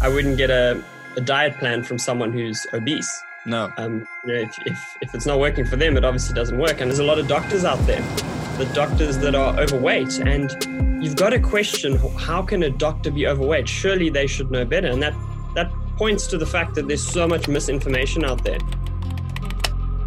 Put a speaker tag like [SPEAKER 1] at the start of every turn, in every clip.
[SPEAKER 1] I wouldn't get a, a diet plan from someone who's obese.
[SPEAKER 2] No.
[SPEAKER 1] Um, you know, if, if, if it's not working for them, it obviously doesn't work. And there's a lot of doctors out there, the doctors that are overweight. And you've got to question how can a doctor be overweight? Surely they should know better. And that, that points to the fact that there's so much misinformation out there.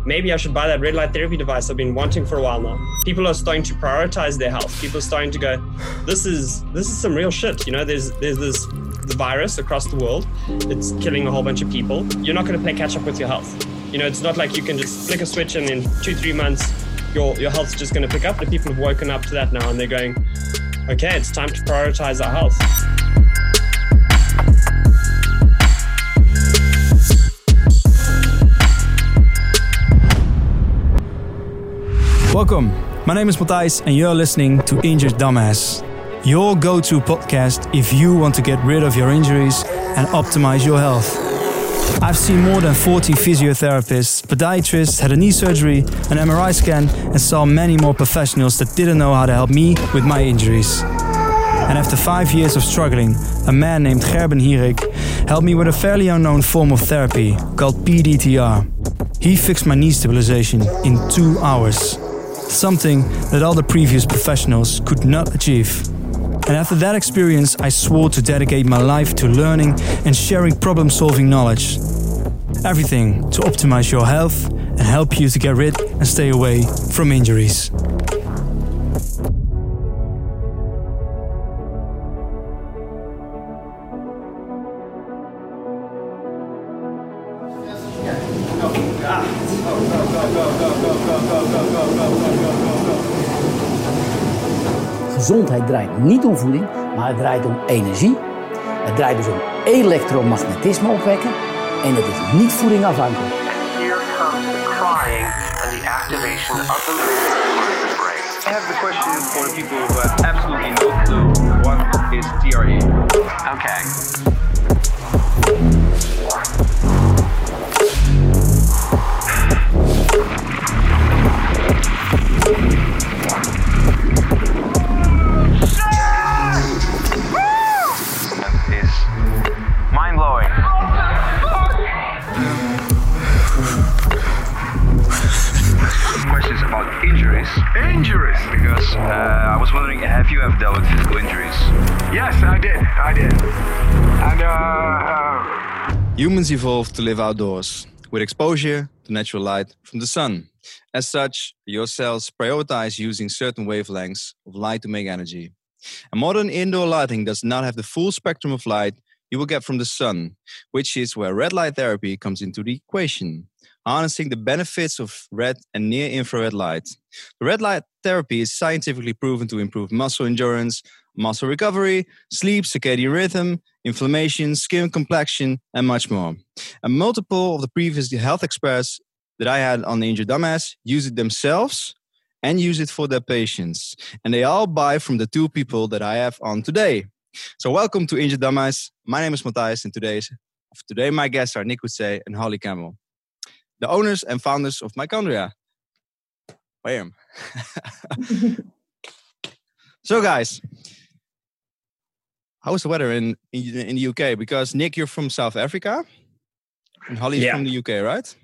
[SPEAKER 1] Maybe I should buy that red light therapy device I've been wanting for a while now. People are starting to prioritize their health. People are starting to go, this is this is some real shit. You know, there's there's this the virus across the world. It's killing a whole bunch of people. You're not going to play catch up with your health. You know, it's not like you can just flick a switch and in two, three months, your, your health's just going to pick up. The people have woken up to that now and they're going, okay, it's time to prioritize our health.
[SPEAKER 3] Welcome. My name is Matthijs, and you're listening to Injured Dumbass, your go to podcast if you want to get rid of your injuries and optimize your health. I've seen more than 40 physiotherapists, podiatrists, had a knee surgery, an MRI scan, and saw many more professionals that didn't know how to help me with my injuries. And after five years of struggling, a man named Gerben Hierik helped me with a fairly unknown form of therapy called PDTR. He fixed my knee stabilization in two hours something that all the previous professionals could not achieve. And after that experience, I swore to dedicate my life to learning and sharing problem solving knowledge. Everything to optimize your health and help you to get rid and stay away from injuries.
[SPEAKER 4] Gezondheid draait niet om voeding, maar het draait om energie. Het draait dus om elektromagnetisme opwekken. En het is niet voeding afhankelijk.
[SPEAKER 5] Here comes the crying and the activation of the brain.
[SPEAKER 6] I have the question for the people who have absolutely no clue what is TRE.
[SPEAKER 5] Okay.
[SPEAKER 6] Injuries.
[SPEAKER 7] Injuries.
[SPEAKER 6] Because uh, I was wondering, have you ever dealt with physical injuries?
[SPEAKER 7] Yes, I did. I did. And uh, uh,
[SPEAKER 2] Humans evolved to live outdoors with exposure to natural light from the sun. As such, your cells prioritize using certain wavelengths of light to make energy. And modern indoor lighting does not have the full spectrum of light you will get from the sun, which is where red light therapy comes into the equation, harnessing the benefits of red and near infrared light. Red light therapy is scientifically proven to improve muscle endurance, muscle recovery, sleep, circadian rhythm, inflammation, skin complexion, and much more. And multiple of the previous health experts that I had on the Injured Dumbass use it themselves and use it for their patients. And they all buy from the two people that I have on today. So welcome to Injured Dumbass. My name is Matthias, and today's, today my guests are Nick Woodse and Holly Campbell, the owners and founders of Mitochondria. Bam. so guys, how's the weather in, in in the UK? Because Nick, you're from South Africa, and Holly's
[SPEAKER 1] Yeah.
[SPEAKER 2] from the UK, right?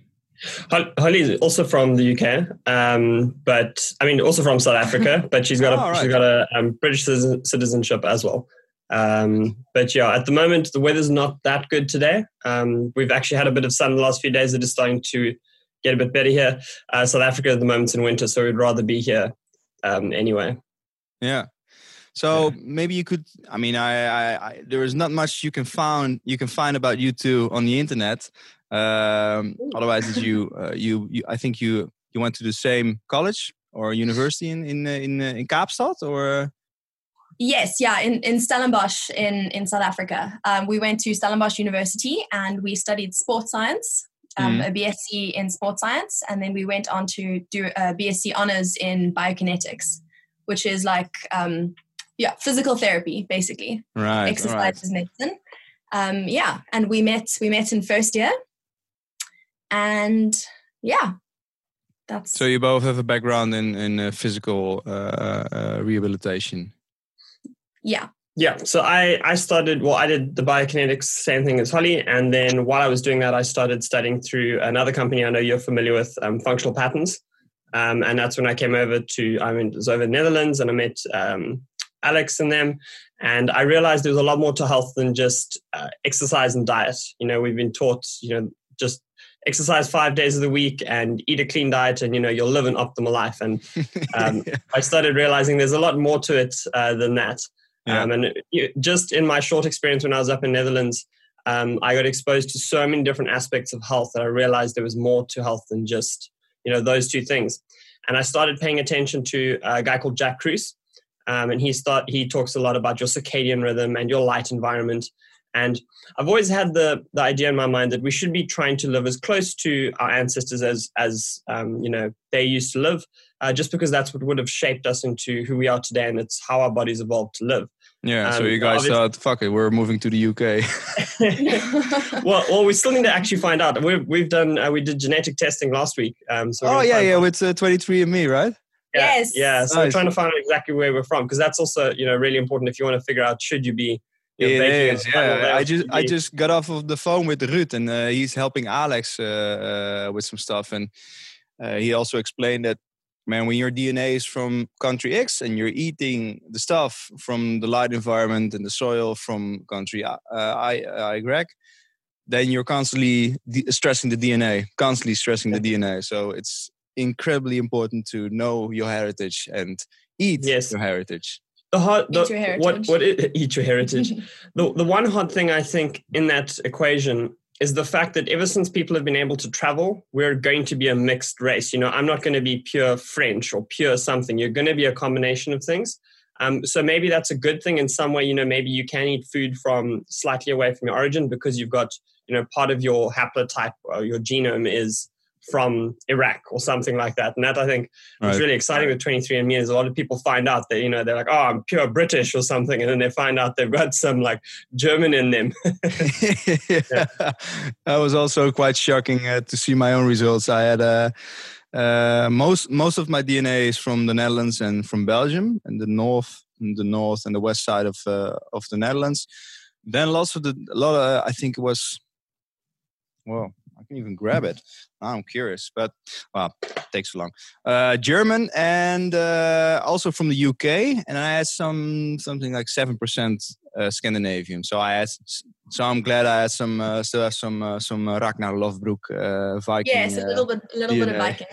[SPEAKER 1] Hol- Holly is also from the UK, um, but I mean also from South Africa, but she's got a
[SPEAKER 2] Oh, right.
[SPEAKER 1] she's got a um, British citizenship as well. Um, but yeah, at the moment the weather's not that good today. Um, we've actually had a bit of sun the last few days. It is starting to get a bit better here. Uh, South Africa at the moment's in winter, so we'd rather be here um, anyway.
[SPEAKER 2] Yeah. So maybe you could. I mean, I, I, I there is not much you can find you can find about you two on the internet. Um, otherwise, you, uh, you you I think you you went to the same college or university in in uh, in, uh, in Kaapstad or
[SPEAKER 8] Yes, yeah, in, in Stellenbosch in, in South Africa. Um, we went to Stellenbosch University and we studied sports science, um, a BSc in sports science, and then we went on to do a BSc honors in biokinetics, which is like, um, yeah, physical therapy, basically,
[SPEAKER 2] right?
[SPEAKER 8] exercise
[SPEAKER 2] right.
[SPEAKER 8] is medicine. Um, yeah, and we met we met in first year, and yeah, that's
[SPEAKER 2] So you both have a background in in uh, physical uh, uh, rehabilitation.
[SPEAKER 8] Yeah
[SPEAKER 1] Yeah, so I, I started, well, I did the biokinetics, same thing as Holly. And then while I was doing that, I started studying through another company I know you're familiar with, um, Functional Patterns. Um, and that's when I came over to, I mean, it was over in the Netherlands and I met um, Alex and them. And I realized there was a lot more to health than just uh, exercise and diet. You know, we've been taught, you know, just exercise five days of the week and eat a clean diet and, you know, you'll live an optimal life. And um, I started realizing there's a lot more to it uh, than that.
[SPEAKER 2] Yeah.
[SPEAKER 1] Um, and just in my short experience when I was up in Netherlands, um, I got exposed to so many different aspects of health that I realized there was more to health than just you know those two things. And I started paying attention to a guy called Jack Kruse, um, and he start he talks a lot about your circadian rhythm and your light environment. And I've always had the the idea in my mind that we should be trying to live as close to our ancestors as as um, you know they used to live, uh, just because that's what would have shaped us into who we are today, and it's how our bodies evolved to live.
[SPEAKER 2] Yeah, so
[SPEAKER 1] Um,
[SPEAKER 2] you guys thought, fuck it, we're moving to the UK.
[SPEAKER 1] well, well, we still need to actually find out. We've we've done uh, we did genetic testing last week. Um, so
[SPEAKER 2] oh, yeah, yeah,
[SPEAKER 1] out-
[SPEAKER 2] with uh, 23andMe, right?
[SPEAKER 1] yeah,
[SPEAKER 8] Yes.
[SPEAKER 1] yeah. So we're trying to find out exactly where we're from because that's also you know really important if you want to figure out should you be.
[SPEAKER 2] It is, yeah. I just I just got off of the phone with Ruud, and uh, he's helping Alex uh, uh, with some stuff, and uh, he also explained that man, when your DNA is from country X and you're eating the stuff from the light environment and the soil from country I uh, I, I Y, then you're constantly stressing the DNA, constantly stressing the DNA. So it's incredibly important to know your heritage and eat
[SPEAKER 1] Yes.
[SPEAKER 2] your heritage.
[SPEAKER 1] The hard the,
[SPEAKER 8] your
[SPEAKER 1] what
[SPEAKER 8] heritage.
[SPEAKER 1] what is, eat your heritage. the the one hard thing I think in that equation is the fact that ever since people have been able to travel, we're going to be a mixed race. You know, I'm not going to be pure French or pure something. You're going to be a combination of things. Um, so maybe that's a good thing in some way. You know, maybe you can eat food from slightly away from your origin because you've got you know part of your haplotype or your genome is from Iraq or something like that. And that I think
[SPEAKER 2] Right.
[SPEAKER 1] What's really exciting with 23andMe is a lot of people find out that, you know, they're like, oh, I'm pure British or something. And then they find out they've got some like German in them.
[SPEAKER 2] yeah. That was also quite shocking uh, to see my own results. I had uh, uh, most most of my DNA is from the Netherlands and from Belgium and the north, and the north and the west side of uh, of the Netherlands. Then lots of the a lot of I think it was well I can even grab it. I'm curious, but well, it takes so long. Uh, German and uh, also from the UK, and I had some something like seven percent uh, Scandinavian. So I had, so I'm glad I had some uh, still have some uh, some Ragnar Lothbrok uh, Viking.
[SPEAKER 8] yes, a little bit, a little bit of. Viking.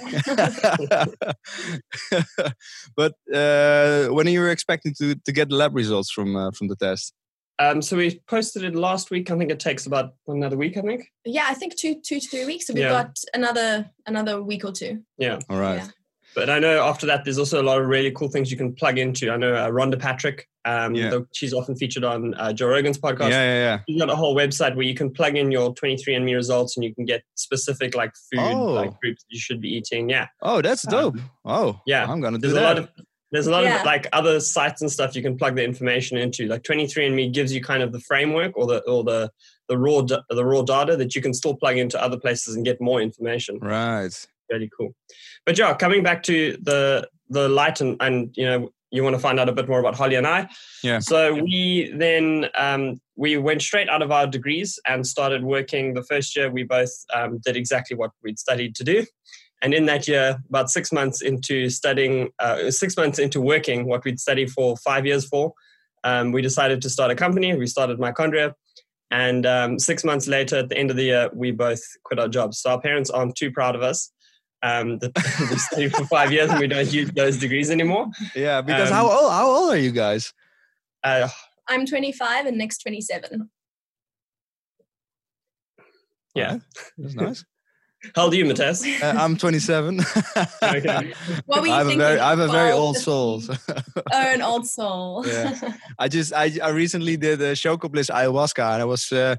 [SPEAKER 2] but uh, when are you expecting to, to get the lab results from uh, from the test?
[SPEAKER 1] Um, so we posted it last week. I think it takes about another week, I think.
[SPEAKER 8] yeah, I think two, two to three weeks. So we've
[SPEAKER 1] Yeah.
[SPEAKER 8] got another another week or two.
[SPEAKER 1] Yeah.
[SPEAKER 2] All right.
[SPEAKER 8] Yeah.
[SPEAKER 1] But I know after that, there's also a lot of really cool things you can plug into. I know uh, Rhonda Patrick, um,
[SPEAKER 2] Yeah.
[SPEAKER 1] the, she's often featured on uh, Joe Rogan's podcast.
[SPEAKER 2] yeah, yeah.
[SPEAKER 1] You've got a whole website where you can plug in your 23andMe results and you can get specific like food
[SPEAKER 2] Oh.
[SPEAKER 1] like groups you should be eating. Yeah.
[SPEAKER 2] Oh, that's dope. Oh,
[SPEAKER 1] Um, yeah.
[SPEAKER 2] I'm gonna do
[SPEAKER 1] there's a
[SPEAKER 2] that.
[SPEAKER 1] lot of there's a lot
[SPEAKER 8] Yeah.
[SPEAKER 1] of like other sites and stuff you can plug the information into. Like 23andMe gives you kind of the framework or the or the the raw the raw data that you can still plug into other places and get more information.
[SPEAKER 2] right.
[SPEAKER 1] Really cool. But yeah, coming back to the the light and and you know you want to find out a bit more about Holly and I.
[SPEAKER 2] Yeah.
[SPEAKER 1] So we then um, we went straight out of our degrees and started working. The first year we both um, did exactly what we'd studied to do. And in that year, about six months into studying, uh, six months into working what we'd studied for five years for, um, we decided to start a company. We started Mitochondria. And um, six months later, at the end of the year, we both quit our jobs. So our parents aren't too proud of us um, that we studied for five years and we don't use those degrees anymore.
[SPEAKER 2] Yeah, because
[SPEAKER 1] Um,
[SPEAKER 2] how old how old are you guys?
[SPEAKER 1] Uh,
[SPEAKER 8] I'm 25 and next 27.
[SPEAKER 1] yeah.
[SPEAKER 2] Alright, That's nice.
[SPEAKER 1] How old are you, Matthias?
[SPEAKER 2] Uh, I'm 27.
[SPEAKER 1] Okay.
[SPEAKER 8] What were you
[SPEAKER 2] I have a very, I have a very old soul.
[SPEAKER 8] 15? Oh, an old soul.
[SPEAKER 2] Yeah. I just, I, I recently did a Chocobliss ayahuasca, and I was uh,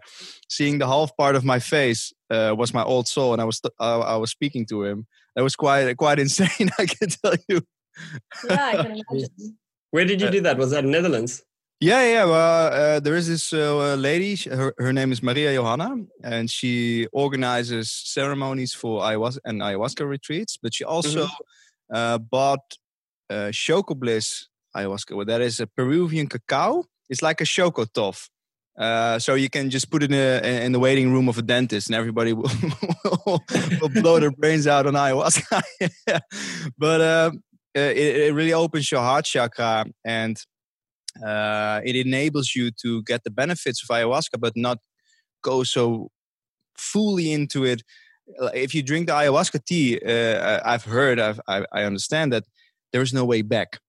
[SPEAKER 2] seeing the half part of my face uh, was my old soul, and I was, uh, I was speaking to him. That was quite, quite insane. I can tell you.
[SPEAKER 8] yeah, I can imagine.
[SPEAKER 1] Where did you do that? Was that Netherlands?
[SPEAKER 2] Yeah, yeah. Well, uh, there is this uh, lady. Her, her name is Maria Johanna, and she organizes ceremonies for ayahuasca and ayahuasca retreats. But she also uh, bought uh, Chocobliss ayahuasca. Well, that is a Peruvian cacao it's like a chocotoff. Uh, so you can just put it in, a, in the waiting room of a dentist, and everybody will, will, will blow their brains out on ayahuasca. but uh, it, it, really opens your heart chakra, and uh, it enables you to get the benefits of ayahuasca, but not go so fully into it. If you drink the ayahuasca tea, uh, I've heard, I've, I, I understand that there is no way back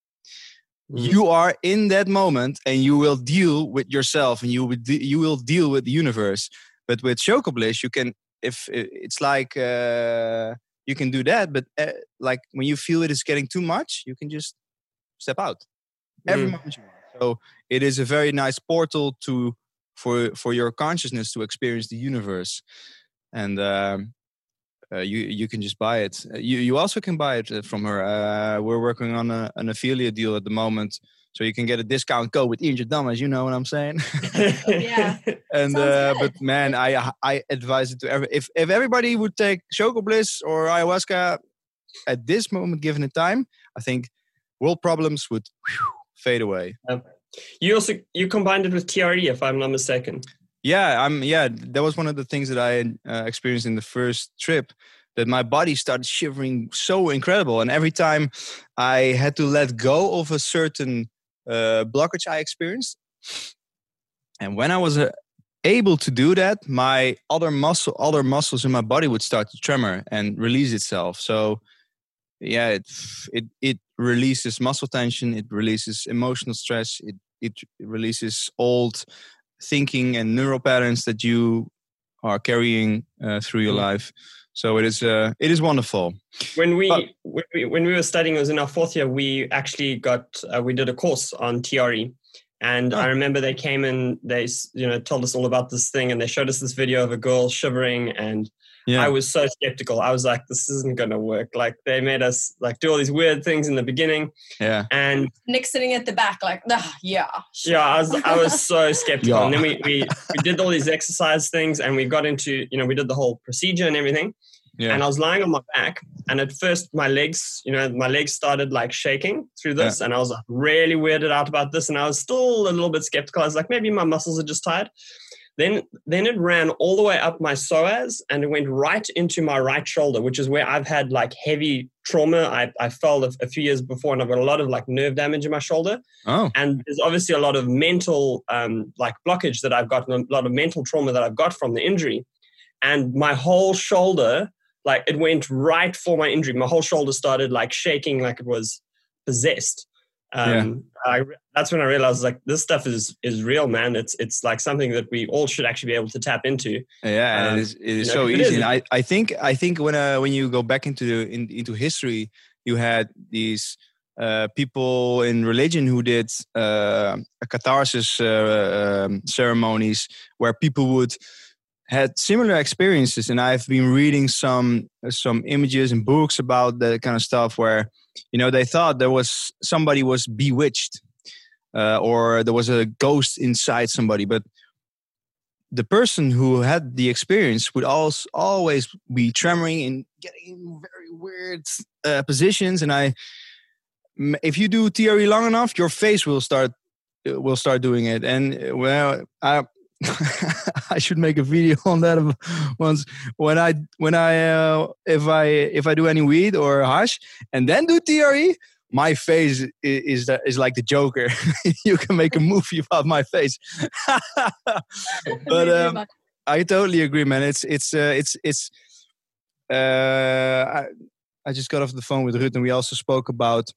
[SPEAKER 2] Mm-hmm. you are in that moment and you will deal with yourself and you will de- you will deal with the universe but with Choco Bliss you can if it's like uh, you can do that but uh, like when you feel it is getting too much you can just step out every mm. moment you want so it is a very nice portal to for for your consciousness to experience the universe and um, uh, you you can just buy it. Uh, you you also can buy it uh, from her. Uh, we're working on a, an affiliate deal at the moment, so you can get a discount code with Injured Dumbass. You know what I'm saying?
[SPEAKER 8] yeah.
[SPEAKER 2] and uh, but man, I I advise it to every if if everybody would take Choco Bliss or ayahuasca at this moment, given the time, I think world problems would whew, fade away.
[SPEAKER 1] You also you combined it with TRE, if I'm not mistaken.
[SPEAKER 2] Yeah, I'm. Yeah, that was one of the things that I uh, experienced in the first trip. That my body started shivering so incredible, and every time I had to let go of a certain uh, blockage I experienced, and when I was uh, able to do that, my other muscle, other muscles in my body would start to tremor and release itself. So, yeah, it it it releases muscle tension, it releases emotional stress, it it releases old thinking and neural patterns that you are carrying uh, through your mm. life. So it is uh, it is wonderful.
[SPEAKER 1] When we, but, when we when we were studying, it was in our fourth year. We actually got uh, we did a course on TRE, and oh. I remember they came and they you know told us all about this thing, and they showed us this video of a girl shivering and yeah. I was so skeptical. I was like, this isn't going to work. Like they made us like do all these weird things in the beginning.
[SPEAKER 2] Yeah.
[SPEAKER 1] And
[SPEAKER 8] Nick sitting at the back, like, ah, yeah.
[SPEAKER 1] Sure. Yeah, I was I was so skeptical. Yeah. And then we, we we did all these exercise things and we got into, you know, we did the whole procedure and everything. Yeah. And I was lying on my back, and at first my legs, you know, my legs started like shaking through this, yeah. and I was like really weirded out about this, and I was still a little bit skeptical. I was like, maybe my muscles are just tired. Then, then it ran all the way up my psoas and it went right into my right shoulder, which is where I've had like heavy trauma. I, I fell a, a few years before and I've got a lot of like nerve damage in my shoulder.
[SPEAKER 2] Oh.
[SPEAKER 1] And there's obviously a lot of mental um, like blockage that I've got, a lot of mental trauma that I've got from the injury. And my whole shoulder, like it went right for my injury. My whole shoulder started like shaking like it was possessed. Um, yeah. I, that's when I realized like this stuff is is real, man. It's it's like something that we all should actually be able to tap into.
[SPEAKER 2] Yeah, um, it is, it is so easy. Is, I, I think I think when uh, when you go back into in, into history, you had these uh, people in religion who did uh, catharsis uh, um, ceremonies where people would had similar experiences and i've been reading some some images and books about that kind of stuff where you know they thought there was somebody was bewitched uh, or there was a ghost inside somebody but the person who had the experience would also always be tremoring and getting in very weird uh, positions and i if you do TRE long enough your face will start uh, will start doing it. And well i I should make a video on that once when I when I uh, if I if I do any weed or hash and then do TRE, my face is is, the, is like the Joker. you can make a movie about my face. but um, I totally agree, man. It's it's uh, it's it's. Uh, I, I just got off the phone with Ruud and we also spoke about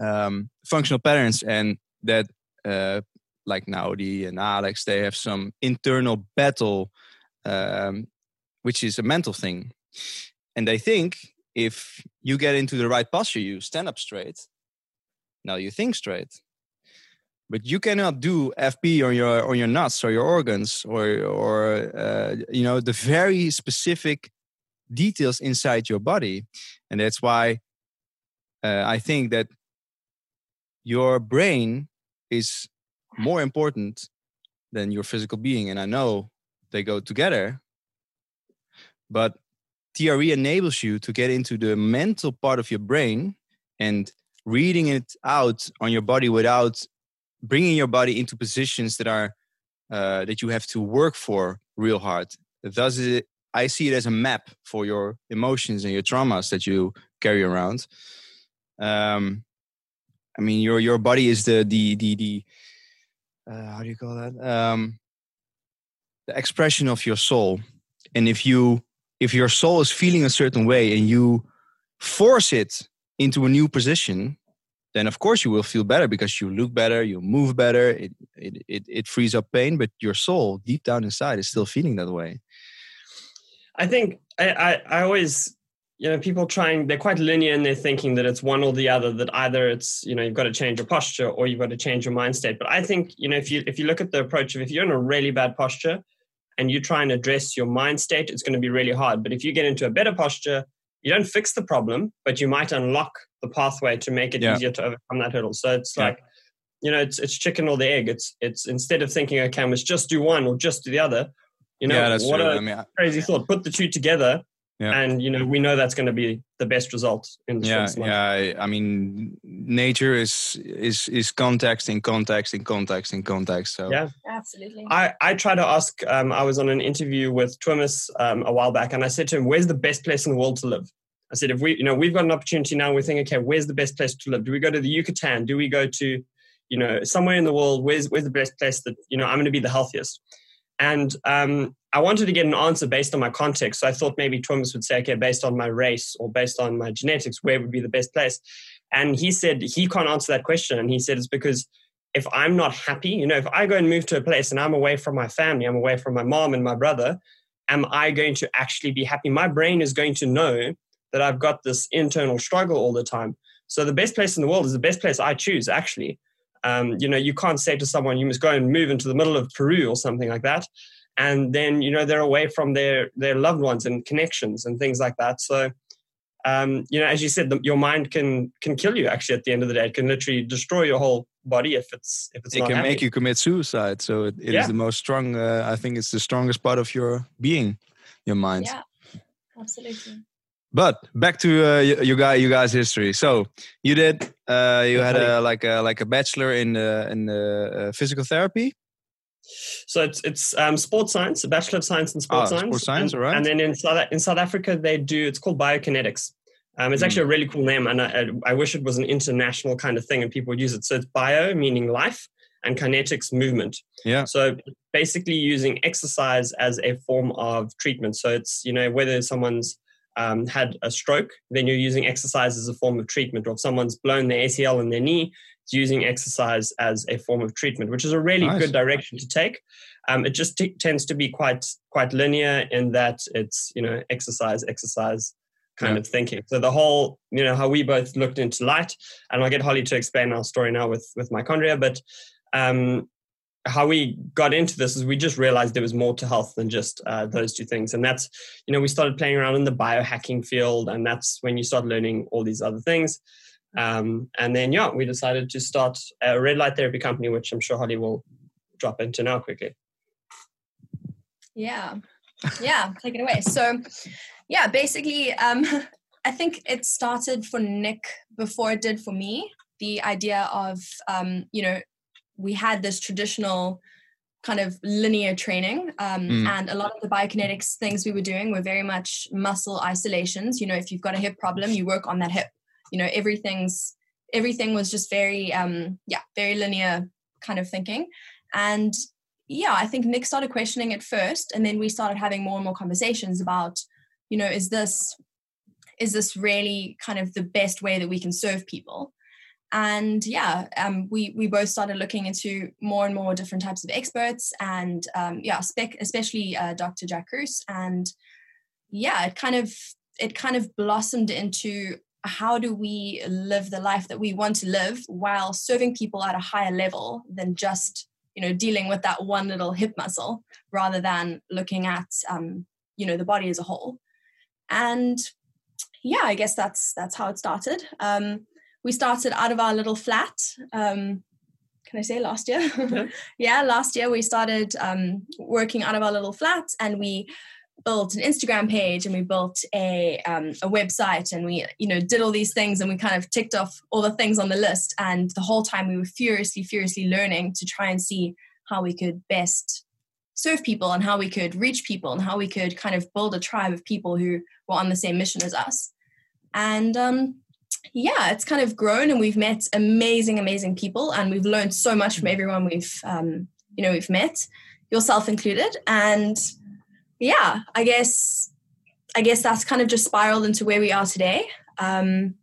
[SPEAKER 2] um, functional patterns and that uh, like Naudi and Alex, they have some internal battle, um, which is a mental thing. And they think if you get into the right posture, you stand up straight. Now you think straight. But you cannot do FP on your on your nuts or your organs or or uh, you know the very specific details inside your body, and that's why uh, I think that your brain is more important than your physical being. And I know they go together, but TRE enables you to get into the mental part of your brain and reading it out on your body without bringing your body into positions that are uh, that you have to work for real hard. Thus, it, I see it as a map for your emotions and your traumas that you carry around. Um, I mean, your your body is the the the the uh, how do you call that? Um, the expression of your soul, and if you if your soul is feeling a certain way and you force it into a new position, then of course you will feel better because you look better, you move better, it, it, it, it frees up pain, but your soul deep down inside is still feeling that way.
[SPEAKER 1] I think I, I, I always, you know, people trying, they're quite linear in their thinking that it's one or the other, that either it's, you know, you've got to change your posture or you've got to change your mind state. But I think, you know, if you, if you look at the approach of if you're in a really bad posture and you try and address your mind state, it's going to be really hard. But if you get into a better posture, you don't fix the problem, but you might unlock the pathway to make it yeah. easier to overcome that hurdle. So it's yeah. like, you know, it's it's chicken or the egg. It's it's instead of thinking, okay, I must just do one or just do the other. You know,
[SPEAKER 2] yeah,
[SPEAKER 1] what
[SPEAKER 2] true.
[SPEAKER 1] a
[SPEAKER 2] I mean,
[SPEAKER 1] crazy thought. Put the two together, yeah. and you know we know that's going to be the best result in the
[SPEAKER 2] yeah yeah I, I, mean nature is is is context in context in context in context so
[SPEAKER 8] yeah absolutely
[SPEAKER 1] i i try to ask um, i was on an interview with Thomas um, a while back and i said to him where's the best place in the world to live I said, if we, you know, we've got an opportunity now, we're thinking, okay, where's the best place to live? Do we go to the Yucatan? Do we go to, you know, somewhere in the world? Where's where's the best place that you know I'm going to be the healthiest? And um, I wanted to get an answer based on my context. So I thought maybe Thomas would say, okay, based on my race or based on my genetics, where would be the best place? And he said he can't answer that question. And he said it's because if I'm not happy, you know, if I go and move to a place and I'm away from my family, I'm away from my mom and my brother, am I going to actually be happy? My brain is going to know that I've got this internal struggle all the time. So the best place in the world is the best place I choose, actually. Um, you know, you can't say to someone, you must go and move into the middle of Peru or something like that. And then, you know, they're away from their, their loved ones and connections and things like that. So, um, you know, as you said, the, your mind can can kill you. Actually, at the end of the day, it can literally destroy your whole body if it's if it's.
[SPEAKER 2] It can
[SPEAKER 1] happy.
[SPEAKER 2] make you commit suicide. So it, it yeah. is the most strong. Uh, I think it's the strongest part of your being, your mind.
[SPEAKER 8] Yeah, absolutely.
[SPEAKER 2] But back to uh, you guys, you guys' history. So you did, uh, you had a like a like a bachelor in uh, in uh, physical therapy.
[SPEAKER 1] So it's it's um, sports science, a bachelor of science in sports
[SPEAKER 2] ah,
[SPEAKER 1] science.
[SPEAKER 2] Sports science,
[SPEAKER 1] and,
[SPEAKER 2] right.
[SPEAKER 1] And then in South in South Africa, they do it's called biokinetics. Um, it's mm. actually a really cool name, and I, I, wish it was an international kind of thing and people would use it. So it's bio meaning life, and kinetics movement.
[SPEAKER 2] Yeah.
[SPEAKER 1] So basically, using exercise as a form of treatment. So it's you know whether someone's um, had a stroke, then you're using exercise as a form of treatment. Or if someone's blown their ACL in their knee, using exercise as a form of treatment, which is a really nice. good direction to take. Um, it just t- tends to be quite quite linear in that it's you know exercise, exercise kind yeah. of thinking. So the whole you know how we both looked into light, and I'll get Holly to explain our story now with with mitochondria, but um, how we got into this is we just realized there was more to health than just uh, those two things and that's you know we started playing around in the biohacking field and that's when you start learning all these other things um, and then yeah we decided to start a red light therapy company which i'm sure holly will drop into now quickly.
[SPEAKER 8] Yeah. Yeah take it away. So yeah basically um, i think it started for nick before it did for me. The idea of um, you know we had this traditional kind of linear training um, mm. and a lot of the biokinetics things we were doing were very much muscle isolations. You know if you've got a hip problem you work on that hip you know everything's everything was just very um yeah very linear kind of thinking. And yeah i think nick started questioning it first and then we started having more and more conversations about you know is this is this really kind of the best way that we can serve people? And yeah um, we we both started looking into more and more different types of experts and um, yeah spec, especially uh, dr jack and yeah it kind of it kind of blossomed into how do we live the life that we want to live while serving people at a higher level than just you know dealing with that one little hip muscle rather than looking at um, you know the body as a whole and yeah i guess that's that's how it started um, we started out of our little flat. Um, can I say last year? Yeah. yeah, last year we started um, working out of our little flat, and we built an Instagram page and we built a um, a website and we you know did all these things and we kind of ticked off all the things on the list. And the whole time we were furiously furiously learning to try and see how we could best serve people and how we could reach people and how we could kind of build a tribe of people who were on the same mission as us. And um, yeah it's kind of grown and we've met amazing amazing people and we've learned so much from everyone we've um, you know we've met yourself included. And yeah, I guess I guess that's kind of just spiraled into where we are today. Um,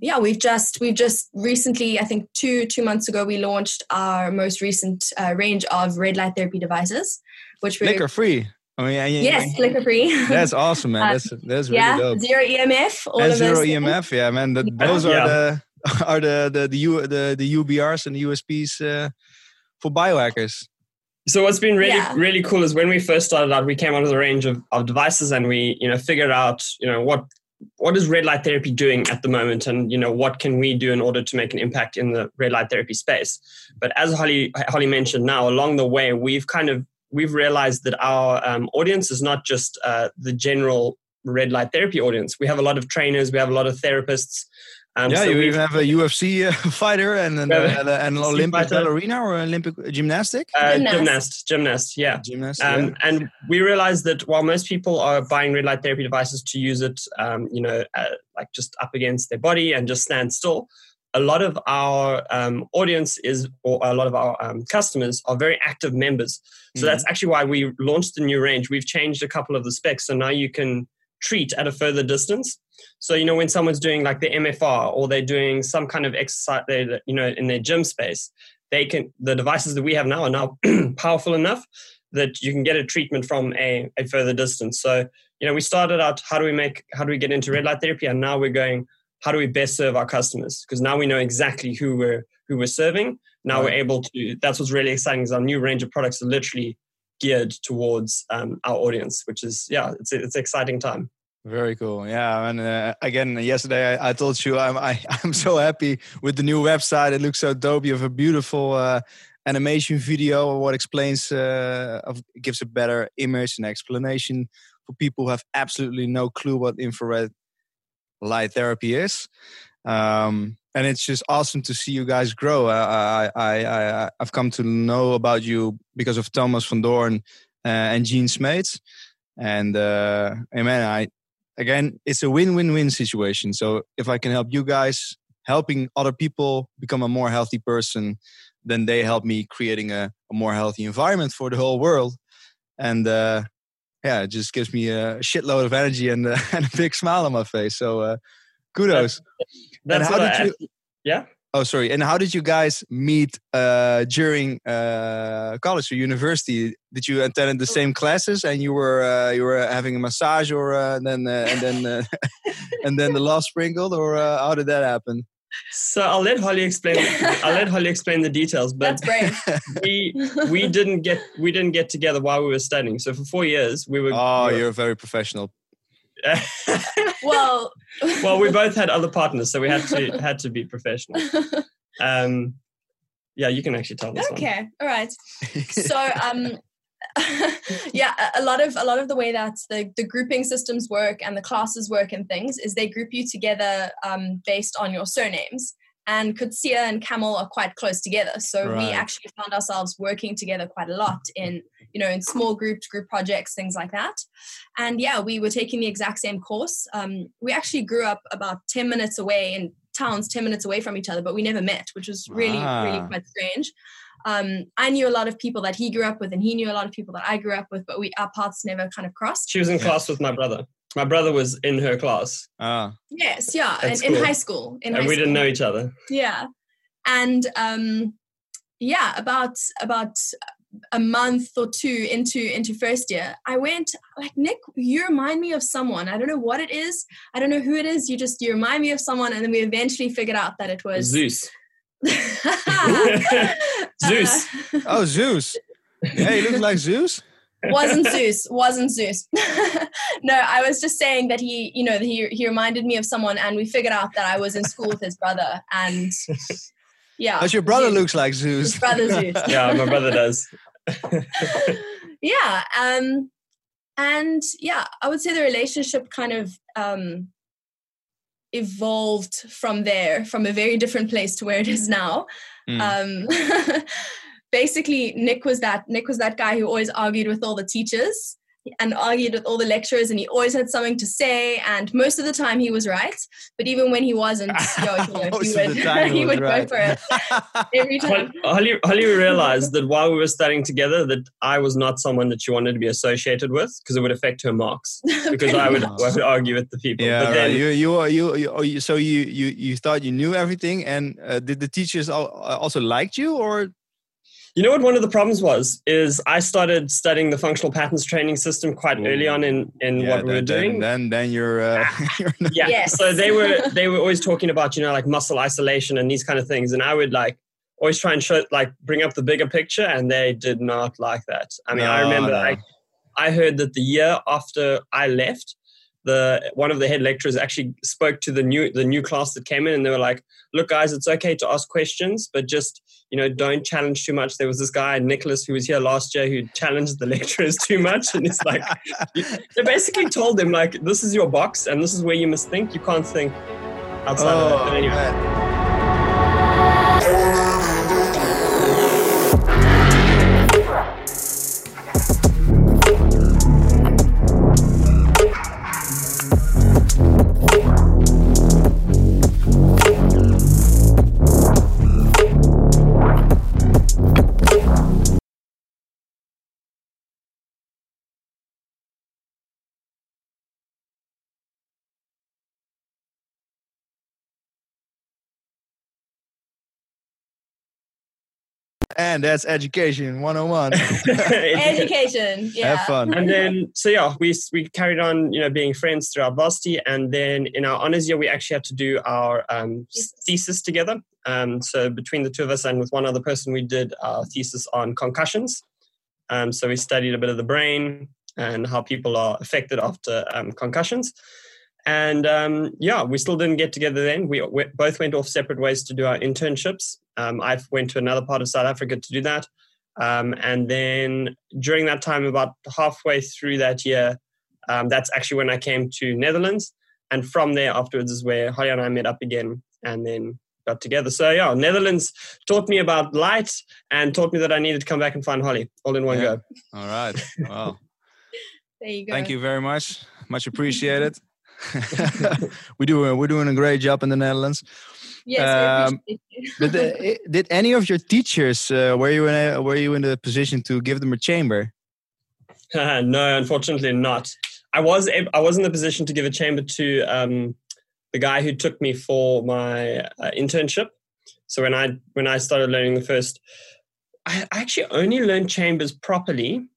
[SPEAKER 8] yeah, we've just we've just recently, I think two two months ago, we launched our most recent uh, range of red light therapy devices, which we're
[SPEAKER 2] Flicker free. I mean, I-
[SPEAKER 8] yes, flicker free.
[SPEAKER 2] That's awesome, man.
[SPEAKER 8] Uh,
[SPEAKER 2] That's that's really
[SPEAKER 8] yeah,
[SPEAKER 2] dope.
[SPEAKER 8] zero EMF. All
[SPEAKER 2] and
[SPEAKER 8] of
[SPEAKER 2] zero
[SPEAKER 8] those things.
[SPEAKER 2] EMF, yeah, man. The,
[SPEAKER 8] Yeah.
[SPEAKER 2] Those are
[SPEAKER 1] Yeah.
[SPEAKER 2] the are the the the, U, the the UBRs and the USPs uh, for biohackers.
[SPEAKER 1] So what's been really
[SPEAKER 8] Yeah.
[SPEAKER 1] really cool is when we first started out, we came out with a range of, of devices and we you know figured out you know what what is red light therapy doing at the moment and you know what can we do in order to make an impact in the red light therapy space. But as Holly Holly mentioned, now along the way we've kind of we've realized that our um, audience is not just uh, the general red light therapy audience. We have a lot of trainers, we have a lot of therapists. Um,
[SPEAKER 2] yeah,
[SPEAKER 1] so
[SPEAKER 2] you
[SPEAKER 1] we've-
[SPEAKER 2] even have a UFC uh, fighter and an, uh, and an Olympic
[SPEAKER 1] fighter.
[SPEAKER 2] ballerina or Olympic gymnastic.
[SPEAKER 1] uh,
[SPEAKER 8] Gymnast.
[SPEAKER 1] gymnast, gymnast, yeah.
[SPEAKER 2] Gymnast.
[SPEAKER 1] Um,
[SPEAKER 2] yeah.
[SPEAKER 1] And we realized that while most people are buying red light therapy devices to use it, um, you know, uh, like just up against their body and just stand still, a lot of our um, audience is, or a lot of our um, customers are very active members. So that's actually why we launched the new range. We've changed a couple of the specs, so now you can treat at a further distance. So you know when someone's doing like the MFR or they're doing some kind of exercise, they you know in their gym space, they can the devices that we have now are now powerful enough that you can get a treatment from a, a further distance. So you know we started out how do we make how do we get into red light therapy, and now we're going how do we best serve our customers because now we know exactly who we're who we're serving. Now we're able to. That's what's really exciting is our new range of products are literally geared towards um, our audience, which is yeah, it's it's an exciting time.
[SPEAKER 2] Very cool. Yeah, and uh, again, yesterday I, I told you I'm I, I'm so happy with the new website. It looks so dope. You have a beautiful uh, animation video what explains uh, of, gives a better image and explanation for people who have absolutely no clue what infrared light therapy is. Um, and it's just awesome to see you guys grow. I, I, I, I, I've come to know about you because of Thomas van Doorn uh, and Gene Smeets. And uh, amen, I again, it's a win-win-win situation. So if I can help you guys helping other people become a more healthy person, then they help me creating a, a more healthy environment for the whole world. And uh, yeah, it just gives me a shitload of energy and, uh, and a big smile on my face. So uh, kudos.
[SPEAKER 1] That's
[SPEAKER 2] and how did
[SPEAKER 1] I-
[SPEAKER 2] you?
[SPEAKER 1] yeah.
[SPEAKER 2] Oh, sorry. And how did you guys meet uh, during uh, college or university? Did you attend the same classes and you were uh, you were having a massage, or uh, then uh, and then uh, and then the love sprinkled, or uh, how did that happen?
[SPEAKER 1] So I'll let Holly explain. I'll let Holly explain the details. But
[SPEAKER 8] That's brave.
[SPEAKER 1] we we didn't get we didn't get together while we were studying. So for four years we were.
[SPEAKER 2] Oh,
[SPEAKER 1] we were-
[SPEAKER 2] you're a very professional.
[SPEAKER 8] well,
[SPEAKER 1] well, we both had other partners, so we had to had to be professional. Um, yeah, you can actually tell this one.
[SPEAKER 8] okay, all right. So, um, yeah, a- a lot of a lot of the way that the the grouping systems work and the classes work and things is they group you together um, based on your surnames. And Coetzee and Campbell are quite close together, so we actually found ourselves working together quite a lot in you know in small groups, group projects, things like that. And yeah, we were taking the exact same course. Um, we actually grew up about ten minutes away in towns, ten minutes away from each other, but we never met, which was really really
[SPEAKER 2] Ah.
[SPEAKER 8] quite strange um, I knew a lot of people that he grew up with, and he knew a lot of people that I grew up with, but we our paths never kind of crossed.
[SPEAKER 1] She was in class with my brother. My brother was in her class,
[SPEAKER 2] Ah,
[SPEAKER 8] Yes, yeah, in,
[SPEAKER 1] That's
[SPEAKER 8] in high school. In
[SPEAKER 1] and
[SPEAKER 8] high
[SPEAKER 1] we didn't know each other.
[SPEAKER 8] Yeah, and um, yeah, about about a month or two into into first year, I went like Nick. You remind me of someone. I don't know what it is. I don't know who it is. You just you remind me of someone, and then we eventually figured out that it was
[SPEAKER 1] Zeus.
[SPEAKER 8] Uh,
[SPEAKER 1] Zeus.
[SPEAKER 2] oh, Zeus. Yeah, he looks like Zeus.
[SPEAKER 8] Wasn't Zeus, wasn't Zeus. no, I was just saying that he, you know, he he reminded me of someone, and we figured out that I was in school with his brother, and yeah,
[SPEAKER 2] But your brother
[SPEAKER 8] Zeus.
[SPEAKER 2] looks like Zeus.
[SPEAKER 8] His brother Zeus.
[SPEAKER 1] Yeah, my brother does.
[SPEAKER 8] yeah, um, and yeah, I would say the relationship kind of um, evolved from there, from a very different place to where it is now.
[SPEAKER 2] Mm.
[SPEAKER 8] Um, basically, Nick was that Nick was that guy who always argued with all the teachers and argued with all the lecturers, and he always had something to say. And most of the time, he was right. But even when he wasn't, yo, you know, he would,
[SPEAKER 2] the time he
[SPEAKER 8] he would
[SPEAKER 2] right.
[SPEAKER 8] go for it every time.
[SPEAKER 1] Holly, Holly realized that while we were studying together, that I was not someone that she wanted to be associated with because it would affect her marks. Because I would, I would argue with the people.
[SPEAKER 2] Yeah,
[SPEAKER 1] but then,
[SPEAKER 2] right. You, you, are- you, you, oh, so you, you, you thought you knew everything, and uh, did the teachers also liked you, or
[SPEAKER 1] You know what one of the problems was is I started studying the functional patterns training system quite early on in, in
[SPEAKER 2] Yeah,
[SPEAKER 1] what we were
[SPEAKER 2] then, then-
[SPEAKER 1] doing.
[SPEAKER 2] Then, then you're, uh, you're not-
[SPEAKER 1] yeah.
[SPEAKER 8] Yes.
[SPEAKER 1] So they were they were always talking about, you know, like muscle isolation and these kind of things. And I would like always try and show like bring up the bigger picture and they did not like that. I mean, I remember
[SPEAKER 2] no.
[SPEAKER 1] I I heard that the year after I left, the one of the head lecturers actually spoke to the new the new class that came in and they were like, look guys, it's okay to ask questions, but just you know, don't challenge too much. There was this guy, Nicholas, who was here last year who challenged the lecturers too much. And it's like, they basically told them, like, this is your box and this is where you must think. You can't think outside of that.
[SPEAKER 2] Oh,
[SPEAKER 1] But anyway.
[SPEAKER 2] man. And that's education 101.
[SPEAKER 8] Education. Yeah.
[SPEAKER 2] Have fun.
[SPEAKER 1] and then so yeah we we carried on you know being friends throughout varsity and then in our honors year we actually had to do our um,
[SPEAKER 8] Thesis.
[SPEAKER 1] thesis together um, so between the two of us and with one other person we did our thesis on concussions um, so we studied a bit of the brain and how people are affected after um, concussions and um, yeah we still didn't get together then we, we both went off separate ways to do our internships um, i went to another part of south africa to do that um, and then during that time, about halfway through that year, um, that's actually when I came to Netherlands. And from there afterwards is where Holly and I met up again and then got together. So yeah, Netherlands taught me about light and taught me that I needed to come back and find Holly all in one
[SPEAKER 2] Yeah.
[SPEAKER 1] go.
[SPEAKER 2] All right. Well,
[SPEAKER 8] There you go.
[SPEAKER 2] thank you very much. Much appreciated. we do. We're doing a great job in the Netherlands.
[SPEAKER 8] Yes,
[SPEAKER 2] Um,
[SPEAKER 8] we appreciate you.
[SPEAKER 2] But uh, did any of your teachers uh, were you in a, were you in the position to give them a chamber?
[SPEAKER 1] no, unfortunately not. I was I was in the position to give a chamber to um, the guy who took me for my uh, internship. So when I when I started learning the first, I I actually only learned chambers properly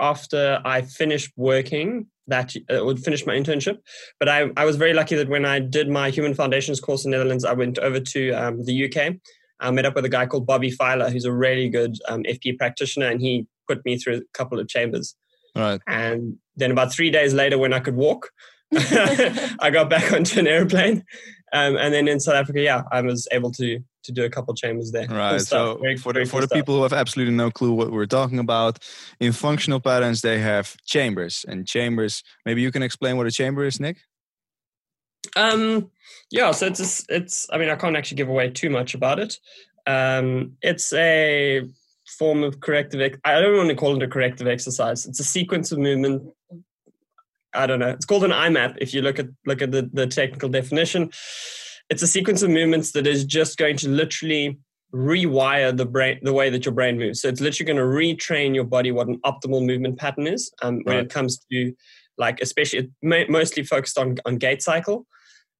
[SPEAKER 1] after I finished working. That uh, would finish my internship, but I, I was very lucky that when I did my Human Foundations course in Netherlands, I went over to um, the UK. I met up with a guy called Bobby Filer, who's a really good um, FP practitioner, and he put me through a couple of chambers.
[SPEAKER 2] Right.
[SPEAKER 1] And then about three days later, when I could walk, I got back onto an airplane. Um, and then in South Africa, yeah, I was able to to do a couple chambers there.
[SPEAKER 2] Right. So
[SPEAKER 1] Very-
[SPEAKER 2] for the, for the
[SPEAKER 1] stuff.
[SPEAKER 2] people who have absolutely no clue what we're talking about, in functional patterns they have chambers and chambers. Maybe you can explain what a chamber is, Nick.
[SPEAKER 1] Um, yeah, so it's it's. I mean, I can't actually give away too much about it. Um, it's a form of corrective. I don't want to call it a corrective exercise. It's a sequence of movement. I don't know. It's called an IMAP. If you look at look at the, the technical definition, it's a sequence of movements that is just going to literally rewire the brain the way that your brain moves. So it's literally going to retrain your body what an optimal movement pattern is. Um, when
[SPEAKER 2] Right.
[SPEAKER 1] it comes to like especially mostly focused on on gait cycle,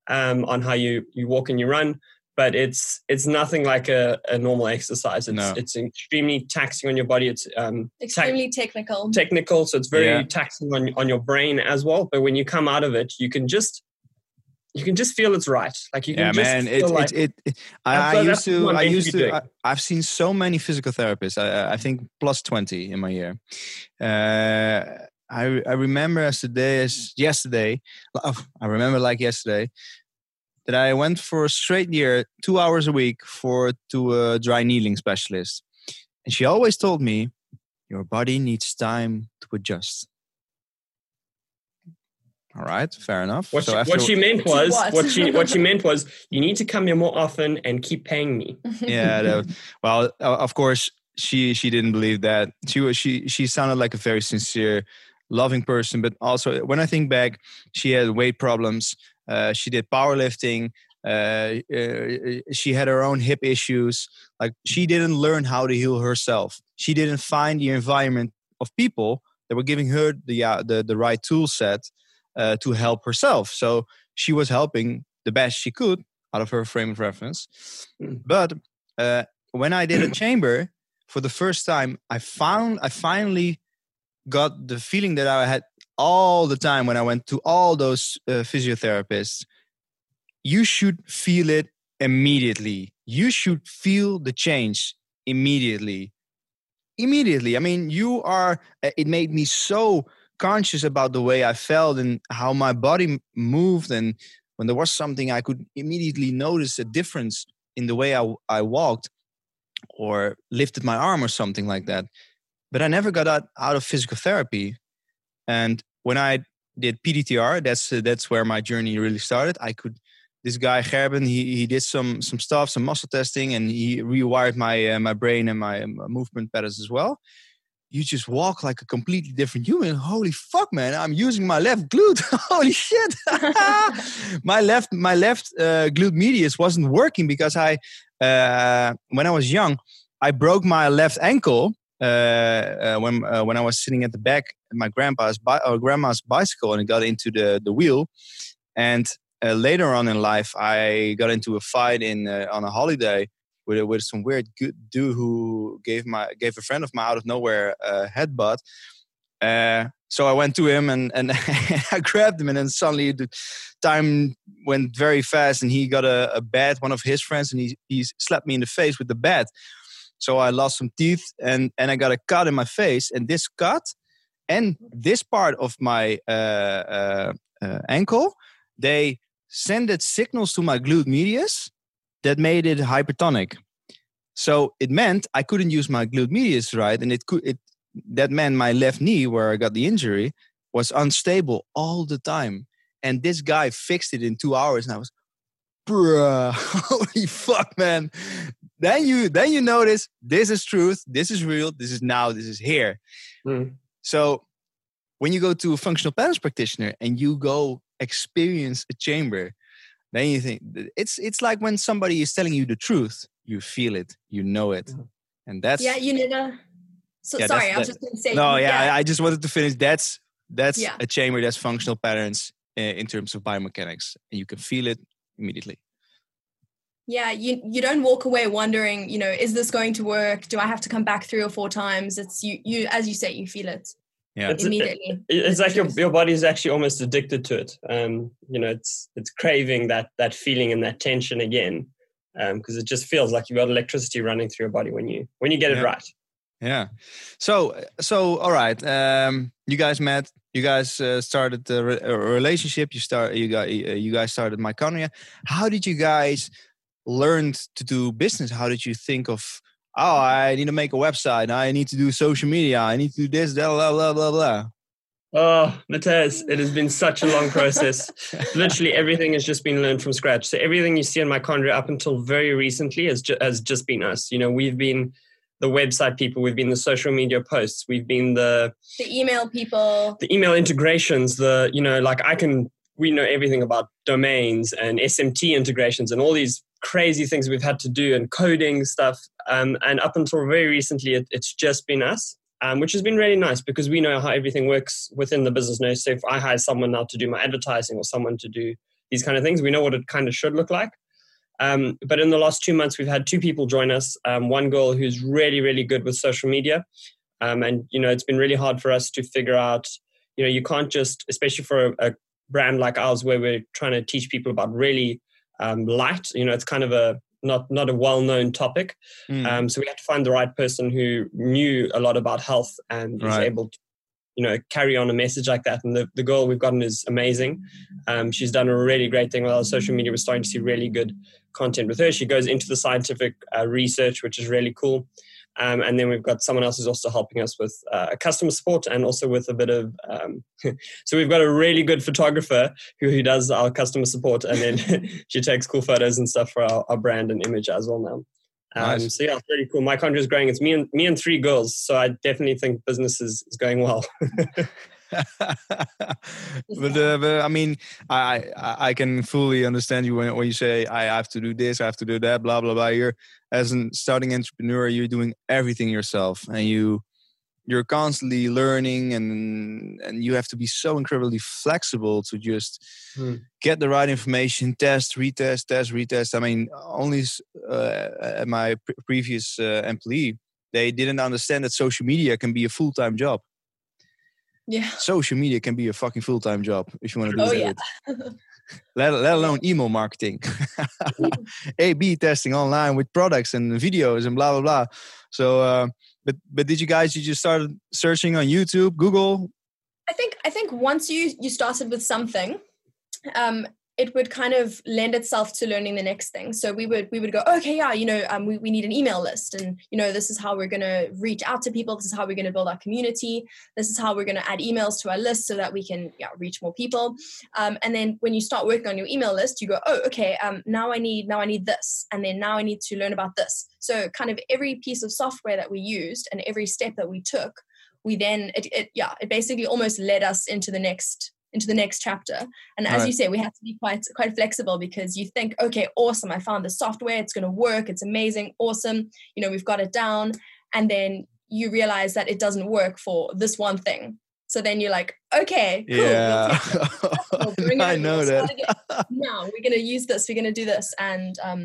[SPEAKER 1] um, on how you you walk and you run. But it's it's nothing like a, a normal exercise. It's
[SPEAKER 2] No.
[SPEAKER 1] it's extremely taxing on your body. It's um, ta-
[SPEAKER 8] Extremely technical.
[SPEAKER 1] technical, so it's very
[SPEAKER 2] Yeah.
[SPEAKER 1] taxing on on your brain as well. But when you come out of it, you can just you can just feel it's right. Like you can
[SPEAKER 2] Yeah,
[SPEAKER 1] just
[SPEAKER 2] man.
[SPEAKER 1] feel
[SPEAKER 2] It,
[SPEAKER 1] like
[SPEAKER 2] it, it, it, I, I
[SPEAKER 1] what-
[SPEAKER 2] used to.
[SPEAKER 1] what I'm
[SPEAKER 2] I used to. I, I've seen so many physical therapists. I, I think plus twenty in my year. Uh, I I remember as today as yesterday. oh, I remember like yesterday that I went for a straight year, two hours a week for to a dry needling specialist, and she always told me, "Your body needs time to adjust." All right, fair enough.
[SPEAKER 1] What,
[SPEAKER 2] so
[SPEAKER 1] she,
[SPEAKER 2] after,
[SPEAKER 1] what she meant was
[SPEAKER 8] What?
[SPEAKER 1] what she what she meant was you need to come here more often and keep paying me.
[SPEAKER 2] yeah, that- well, of course, she she didn't believe that. She was she she sounded like a very sincere, loving person, but also when I think back, she had weight problems. Uh, she did powerlifting. Uh, uh, she had her own hip issues. Like she didn't learn how to heal herself. She didn't find the environment of people that were giving her the uh, the the right tool set uh, to help herself. So she was helping the best she could out of her frame of reference.
[SPEAKER 1] Mm.
[SPEAKER 2] But uh, when I did a chamber for the first time, I found I finally got the feeling that I had all the time when I went to all those uh, physiotherapists. You should feel it immediately. You should feel the change immediately. Immediately. I mean, you are, uh, it made me so conscious about the way I felt and how my body moved. And when there was something, I could immediately notice a difference in the way I, I walked or lifted my arm or something like that. But I never got out, out of physical therapy. And when I did PDTR, that's uh, that's where my journey really started. I could this guy Gerben, he he did some some stuff, some muscle testing, and he rewired my uh, my brain and my um, movement patterns as well. You just walk like a completely different human. Holy fuck, man! I'm using my left glute. Holy shit! my left my left uh, glute medius wasn't working because I uh, when I was young I broke my left ankle uh, uh, when uh, when I was sitting at the back my grandpa's bi- or grandma's bicycle and it got into the the wheel. And uh, later on in life, I got into a fight in uh, on a holiday with with some weird dude who gave my gave a friend of mine out of nowhere a headbutt. Uh, so I went to him and and I grabbed him, and then suddenly the time went very fast, and he got a, a bat, one of his friends, and he he slapped me in the face with the bat. So I lost some teeth and, and I got a cut in my face. And this cut and this part of my uh, uh, uh, ankle, they sended signals to my glute medius that made it hypertonic. So it meant I couldn't use my glute medius right, and it could it that meant my left knee where I got the injury was unstable all the time. And this guy fixed it in two hours, and I was, bruh, holy fuck, man. Then you then you notice this is truth, this is real, this is now, this is here.
[SPEAKER 1] Mm.
[SPEAKER 2] So when you go to a functional patterns practitioner and you go experience a chamber, then you think it's it's like when somebody is telling you the truth, you feel it, you know it, and that's
[SPEAKER 8] yeah, you never. So,
[SPEAKER 2] Yeah,
[SPEAKER 8] sorry, I was
[SPEAKER 2] the-
[SPEAKER 8] just going to say.
[SPEAKER 2] no, yeah, I, I just wanted to finish. That's that's
[SPEAKER 8] Yeah.
[SPEAKER 2] a chamber that's functional patterns uh, in terms of biomechanics, and you can feel it immediately.
[SPEAKER 8] Yeah you you don't walk away wondering you know is this going to work do i have to come back three or four times it's you you as you say you feel it
[SPEAKER 2] Yeah.
[SPEAKER 1] It's-
[SPEAKER 8] immediately
[SPEAKER 1] It- It's
[SPEAKER 8] the
[SPEAKER 1] like your, your body is actually almost addicted to it. Um, you know, it's it's craving that that feeling and that tension again, um because it just feels like you've got electricity running through your body when you when you get it right.
[SPEAKER 2] Yeah. So so all right. Um, you guys met. You guys uh, started a, re- a relationship. You start. You got. Uh, you guys started Myconia. How did you guys learn to do business? How did you think of? Oh, I need to make a website. I need to do social media. I need to do this. Blah blah blah blah blah.
[SPEAKER 1] Oh, Matthias, it has been such a long process. Literally everything has just been learned from scratch. So everything you see in Mitochondriac up until very recently has, ju- has just been us. You know, we've been the website people, we've been the social media posts, we've been the
[SPEAKER 8] the email people
[SPEAKER 1] the email integrations, the you know, like I can we know everything about domains and SMTP integrations and all these crazy things we've had to do and coding stuff. Um, and up until very recently, it, it's just been us, um, which has been really nice because we know how everything works within the business now. So if I hire someone now to do my advertising or someone to do these kind of things, we know what it kind of should look like. Um, but in the last two months, we've had two people join us. Um, one girl who's really, really good with social media, um, and you know it's been really hard for us to figure out. You know, you can't just, especially for a, a brand like ours, where we're trying to teach people about really um, light. You know, it's kind of a not not a well-known topic.
[SPEAKER 2] Mm.
[SPEAKER 1] Um, so we had to find the right person who knew a lot about health and
[SPEAKER 2] Right.
[SPEAKER 1] able to, you know, carry on a message like that. And the, the girl we've gotten is amazing. Um, she's done a really great thing with our social media. We're starting to see really good content with her. She goes into the scientific uh, research, which is really cool. Um, and then we've got someone else who's also helping us with uh, customer support and also with a bit of. Um, so we've got a really good photographer who, who does our customer support, and then she takes cool photos and stuff for our, our brand and image as well now. Um,
[SPEAKER 2] Nice.
[SPEAKER 1] So yeah, it's really cool. Mitochondriac is growing. It's me and me and three girls, so I definitely think business is, is going well.
[SPEAKER 2] but, uh, but I mean, I, I I can fully understand you when, when you say I have to do this, I have to do that, blah blah blah. You're as a starting entrepreneur, you're doing everything yourself, and you you're constantly learning, and and you have to be so incredibly flexible to just
[SPEAKER 1] Hmm.
[SPEAKER 2] get the right information, test, retest, test, retest. I mean, only uh, at my pre- previous uh, employee, they didn't understand that social media can be a full time job
[SPEAKER 8] Yeah.
[SPEAKER 2] social media can be a fucking full time job if you want to do
[SPEAKER 8] Oh,
[SPEAKER 2] that.
[SPEAKER 8] yeah.
[SPEAKER 2] Let, let alone email marketing, A B testing online with products and videos and blah blah blah. So, uh, but but did you guys you just started searching on YouTube, Google?
[SPEAKER 8] I think I think once you you started with something, um, it would kind of lend itself to learning the next thing. So we would we would go, okay, yeah, you know, um, we, we need an email list, and you know, this is how we're gonna reach out to people. This is how we're gonna build our community. This is how we're gonna add emails to our list so that we can yeah, reach more people. Um, and then when you start working on your email list, you go, oh, okay, um, now I need now I need this, and then now I need to learn about this. So kind of every piece of software that we used and every step that we took we then it, it yeah it basically almost led us into the next into the next chapter. And as
[SPEAKER 2] Right.
[SPEAKER 8] you say we have to be quite quite flexible because you think okay awesome i found the software it's going to work it's amazing awesome. You know we've got it down. And then you realize that it doesn't work for this one thing. So then you're like okay cool we'll
[SPEAKER 2] yeah,
[SPEAKER 8] it. We'll
[SPEAKER 2] I know that.
[SPEAKER 8] now we're going to use this we're going to do this. And um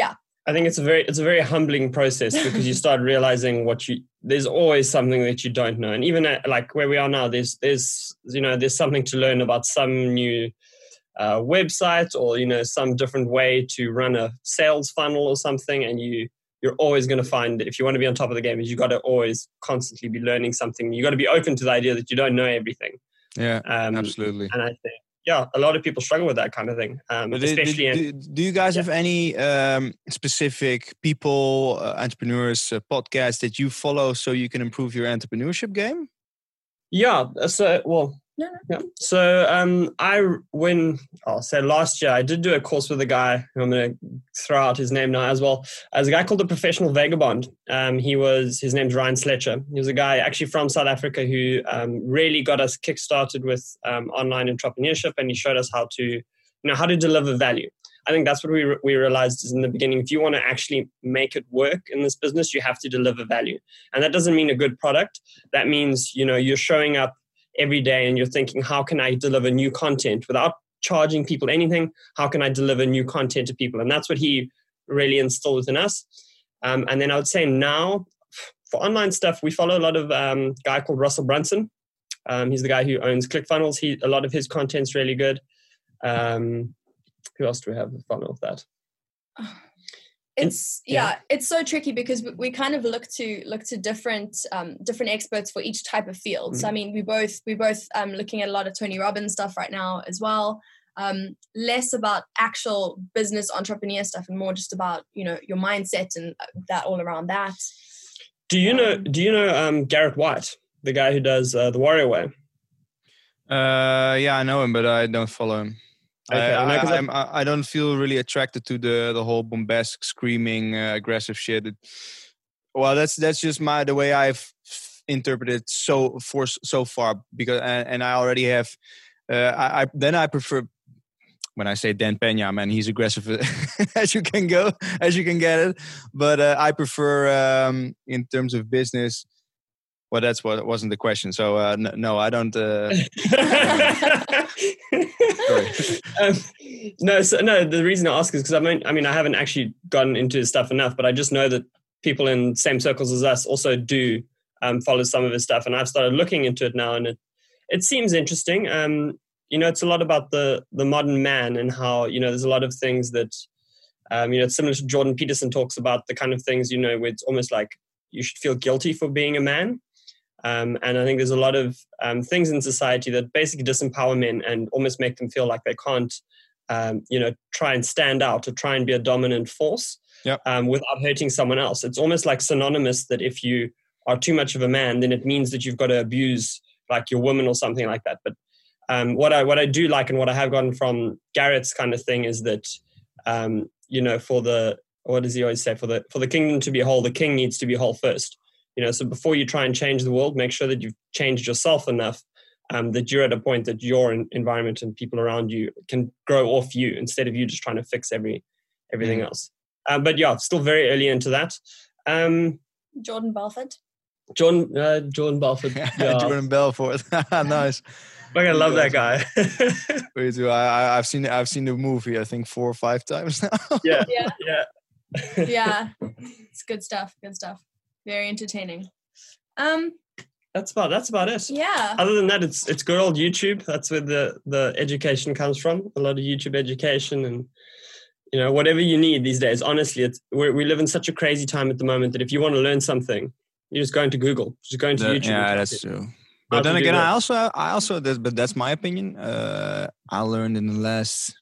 [SPEAKER 8] yeah
[SPEAKER 1] I think it's a very it's a very humbling process because you start realizing what you there's always something that you don't know, and even at, like where we are now, there's there's you know there's something to learn about some new uh, website or you know some different way to run a sales funnel or something, and you you're always going to find if you want to be on top of the game, is you got to always constantly be learning something. you've got to be open to the idea that you don't know everything.
[SPEAKER 2] yeah,
[SPEAKER 1] Um,
[SPEAKER 2] absolutely.
[SPEAKER 1] And I think yeah, a lot of people struggle with that kind of thing, um,
[SPEAKER 2] But do, do,
[SPEAKER 1] in
[SPEAKER 2] do, do you guys have any um, specific people, uh, entrepreneurs, uh, podcasts that you follow so you can improve your entrepreneurship game?
[SPEAKER 1] Yeah. uh, So, well, Yeah. So, um, I when I'll say last year, I did do a course with a guy who I'm going to throw out his name now as well as a guy called the Professional Vagabond. Um, he was his name's Ryan Fletcher. He was a guy actually from South Africa who um, really got us kickstarted with um, online entrepreneurship, and he showed us how to, you know, how to deliver value. I think that's what we, re- we realized is in the beginning. If you want to actually make it work in this business, you have to deliver value. And that doesn't mean a good product. That means, you know, you're showing up every day and you're thinking, how can I deliver new content without charging people anything? How can I deliver new content to people? And that's what he really instilled within us. Um, and then I would say now for online stuff, we follow a lot of um, guy called Russell Brunson. Um, he's the guy who owns ClickFunnels. He a lot of his content's really good. Um, who else do we have follow with that?
[SPEAKER 8] It's
[SPEAKER 1] yeah.
[SPEAKER 8] yeah. it's so tricky because we, we kind of look to look to different um, different experts for each type of field so i mean we both we both um, looking at a lot of tony robbins stuff right now as well um, less about actual business entrepreneur stuff and more just about you know your mindset and uh, that all around that
[SPEAKER 1] Do you know?
[SPEAKER 8] Um,
[SPEAKER 1] Do you know um, Garrett White, the guy who does uh, the Warrior Way?
[SPEAKER 2] Uh, yeah, I know him, but I don't follow him.
[SPEAKER 1] Okay, I
[SPEAKER 2] I, I, I'm- I, I don't feel really attracted to the the whole bombastic, screaming, uh, aggressive shit. It- well, that's that's just my the way I've interpreted so for so far because and, and I already have. Uh, I, I then I prefer when I say Dan Pena, man, he's aggressive as you can go, as you can get it. But uh, I prefer um, in terms of business. Well, that's what wasn't the question. So uh, n- no, I don't. Uh,
[SPEAKER 1] um, no, so, no. The reason I ask is because I mean, I mean, I haven't actually gotten into his stuff enough, but I just know that people in same circles as us also do um, follow some of his stuff, and I've started looking into it now, and it it seems interesting. Um, you know, it's a lot about the the modern man and how you know there's a lot of things that um, you know it's similar to Jordan Peterson talks about the kind of things you know where it's almost like you should feel guilty for being a man. Um, and I think there's a lot of um, things in society that basically disempower men and almost make them feel like they can't, um, you know, try and stand out or try and be a dominant force.
[SPEAKER 2] Yep.
[SPEAKER 1] um, without hurting someone else. It's almost like synonymous that if you are too much of a man, then it means that you've got to abuse like your woman or something like that. But um, what I what I do like and what I have gotten from Garrett's kind of thing is that um, you know for the what does he always say for the for the kingdom to be whole, the king needs to be whole first. You know, so before you try and change the world, make sure that you've changed yourself enough um, that you're at a point that your environment and people around you can grow off you instead of you just trying to fix every everything
[SPEAKER 2] Mm.
[SPEAKER 1] else. Uh, but yeah, still very early into that. Um,
[SPEAKER 8] Jordan belford
[SPEAKER 1] Jordan uh, Jordan Belfort. Yeah,
[SPEAKER 2] Jordan Belfort. nice.
[SPEAKER 1] Like, I love that guy.
[SPEAKER 2] Me too. I, I, I've seen I've seen the movie. I think four or five times now.
[SPEAKER 1] yeah,
[SPEAKER 8] Yeah.
[SPEAKER 1] yeah.
[SPEAKER 8] Yeah. it's good stuff. Good stuff. Very entertaining. Um,
[SPEAKER 1] That's about that's about it.
[SPEAKER 8] yeah.
[SPEAKER 1] Other than that, it's it's good old YouTube. That's where the the education comes from. A lot of YouTube education and you know whatever you need these days. Honestly, it's we we live in such a crazy time at the moment that if you want to learn something, you just go into Google, just go into
[SPEAKER 2] That-
[SPEAKER 1] YouTube.
[SPEAKER 2] yeah, that's
[SPEAKER 1] it.
[SPEAKER 2] true. But then again, I also, I also, that's, but that's my opinion. Uh, I learned in the last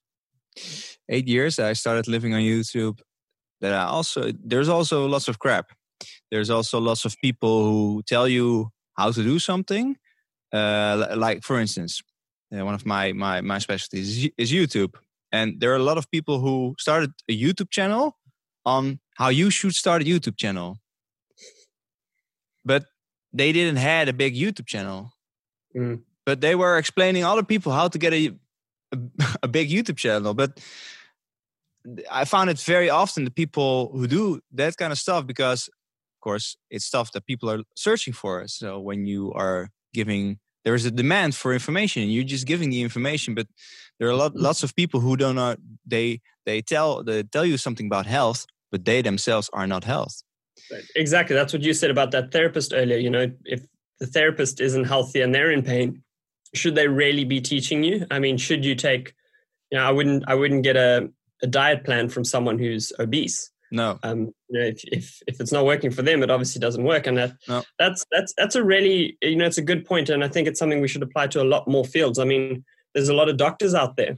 [SPEAKER 2] eight years that I started living on YouTube that I also there's also lots of crap. There's also lots of people who tell you how to do something. Uh, like for instance, uh, one of my my my specialties is, YouTube, and there are a lot of people who started a YouTube channel on how you should start a YouTube channel, but they didn't had a big YouTube channel.
[SPEAKER 1] Mm.
[SPEAKER 2] But they were explaining other people how to get a, a a big YouTube channel. But I found it very often the people who do that kind of stuff because, course, it's stuff that people are searching for. So when you are giving, there is a demand for information. and You're just giving the information, but there are a lot, mm-hmm. lots of people who don't know. They they tell they tell you something about health, but they themselves are not health.
[SPEAKER 1] Right. Exactly. That's what you said about that therapist earlier. You know, if the therapist isn't healthy and they're in pain, should they really be teaching you? I mean, should you take, you know, I wouldn't, I wouldn't get a, a diet plan from someone who's obese.
[SPEAKER 2] No.
[SPEAKER 1] Um, you know, if, if if it's not working for them, it obviously doesn't work, and that
[SPEAKER 2] No.
[SPEAKER 1] that's that's that's a really you know it's a good point, and I think it's something we should apply to a lot more fields. I mean, there's a lot of doctors out there,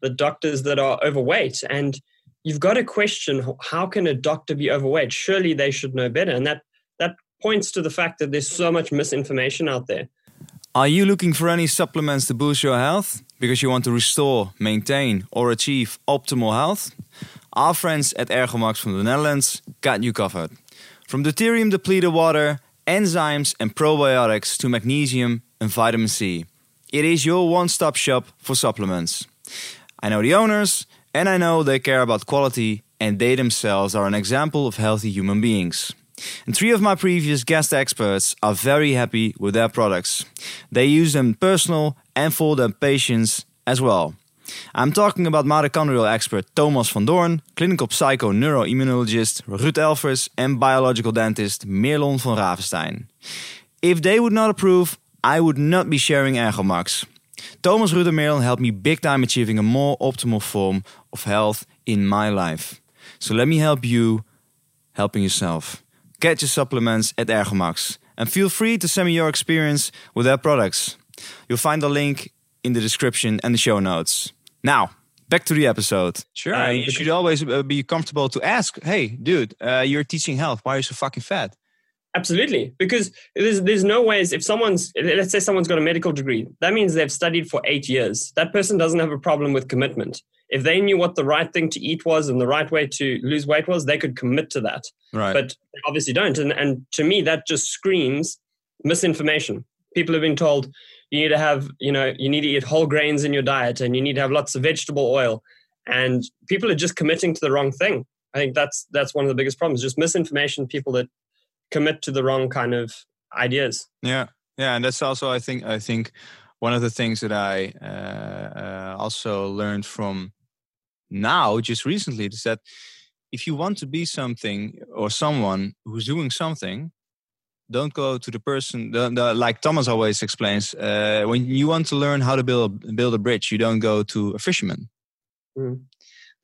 [SPEAKER 1] the doctors that are overweight, and you've got to question how can a doctor be overweight? Surely they should know better, and that that points to the fact that there's so much misinformation out there.
[SPEAKER 3] Are you looking for any supplements to boost your health because you want to restore, maintain, or achieve optimal health? Our friends at Ergomax from the Netherlands got you covered. From deuterium depleted water, enzymes, and probiotics to magnesium and vitamin C. It is your one stop shop for supplements. I know the owners, and I know they care about quality, and they themselves are an example of healthy human beings. And three of my previous guest experts are very happy with their products. They use them personal and for their patients as well. I'm talking about mitochondrial expert Thomas van Doorn, clinical psycho neuroimmunologist Ruud Elvers, and biological dentist Merlon van Ravenstein. If they would not approve, I would not be sharing Ergomax. Thomas, Ruud, and Merlon helped me big time achieving a more optimal form of health in my life. So let me help you helping yourself. Get your supplements at Ergomax and feel free to send me your experience with their products. You'll find the link in the description and the show notes. Now, back to the episode.
[SPEAKER 2] Sure.
[SPEAKER 1] Um,
[SPEAKER 2] and you should always uh, be comfortable to ask, hey, dude, uh, you're teaching health. Why are you so fucking fat?
[SPEAKER 1] Absolutely, because there's there's no ways if someone's let's say someone's got a medical degree, that means they've studied for eight years. That person doesn't have a problem with commitment. If they knew what the right thing to eat was and the right way to lose weight was, they could commit to that.
[SPEAKER 2] Right.
[SPEAKER 1] But they obviously don't. And and to me, that just screams misinformation. People have been told you need to have you know you need to eat whole grains in your diet and you need to have lots of vegetable oil, and people are just committing to the wrong thing. I think that's that's one of the biggest problems. Just misinformation. People that commit to the wrong kind of ideas.
[SPEAKER 2] Yeah, yeah, and that's also I think I think one of the things that I uh, uh, also learned from now just recently is that if you want to be something or someone who's doing something, don't go to the person. The, the, like Thomas always explains, uh, when you want to learn how to build build a bridge, you don't go to a fisherman.
[SPEAKER 1] Mm.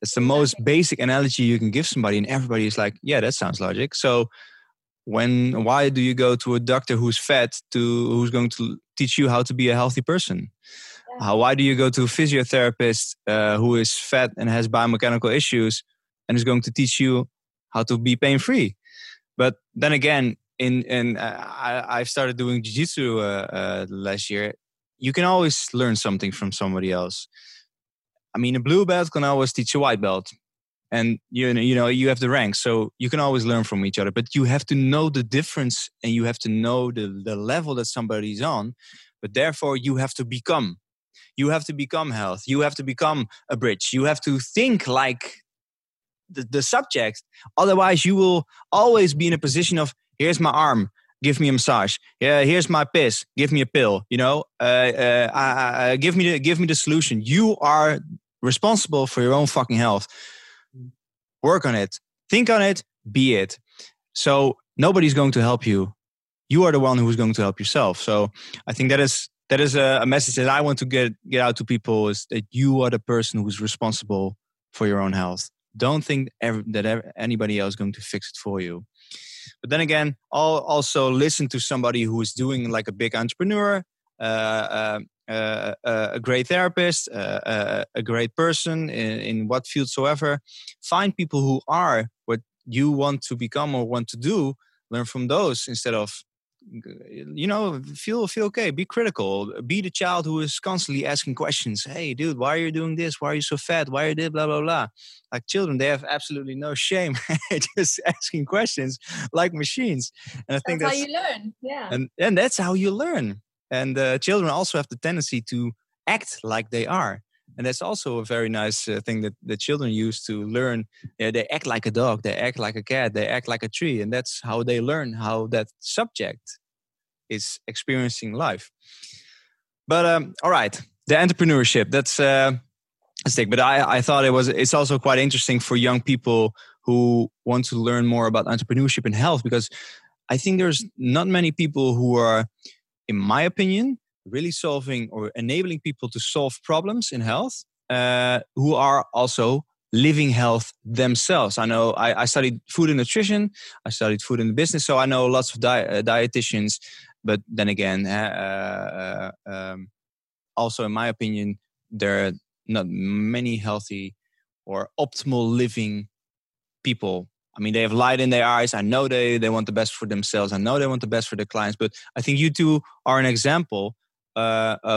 [SPEAKER 2] That's the most basic analogy you can give somebody, and everybody is like, "Yeah, that sounds logic." So when why do you go to a doctor who's fat to who's going to teach you how to be a healthy person how why do you go to a physiotherapist uh, who is fat and has biomechanical issues and is going to teach you how to be pain free. But then again, in in uh, I, I've started doing jiu-jitsu uh, uh, last year. You can always learn something from somebody else. I mean, a blue belt can always teach a white belt, and you know, you know, you have the ranks, so you can always learn from each other. But you have to know the difference, and you have to know the the level that somebody's on. But therefore, you have to become. You have to become health. You have to become a bridge. You have to think like the, the subject. Otherwise, you will always be in a position of here's my arm, give me a massage. Yeah, here's my piss, give me a pill. You know, uh, uh, uh, give me the give me the solution. You are responsible for your own fucking health. Work on it. Think on it. Be it. So nobody's going to help you. You are the one who's going to help yourself. So I think that is that is a, a message that I want to get get out to people is that you are the person who's responsible for your own health. Don't think ever, that ever, anybody else is going to fix it for you. But then again, I'll also listen to somebody who is doing like a big entrepreneur, uh, uh, uh, uh a great therapist, uh, a great person in, in what field soever. Find people who are what you want to become or want to do. Learn from those instead of you know feel feel okay be critical be the child who is constantly asking questions. Hey dude why are you doing this? Why are you so fat? Why are you this? Blah blah blah. Like children they have absolutely no shame just asking questions like machines.
[SPEAKER 8] And i think that's, that's how you learn yeah.
[SPEAKER 2] and and that's how you learn. And uh, children also have the tendency to act like they are and that's also a very nice uh, thing that the children use to learn yeah, they act like a dog they act like a cat they act like a tree and that's how they learn how that subject is experiencing life. But um, all right the entrepreneurship that's uh, a stick but I, I thought it was it's also quite interesting for young people who want to learn more about entrepreneurship and health because i think there's not many people who are in my opinion really solving or enabling people to solve problems in health uh, who are also living health themselves. I know I, I, studied food and nutrition, I studied food and business, so I know lots of di- uh, dietitians. But then again, uh, uh, um, also in my opinion, there are not many healthy or optimal living people. I mean, they have light in their eyes. I know they, they want the best for themselves. I know they want the best for their clients. But I think you two are an example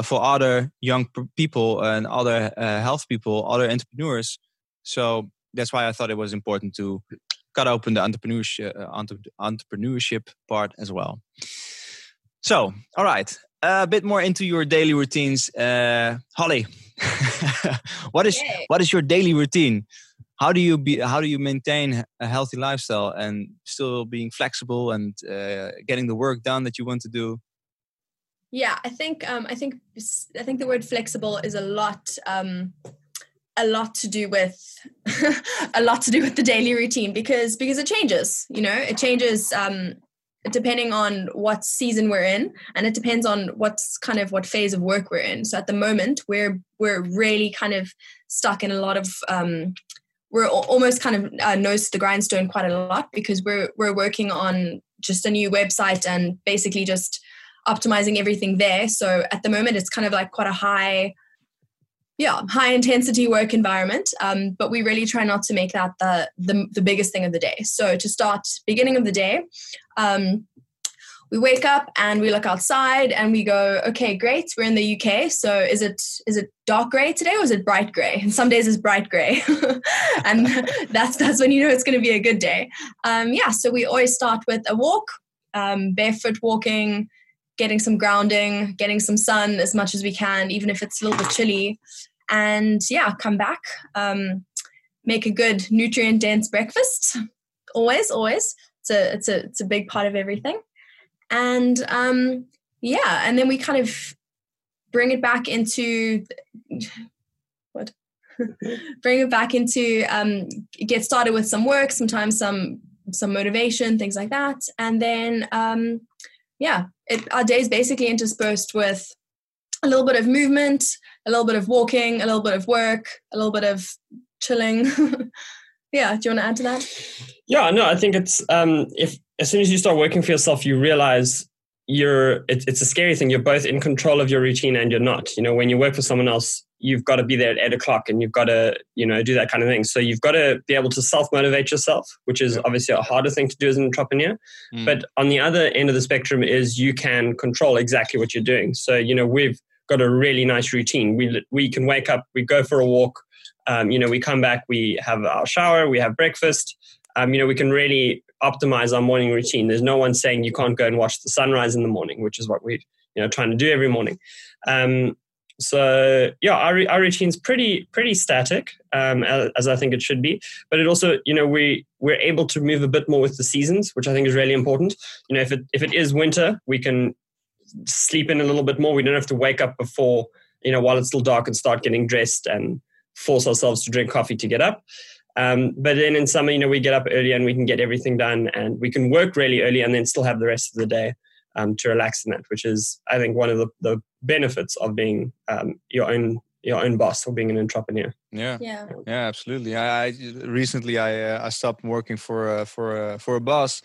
[SPEAKER 2] for other young people and other uh, health people, other entrepreneurs. So that's why I thought it was important to cut open the entrepreneurship, entrepreneurship part as well. So, all right, a bit more into your daily routines, uh, Holly. what is Yay. what is your daily routine? How do you be? How do you maintain a healthy lifestyle and still being flexible and uh, getting the work done that you want to do?
[SPEAKER 8] Yeah, I think um, I think I think the word flexible is a lot um, a lot to do with a lot to do with the daily routine because because it changes. You know, it changes um, depending on what season we're in, and it depends on what's kind of what phase of work we're in. So at the moment, we're we're really kind of stuck in a lot of um, we're almost kind of uh, nose to the grindstone quite a lot because we're we're working on just a new website and basically just optimizing everything there. So at the moment, it's kind of like quite a high, yeah, high intensity work environment. Um, but we really try not to make that the, the, the biggest thing of the day. So to start beginning of the day, um, we wake up and we look outside and we go, okay, great, we're in the UK. So is it is it dark gray today or is it bright gray? And some days it's bright gray, and that's that's when you know it's going to be a good day. Um, yeah, so we always start with a walk, um, barefoot walking, getting some grounding, getting some sun as much as we can, even if it's a little bit chilly. And yeah, come back, um, make a good nutrient dense breakfast. Always, always. It's a, it's a, it's a big part of everything. And um, yeah, and then we kind of bring it back into what? bring it back into um, get started with some work, sometimes some some motivation, things like that, and then um, yeah, it, our day is basically interspersed with a little bit of movement, a little bit of walking, a little bit of work, a little bit of chilling. yeah, do you want to add to that?
[SPEAKER 1] Yeah, no, I think it's um, if as soon as you start working for yourself, you realize you're it, it's a scary thing. You're both in control of your routine and you're not. You know, when you work for someone else, you've got to be there at eight o'clock and you've got to you know do that kind of thing. So you've got to be able to self-motivate yourself which is obviously a harder thing to do as an entrepreneur.
[SPEAKER 2] Mm.
[SPEAKER 1] but on the other end of the spectrum is you can control exactly what you're doing. So you know we've got a really nice routine. We we can wake up we go for a walk um, you know we come back we have our shower we have breakfast. Um, you know we can really optimize our morning routine. There's no one saying you can't go and watch the sunrise in the morning which is what we you know trying to do every morning. Um, so yeah our, our routine's pretty pretty static um, as, as i think it should be. But it also you know we we're able to move a bit more with the seasons which i think is really important. You know if it if it is winter we can sleep in a little bit more. We don't have to wake up before you know while it's still dark and start getting dressed and force ourselves to drink coffee to get up. Um, but then in summer you know we get up early and we can get everything done and we can work really early and then still have the rest of the day um, to relax in that which is i think one of the, the benefits of being um, your own your own boss or being an entrepreneur
[SPEAKER 2] Yeah.
[SPEAKER 8] Yeah.
[SPEAKER 2] Yeah, absolutely. I, I recently I uh, I stopped working for uh, for uh, for a boss,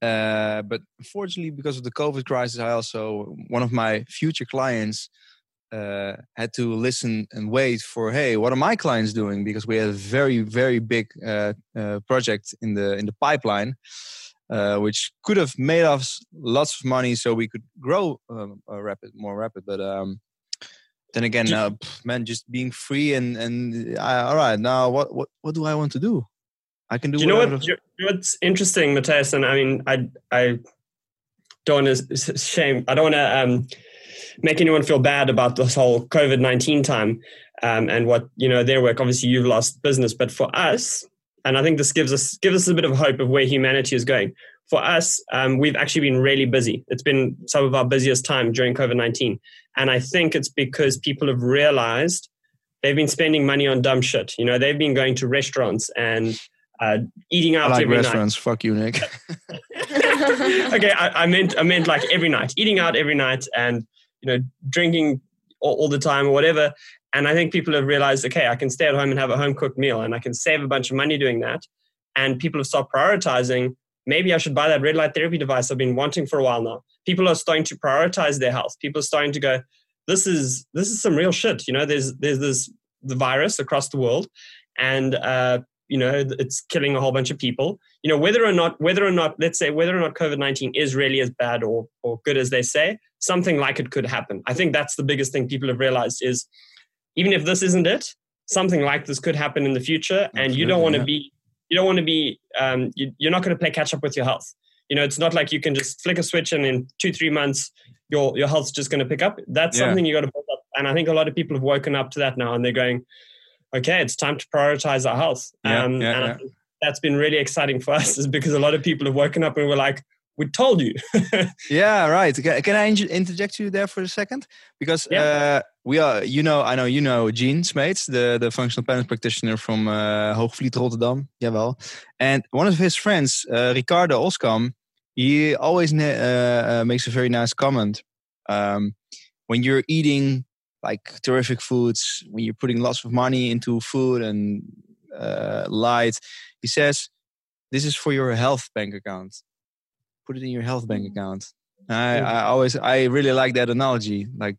[SPEAKER 2] uh, but unfortunately because of the COVID crisis, I also one of my future clients uh, had to listen and wait for hey, what are my clients doing? Because we had a very very big uh, uh, project in the in the pipeline. Uh, which could have made us lots of money, so we could grow um, uh, rapid, more rapid. But um, then again, uh, man, just being free and and I, all right, now what what what do I want to do? I can do.
[SPEAKER 1] Do you know what? You know what's interesting, Matthias? And I mean, I I don't want to shame. I don't want to um, make anyone feel bad about this whole COVID nineteen time um, and what you know their work. Obviously, you've lost business, but for us, and I think this gives us gives us a bit of hope of where humanity is going. For us, um, we've actually been really busy. It's been some of our busiest time during COVID nineteen, and I think it's because people have realized they've been spending money on dumb shit. You know, they've been going to restaurants and uh, eating
[SPEAKER 2] I
[SPEAKER 1] out
[SPEAKER 2] like
[SPEAKER 1] every
[SPEAKER 2] restaurants. Fuck you, Nick.
[SPEAKER 1] okay, I, I meant I meant like every night, eating out every night, and you know, drinking all, all the time or whatever. And I think people have realized, okay, I can stay at home and have a home cooked meal, and I can save a bunch of money doing that. And people have started prioritizing. Maybe I should buy that red light therapy device I've been wanting for a while now. People are starting to prioritize their health. People are starting to go, this is this is some real shit. You know, there's there's this the virus across the world, and uh, you know it's killing a whole bunch of people. You know, whether or not whether or not let's say whether or not COVID nineteen is really as bad or or good as they say, something like it could happen. I think that's the biggest thing people have realized is even if this isn't it, something like this could happen in the future, and you don't want to
[SPEAKER 2] yeah.
[SPEAKER 1] be you don't want to be um, you, you're not going to play catch up with your health. You know, it's not like you can just flick a switch and in two three months your your health's just going to pick up. That's
[SPEAKER 2] Yeah.
[SPEAKER 1] something you got to build up, and I think a lot of people have woken up to that now, and they're going, okay, it's time to prioritize our health.
[SPEAKER 2] Yeah,
[SPEAKER 1] um,
[SPEAKER 2] yeah,
[SPEAKER 1] and
[SPEAKER 2] yeah.
[SPEAKER 1] I think that's been really exciting for us, is because a lot of people have woken up and were like, we told you.
[SPEAKER 2] yeah, right. Can, I interject you there for a second? Because
[SPEAKER 1] Yeah.
[SPEAKER 2] uh, we are, you know, I know you know Gene Smeets, the, the functional patterns practitioner from uh, Hoogvliet, Rotterdam. Jawel. And one of his friends, uh, Ricardo Oskam, he always uh, uh, makes a very nice comment. Um, when you're eating like terrific foods, when you're putting lots of money into food and uh, light, he says, this is for your health bank account put it in your health bank mm-hmm. account. I, I always, I really like that analogy. Like,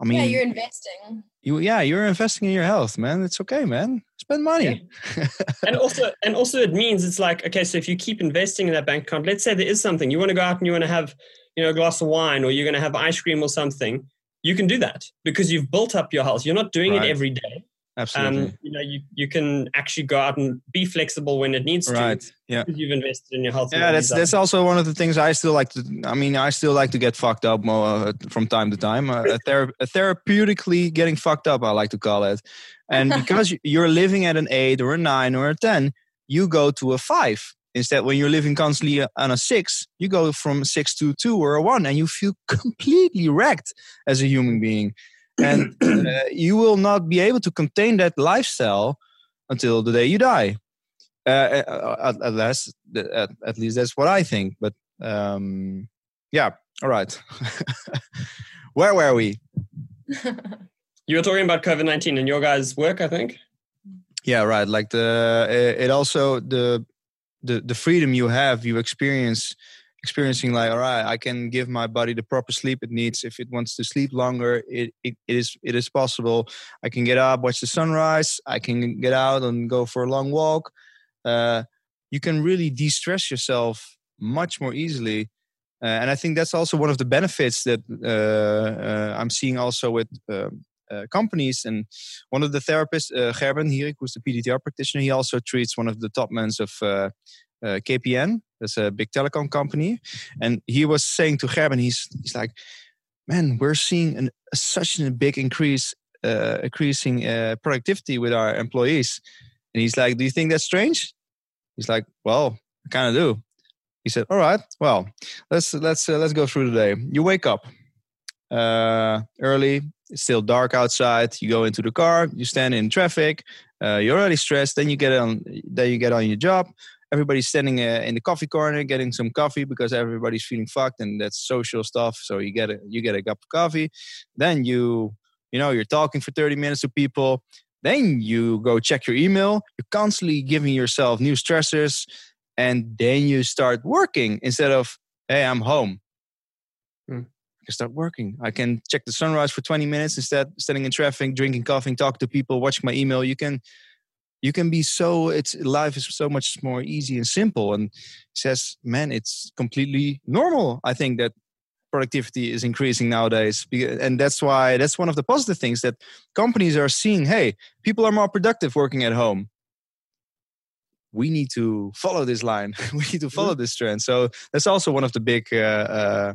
[SPEAKER 2] I mean,
[SPEAKER 8] yeah, you're investing.
[SPEAKER 2] you, yeah, you're investing in your health, man. It's okay, man. Spend money.
[SPEAKER 1] and also and also it means it's like okay so if you keep investing in that bank account let's say there is something you want to go out and you want to have you know a glass of wine or you're going to have ice cream or something you can do that because you've built up your health you're not doing
[SPEAKER 2] Right.
[SPEAKER 1] it every day
[SPEAKER 2] Absolutely.
[SPEAKER 1] um, you know you, you can actually go out and be flexible when it needs to
[SPEAKER 2] right. Yeah.
[SPEAKER 1] because you've invested in your health
[SPEAKER 2] Yeah, that's that's also one of the things I still like to. I mean, I still like to get fucked up more uh, from time to time. Uh, a thera- a therapeutically getting fucked up, I like to call it. And because you're living at an eight or a nine or a ten, you go to a five. Instead, when you're living constantly on a six, you go from six to two or a one, and you feel completely wrecked as a human being. And uh, you will not be able to contain that lifestyle until the day you die. Uh, uh, at, at least, at, at least that's what I think. But um, yeah, all right. Where were we?
[SPEAKER 1] you were talking about covid-19 and your guys work i think
[SPEAKER 2] Yeah, right. Like the uh, it also the the the freedom you have, you experience experiencing like all right i can give my body the proper sleep it needs. If it wants to sleep longer it, it, it is it is possible. I can get up watch the sunrise. I can get out and go for a long walk. Uh, you can really de-stress yourself much more easily. Uh, and i think that's also one of the benefits that uh, uh i'm seeing also with um, uh, companies. And one of the therapists, uh, Gerben Hierik, who's the PDTR practitioner, he also treats one of the top men of KPN. That's a big telecom company. And he was saying to Gerben, he's, he's like, man, we're seeing an, such a big increase, uh, increasing uh, productivity with our employees. And he's like, do you think that's strange? He's like, well, I kind of do. He said, all right, well, let's, let's, let's go through the day. You wake up early, it's still dark outside. You go into the car. You stand in traffic. Uh, you're already stressed. Then you get on. Then you get on your job. Everybody's standing uh, in the coffee corner getting some coffee because everybody's feeling fucked, and that's social stuff. So you get a you get a cup of coffee. Then you you know you're talking for 30 minutes to people. Then you go check your email. You're constantly giving yourself new stressors, and then you start working instead of hey I'm home I can start working. I can check the sunrise for 20 minutes instead standing in traffic, drinking coffee, talk to people, watching my email. You can you can be so it's life is so much more easy and simple and says man it's completely normal i think that productivity is increasing nowadays and that's why that's one of the positive things that companies are seeing hey people are more productive working at home we need to follow this line we need to follow mm-hmm. this trend so that's also one of the big uh, uh,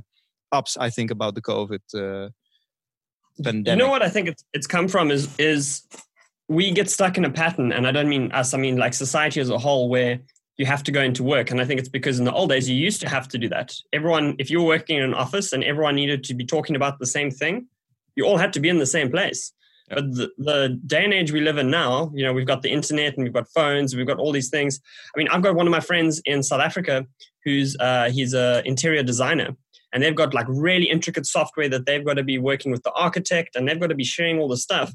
[SPEAKER 2] ups I think about the COVID uh, pandemic.
[SPEAKER 1] You know what I think it's it's come from is is we get stuck in a pattern, and I don't mean us. I mean like society as a whole, where you have to go into work, and I think it's because in the old days you used to have to do that. Everyone, if you were working in an office and everyone needed to be talking about the same thing, you all had to be in the same place. Yep. But the, the, day and age we live in now, you know, we've got the internet and we've got phones, and we've got all these things. I mean, I've got one of my friends in South Africa who's uh, he's a interior designer, and they've got like really intricate software that they've got to be working with the architect and they've got to be sharing all the stuff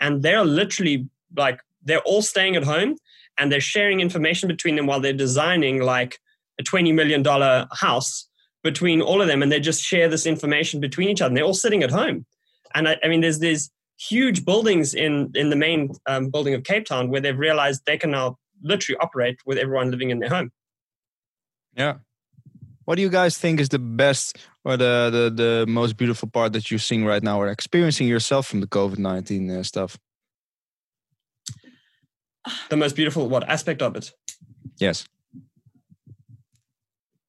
[SPEAKER 1] and they're literally like they're all staying at home and they're sharing information between them while they're designing like a 20 million dollar house between all of them and they just share this information between each other and they're all sitting at home. And i, I mean there's these huge buildings in in the main um, building of cape town where they've realized they can now literally operate with everyone living in their home.
[SPEAKER 2] Yeah what do you guys think is the best or the, the, the most beautiful part that you're seeing right now or experiencing yourself from the COVID 19 uh, stuff?
[SPEAKER 1] The most beautiful, what aspect of it?
[SPEAKER 2] Yes.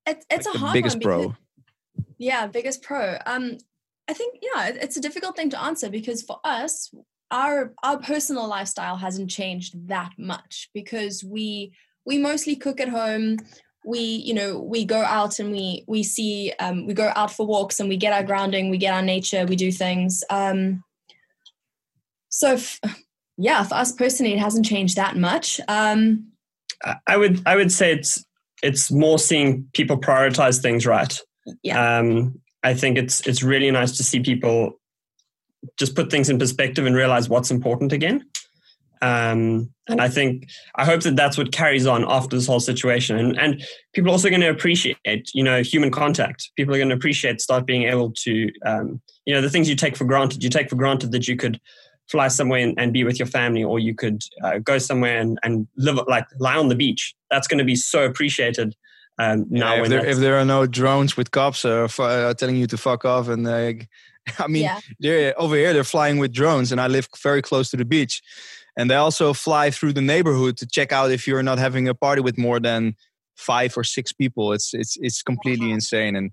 [SPEAKER 8] It, it's like a hard
[SPEAKER 2] biggest
[SPEAKER 8] one
[SPEAKER 2] because, pro.
[SPEAKER 8] Yeah, biggest pro. Um, I think yeah, it's a difficult thing to answer because for us, our our personal lifestyle hasn't changed that much because we we mostly cook at home we you know we go out and we we see um, we go out for walks and we get our grounding we get our nature we do things. Um, so f- yeah for us personally it hasn't changed that much. Um,
[SPEAKER 1] i would i would say it's it's more seeing people prioritize things right.
[SPEAKER 8] Yeah.
[SPEAKER 1] Um, i think it's it's really nice to see people just put things in perspective and realize what's important again um, and I think I hope that that's what carries on after this whole situation. And, and people are also going to appreciate, you know, human contact. People are going to appreciate start being able to, um, you know, the things you take for granted. You take for granted that you could fly somewhere and, and be with your family, or you could uh, go somewhere and, and live like lie on the beach. That's going to be so appreciated. Um, now,
[SPEAKER 2] yeah, if, there, if there are no drones with cops uh, uh, telling you to fuck off, and uh, I mean, yeah. they're over here they're flying with drones, and I live very close to the beach and they also fly through the neighborhood to check out if you're not having a party with more than five or six people. It's it's it's completely uh-huh. insane and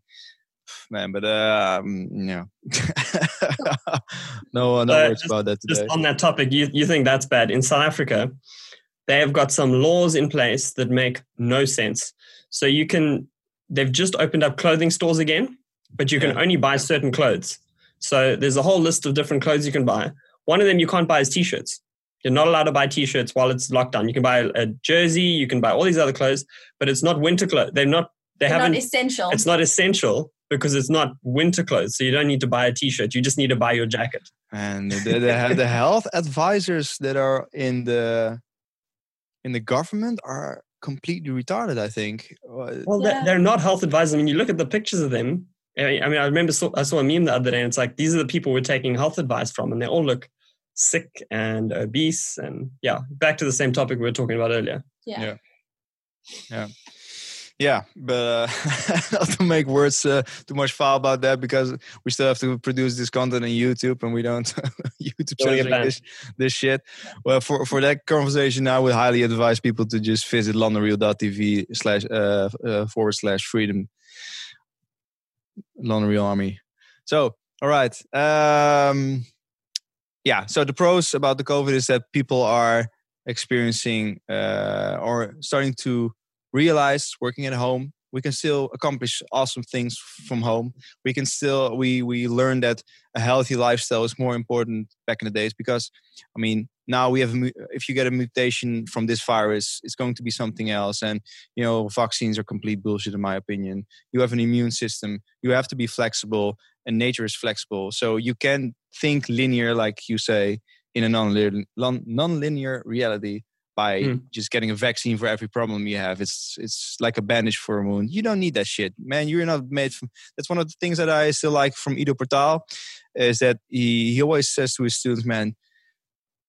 [SPEAKER 2] man, but uh, um, yeah, no, no uh, worries
[SPEAKER 1] just,
[SPEAKER 2] about that today.
[SPEAKER 1] Just on that topic, you you think that's bad in South Africa? They have got some laws in place that make no sense. So you can, they've just opened up clothing stores again, but you can yeah. only buy certain clothes. So there's a whole list of different clothes you can buy. One of them you can't buy is t-shirts. You're not allowed to buy t-shirts while it's locked down. You can buy a jersey, you can buy all these other clothes, but it's not winter clothes. They're not. They
[SPEAKER 8] They're
[SPEAKER 1] haven't.
[SPEAKER 8] Not essential.
[SPEAKER 1] It's not essential because it's not winter clothes. So you don't need to buy a t-shirt. You just need to buy your jacket.
[SPEAKER 2] And they, they have the health advisors that are in the in the government are completely retarded. I think. Uh,
[SPEAKER 1] Well,
[SPEAKER 8] Yeah.
[SPEAKER 1] they're, they're not health advisors. I mean, you look at the pictures of them. I mean, I, mean, I remember saw, I saw a meme the other day, and it's like these are the people we're taking health advice from, and they all look sick and obese. And yeah, back to the same topic we were talking about earlier.
[SPEAKER 8] Yeah.
[SPEAKER 2] Yeah. yeah, but uh, not to make words uh, too much foul about that because we still have to produce this content on YouTube and we don't YouTube
[SPEAKER 1] Don't
[SPEAKER 2] censoring this, this shit. Well, for, for that conversation, I would highly advise people to just visit londonreal.tv slash uh, uh, forward slash freedom London Real Army. So, all right. Um, yeah, so the pros about the COVID is that people are experiencing uh, or starting to realize working at home we can still accomplish awesome things from home. We can still we we learn that a healthy lifestyle is more important back in the days because i mean now we have if you get a mutation from this virus it's going to be something else. And you know vaccines are complete bullshit in my opinion. You have an immune system. You have to be flexible and nature is flexible. So you can think linear like you say in a non-linear, reality by
[SPEAKER 1] Mm.
[SPEAKER 2] just getting a vaccine for every problem you have. It's it's like a bandage for a wound. You don't need that shit, man. You're not made from. That's one of the things that I still like from Ido Portal, is that he he always says to his students, man,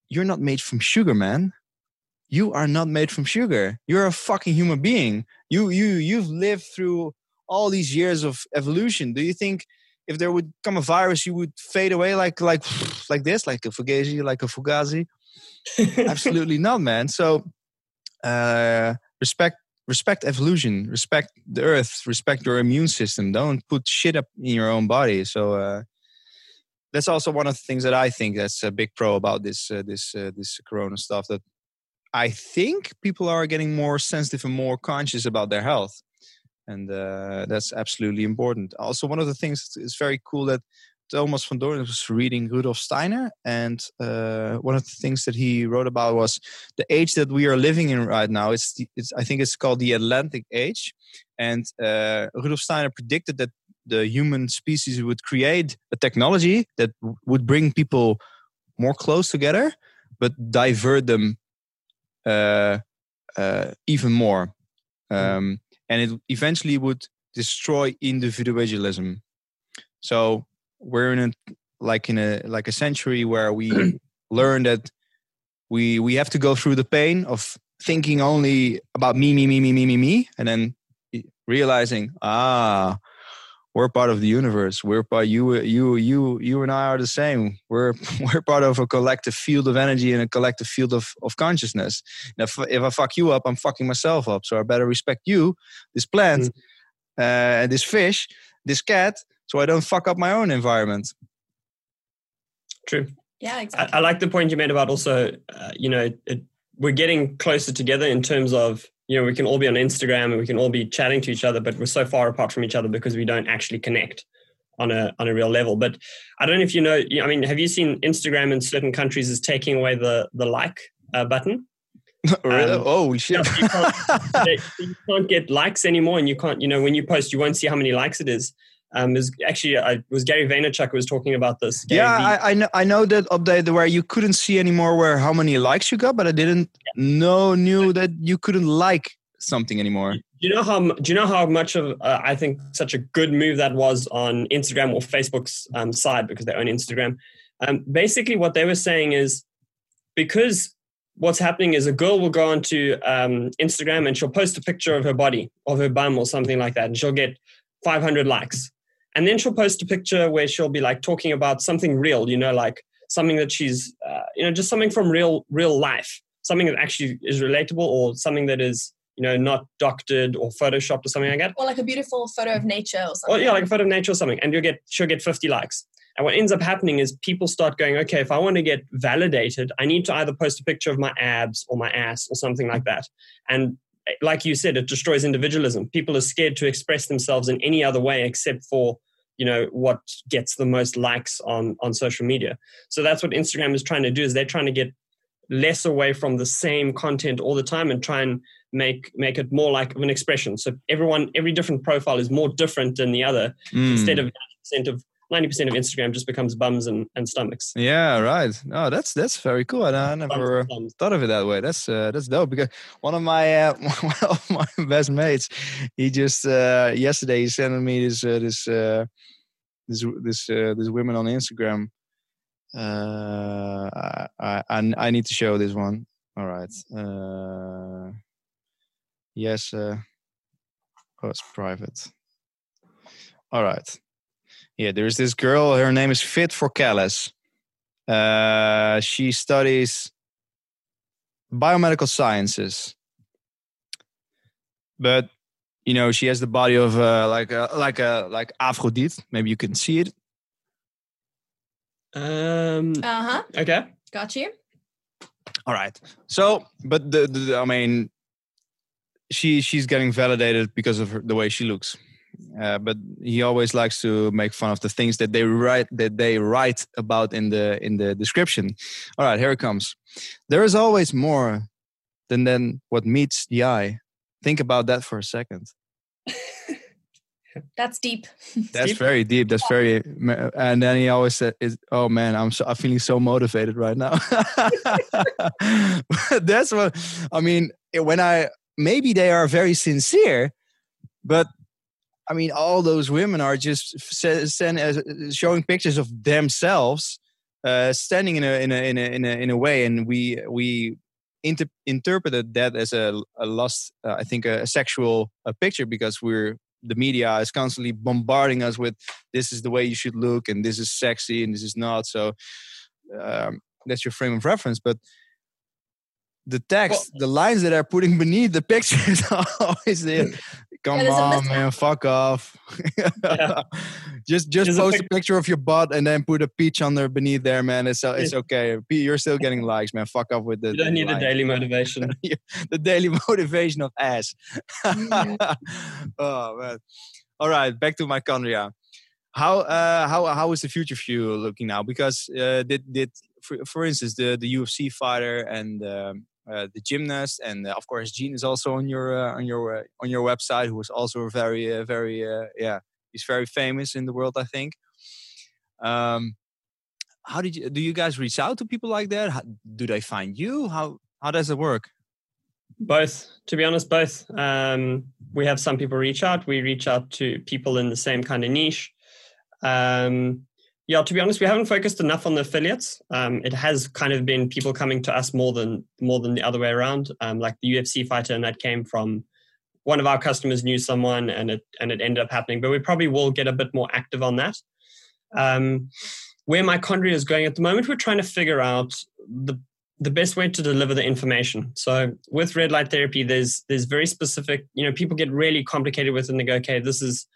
[SPEAKER 2] you're not made from sugar, man. You are not made from sugar. You're a fucking human being. You you you've lived through all these years of evolution. Do you think if there would come a virus, you would fade away like like like this, like a fugazi, like a fugazi? Absolutely not, man. So uh, respect respect evolution, respect the earth, respect your immune system. Don't put shit up in your own body. So uh, that's also one of the things that I think that's a big pro about this uh, this uh, this Corona stuff. That I think people are getting more sensitive and more conscious about their health, and uh, that's absolutely important. Also, one of the things is very cool that Thomas van Doorn was reading Rudolf Steiner, and uh, one of the things that he wrote about was the age that we are living in right now. It's, the, it's I think it's called the Atlantic Age, and uh, Rudolf Steiner predicted that the human species would create a technology that w- would bring people more close together, but divert them uh, uh, even more, um, and it eventually would destroy individualism. So we're in a like in a like a century where we learn that we we have to go through the pain of thinking only about me me me me me me me and then realizing ah we're part of the universe we're part you you you you and i are the same we're we're part of a collective field of energy and a collective field of of consciousness and if, if i fuck you up i'm fucking myself up so i better respect you this plant uh, this fish this cat so I don't fuck up my own environment.
[SPEAKER 1] True.
[SPEAKER 8] Yeah,
[SPEAKER 1] I,
[SPEAKER 8] exactly.
[SPEAKER 1] I like the point you made about also, uh, you know, it, we're getting closer together in terms of, you know, we can all be on Instagram and we can all be chatting to each other, but we're so far apart from each other because we don't actually connect on a on a real level. But I don't know if you know. I mean, have you seen Instagram in certain countries is taking away the the like uh, button?
[SPEAKER 2] really?
[SPEAKER 1] Um,
[SPEAKER 2] oh shit!
[SPEAKER 1] Yeah, you, can't, you can't get likes anymore, and you can't. You know, when you post, you won't see how many likes it is. Um, is actually, I was Gary Vaynerchuk who was talking about this. Gary
[SPEAKER 2] yeah,
[SPEAKER 1] V.
[SPEAKER 2] I, I know. I know that update where you couldn't see anymore where how many likes you got, but I didn't know knew that you couldn't like something anymore.
[SPEAKER 1] Do you know how? Do you know how much of uh, I think such a good move that was on Instagram or Facebook's um, side because they own Instagram. Um, basically, what they were saying is because what's happening is a girl will go onto um, Instagram and she'll post a picture of her body, of her bum or something like that, and she'll get 500 likes. And then she'll post a picture where she'll be like talking about something real, you know, like something that she's, uh, you know, just something from real, real life, something that actually is relatable or something that is, you know, not doctored or photoshopped or something like that.
[SPEAKER 8] or like a beautiful photo of nature or something Or
[SPEAKER 1] yeah, like a photo of nature or something, and you'll get she'll get 50 likes. And what ends up happening is people start going, okay, if I want to get validated, I need to either post a picture of my abs or my ass or something like that. And like you said, it destroys individualism. People are scared to express themselves in any other way except for you know what gets the most likes on on social media. So that's what Instagram is trying to do. Is they're trying to get less away from the same content all the time and try and make make it more like of an expression. So everyone, every different profile is more different than the other
[SPEAKER 2] Mm.
[SPEAKER 1] instead of 90% of 90% of Instagram just becomes bums and, and stomachs.
[SPEAKER 2] Yeah, right. No, that's that's very cool. I, I never thought of it that way. That's uh, that's dope because one of my uh, one of my best mates, he just uh, yesterday he sent me this uh, this uh, this this uh, this women on Instagram. Uh, I, I I I need to show this one. All right. Uh, yes. Uh, oh, it's private. All right. Yeah, there's this girl. Her name is Fit for Callus. Uh, she studies biomedical sciences, but you know she has the body of uh, like a like a like Aphrodite. Maybe you can see it.
[SPEAKER 1] Um,
[SPEAKER 8] Uh huh.
[SPEAKER 1] okay.
[SPEAKER 8] Got you.
[SPEAKER 2] All right. So, but the, the I mean, she she's getting validated because of her, the way she looks. Uh, but he always likes to make fun of the things that they write that they write about in the in the description. All right, here it comes. There is always more than than what meets the eye. Think about that for a second.
[SPEAKER 8] That's deep.
[SPEAKER 2] That's
[SPEAKER 1] Deep.
[SPEAKER 2] very deep. That's very, and then he always said, is, "Oh man, I'm so I'm feeling so motivated right now." That's what I mean. When I maybe they are very sincere, but I mean, all those women are just se- send, uh, showing pictures of themselves uh, standing in a in a in a in a, in a way, and we we inter- interpreted that as a, a lust, uh, I think, a, a sexual uh, picture because we're the media is constantly bombarding us with this is the way you should look and this is sexy and this is not. So um, that's your frame of reference, but. The text, the lines that are putting beneath the pictures are always there. Come
[SPEAKER 8] there's a
[SPEAKER 2] on,
[SPEAKER 8] mismatch.
[SPEAKER 2] man, fuck off.
[SPEAKER 1] Yeah.
[SPEAKER 2] just just
[SPEAKER 1] There's
[SPEAKER 2] post a
[SPEAKER 1] pic-
[SPEAKER 2] picture of your butt and then put a peach under beneath there, man. It's uh, it's okay. You're still getting likes, man. Fuck off with the.
[SPEAKER 1] You don't need the
[SPEAKER 2] likes.
[SPEAKER 1] daily motivation.
[SPEAKER 2] the daily motivation of ass.
[SPEAKER 8] Mm.
[SPEAKER 2] oh man. All right, back to Mitochondriac. How uh how how is the future for you looking now? Because uh, did did for, for instance the the UFC fighter and um, uh, the gymnast and uh, of course Gene is also on your uh, on your on your website who is also very very yeah he's very famous in the world I think. Um, how did you do? You guys reach out to people like that? How, do they find you? How how does it work?
[SPEAKER 1] Both, to be honest, both. Um, we have some people reach out. We reach out to people in the same kind of niche. Um, yeah, to be honest, we haven't focused enough on the affiliates. Um, it has kind of been people coming to us more than more than the other way around. Um, like the UFC fighter, and that came from one of our customers knew someone, and it and it ended up happening. But we probably will get a bit more active on that. Um, where Mitochondriac is going at the moment, we're trying to figure out the the best way to deliver the information. So with red light therapy, there's there's very specific. You know, people get really complicated with it and they go, okay, this is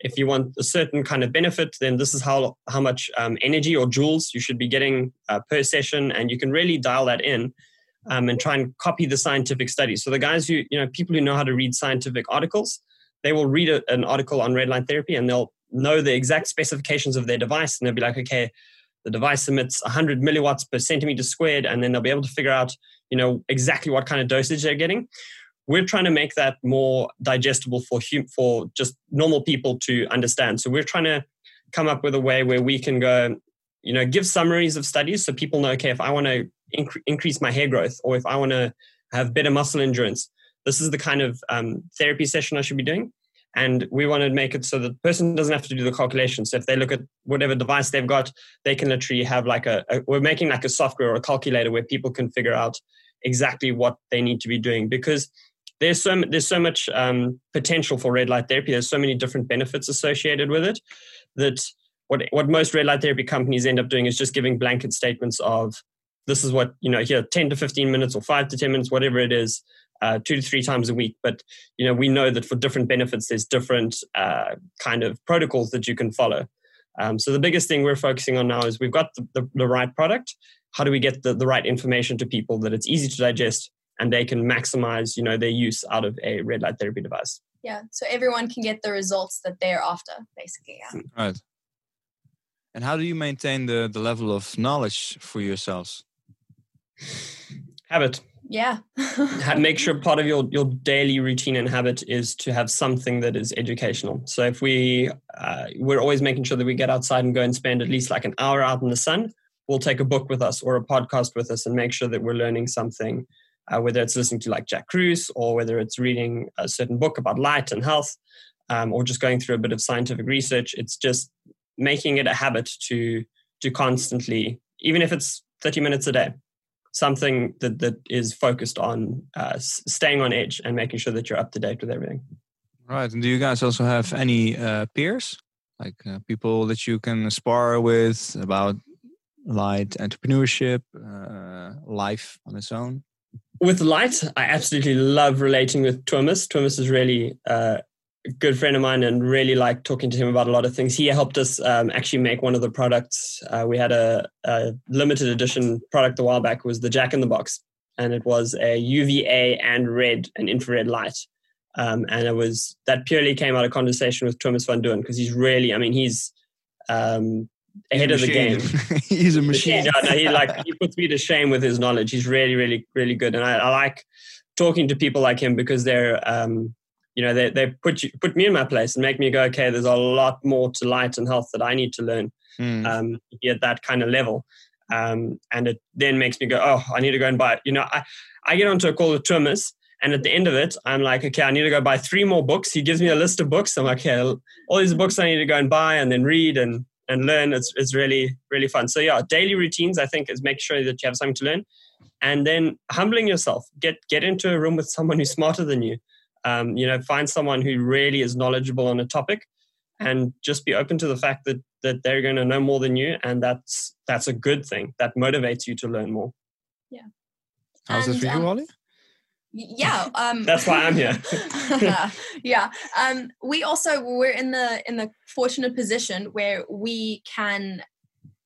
[SPEAKER 1] if you want a certain kind of benefit, then this is how how much um, energy or joules you should be getting uh, per session, and you can really dial that in um, and try and copy the scientific studies. So the guys who you know people who know how to read scientific articles, they will read a, an article on red light therapy and they'll know the exact specifications of their device, and they'll be like, okay, the device emits 100 milliwatts per centimeter squared, and then they'll be able to figure out you know exactly what kind of dosage they're getting we're trying to make that more digestible for hum- for just normal people to understand. So we're trying to come up with a way where we can go, you know, give summaries of studies so people know, okay, if I want to inc- increase my hair growth or if I want to have better muscle endurance, this is the kind of um, therapy session I should be doing. And we want to make it so that the person doesn't have to do the calculation. So if they look at whatever device they've got, they can literally have like a, a we're making like a software or a calculator where people can figure out exactly what they need to be doing because there's so there's so much um, potential for red light therapy. There's so many different benefits associated with it that what what most red light therapy companies end up doing is just giving blanket statements of this is what you know here 10 to 15 minutes or 5 to 10 minutes whatever it is uh, two to three times a week. But you know we know that for different benefits there's different uh, kind of protocols that you can follow. Um, so the biggest thing we're focusing on now is we've got the, the, the right product. How do we get the, the right information to people that it's easy to digest and they can maximize you know their use out of a red light therapy device
[SPEAKER 8] Yeah. So everyone can get the results that they're after, basically. Yeah.
[SPEAKER 2] Right. And how do you maintain the, the level of knowledge for yourselves?
[SPEAKER 1] habit
[SPEAKER 8] Yeah.
[SPEAKER 1] Make sure part of your your daily routine and habit is to have something that is educational. So if we uh, we're always making sure that we get outside and go and spend at least like an hour out in the sun, we'll take a book with us or a podcast with us and make sure that we're learning something. Uh, whether it's listening to like Jack Kruse or whether it's reading a certain book about light and health, um, or just going through a bit of scientific research, it's just making it a habit to to constantly, even if it's thirty minutes a day, something that, that is focused on uh, staying on edge and making sure that you're up to date with everything.
[SPEAKER 2] Right. And do you guys also have any uh, peers, like uh, people that you can spar with about light entrepreneurship, uh, life on its own?
[SPEAKER 1] With light, I absolutely love relating with Thomas. Thomas is really uh, a good friend of mine and really like talking to him about a lot of things. He helped us um, actually make one of the products. Uh, we had a, a limited edition product a while back was the Jack in the Box, and it was a UVA and red and infrared light. Um, and it was that purely came out of conversation with Thomas van Doorn because he's really, I mean, he's um, ahead of the game.
[SPEAKER 2] He's a machine.
[SPEAKER 1] Yeah, no, he like he puts me to shame with his knowledge. He's really, really, really good, and I, I like talking to people like him because they're, um, you know, they they put you put me in my place and make me go, okay, there's a lot more to light and health that I need to learn
[SPEAKER 2] Mm.
[SPEAKER 1] um, to at that kind of level. Um, and it then makes me go, oh, I need to go and buy. You know, I, I get onto a call with Thomas, and at the end of it, I'm like, okay, I need to go buy three more books. He gives me a list of books. I'm like, okay, all these books I need to go and buy and then read and and learn. It's it's really really fun. So yeah, daily routines I think is make sure that you have something to learn, and then humbling yourself. Get get into a room with someone who's smarter than you. Um, you know, find someone who really is knowledgeable on a topic, and just be open to the fact that that they're going to know more than you, and that's that's a good thing. That motivates you to learn more.
[SPEAKER 2] Yeah how's this for you,
[SPEAKER 8] um,
[SPEAKER 2] Ollie?
[SPEAKER 8] Yeah um
[SPEAKER 1] That's why I'm here.
[SPEAKER 8] yeah um we also we're in the in the fortunate position where we can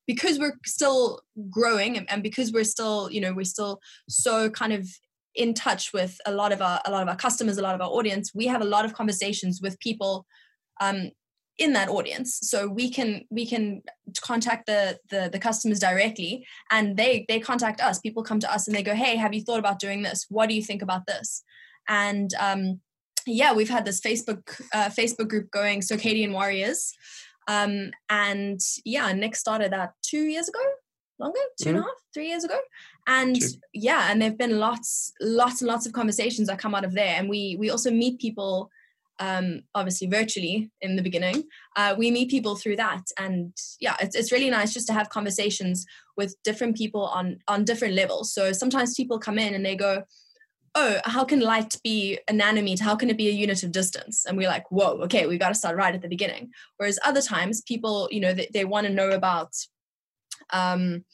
[SPEAKER 8] because we're still growing and, and because we're still you know we're still so kind of in touch with a lot of our a lot of our customers a lot of our audience we have a lot of conversations with people um in that audience. So we can we can contact the, the the customers directly and they they contact us. People come to us and they go hey have you thought about doing this? What do you think about this? And um yeah we've had this facebook uh, facebook group going circadian warriors. Um and yeah nick started that two years ago longer two and a
[SPEAKER 1] Mhm.
[SPEAKER 8] half, three years ago. And
[SPEAKER 1] Two.
[SPEAKER 8] yeah and there've been lots lots and lots of conversations that come out of there. And we we also meet people um, obviously virtually in the beginning. Uh, we meet people through that, and yeah, it's it's really nice just to have conversations with different people on on different levels. So sometimes people come in and they go, "Oh, how can light be a nanometer? How can it be a unit of distance?" And we're like, "Whoa, okay, we've got to start right at the beginning." Whereas other times, people, you know, they, they want to know about. Um,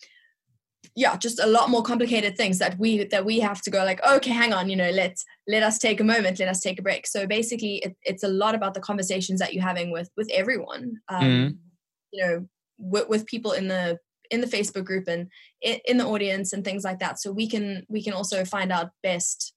[SPEAKER 8] yeah just a lot more complicated things that we that we have to go like okay hang on you know let's let us take a moment let us take a break. So basically it, it's a lot about the conversations that you're having with with everyone um
[SPEAKER 2] Mhm.
[SPEAKER 8] you know with, with people in the in the facebook group and in, in the audience and things like that. So we can we can also find out best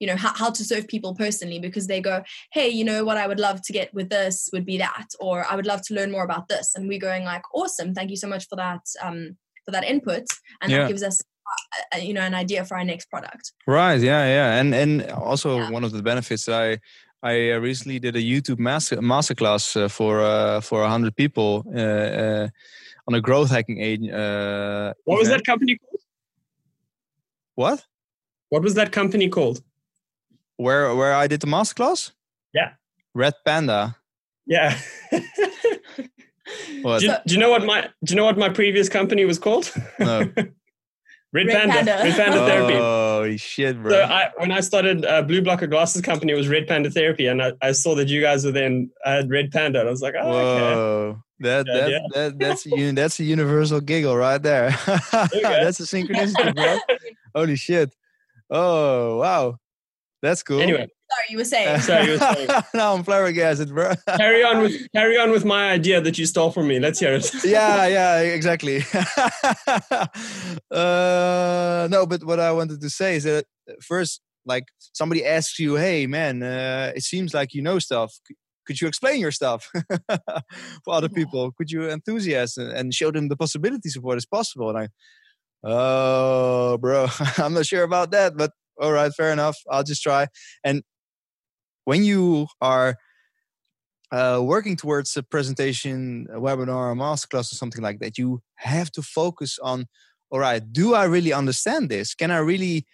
[SPEAKER 8] you know how, how to serve people personally because they go hey you know what i would love to get with this would be that or i would love to learn more about this. And we're going like awesome thank you so much for that um for that input and
[SPEAKER 2] Yeah.
[SPEAKER 8] that gives us uh, uh, you know an idea for our next product
[SPEAKER 2] Right. Yeah. Yeah. And and also
[SPEAKER 8] Yeah.
[SPEAKER 2] one of the benefits I I uh, recently did a YouTube master masterclass uh, for uh, for hundred people uh, uh, on a growth hacking aid. Uh,
[SPEAKER 1] What was
[SPEAKER 2] event.
[SPEAKER 1] that company called?
[SPEAKER 2] What?
[SPEAKER 1] What was that company called?
[SPEAKER 2] Where where I did the masterclass?
[SPEAKER 1] Yeah.
[SPEAKER 2] Red Panda.
[SPEAKER 1] Yeah.
[SPEAKER 2] What?
[SPEAKER 1] do, you, do you know what my Do you know what my previous company was called?
[SPEAKER 2] No.
[SPEAKER 1] Red,
[SPEAKER 8] Red
[SPEAKER 1] Panda.
[SPEAKER 8] Panda.
[SPEAKER 1] Red Panda Therapy.
[SPEAKER 2] Oh shit, bro.
[SPEAKER 1] So I, when I started uh, Blue Blocker Glasses Company, it was Red Panda Therapy, and I, I saw that you guys were then uh, Red Panda. And I was like, oh, okay.
[SPEAKER 2] Whoa. That,
[SPEAKER 1] Yeah,
[SPEAKER 2] that,
[SPEAKER 1] yeah.
[SPEAKER 2] that that's a uni- that's a universal giggle right there.
[SPEAKER 1] you
[SPEAKER 2] that's a synchronicity, bro. Holy shit! Oh wow, that's cool.
[SPEAKER 1] Anyway,
[SPEAKER 8] sorry you were saying
[SPEAKER 1] Sorry, you were saying.
[SPEAKER 2] now I'm flabbergasted, bro.
[SPEAKER 1] carry on with carry on with my idea that you stole from me. Let's hear it.
[SPEAKER 2] yeah, yeah, exactly. uh, no, but what I wanted to say is that first, like somebody asks you, "Hey, man, uh, it seems like you know stuff. Could you explain your stuff for other people? Could you enthusiast and, and show them the possibilities of what is possible?" And I, oh, bro, I'm not sure about that, but all right, fair enough. I'll just try. And when you are uh, working towards a presentation, a webinar, a masterclass, or something like that, you have to focus on, all right, do I really understand this? Can I really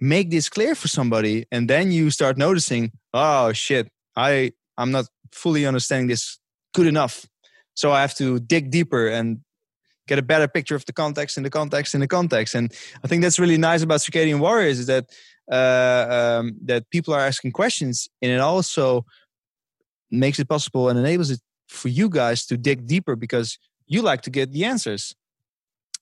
[SPEAKER 2] make this clear for somebody? And then you start noticing, oh shit, I I'm not fully understanding this good enough. So I have to dig deeper and get a better picture of the context in the context in the context. And I think that's really nice about circadian warriors is that uh, um, that people are asking questions, and it also makes it possible and enables it for you guys to dig deeper because you like to get the answers.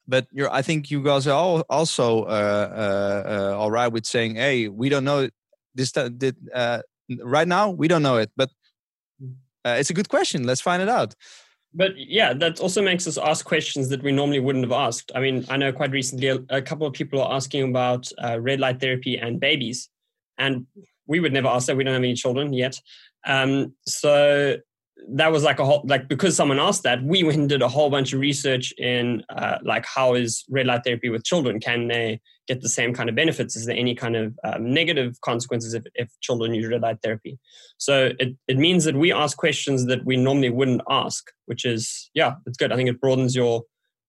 [SPEAKER 2] But you're, I think you guys are all also uh, uh, uh all right with saying, "Hey, we don't know this. Did uh, right now we don't know it, but uh, it's a good question. Let's find it out."
[SPEAKER 1] But yeah, that also makes us ask questions that we normally wouldn't have asked. I mean, I know quite recently a, a couple of people are asking about uh, red light therapy and babies, and we would never ask that. We don't have any children yet, um, so that was like a whole like because someone asked that we went and did a whole bunch of research in uh, like how is red light therapy with children can they get the same kind of benefits is there any kind of um, negative consequences if, if children use red light therapy so it, it means that we ask questions that we normally wouldn't ask which is yeah it's good i think it broadens your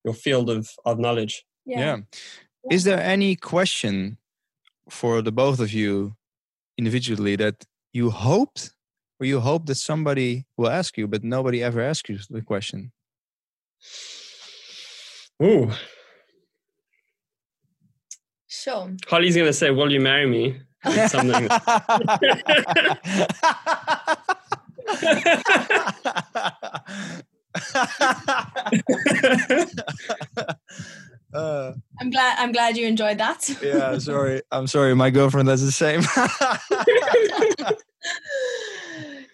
[SPEAKER 1] your field of, of knowledge
[SPEAKER 2] yeah. yeah is there any question for the both of you individually that you hoped or you hope that somebody will ask you, but nobody ever asks you the question?
[SPEAKER 1] Ooh.
[SPEAKER 8] Sure.
[SPEAKER 1] Holly's gonna say, "Will you marry me?" Something.
[SPEAKER 8] uh, I'm glad. I'm glad you enjoyed that.
[SPEAKER 2] yeah, sorry. I'm sorry. My girlfriend does the same.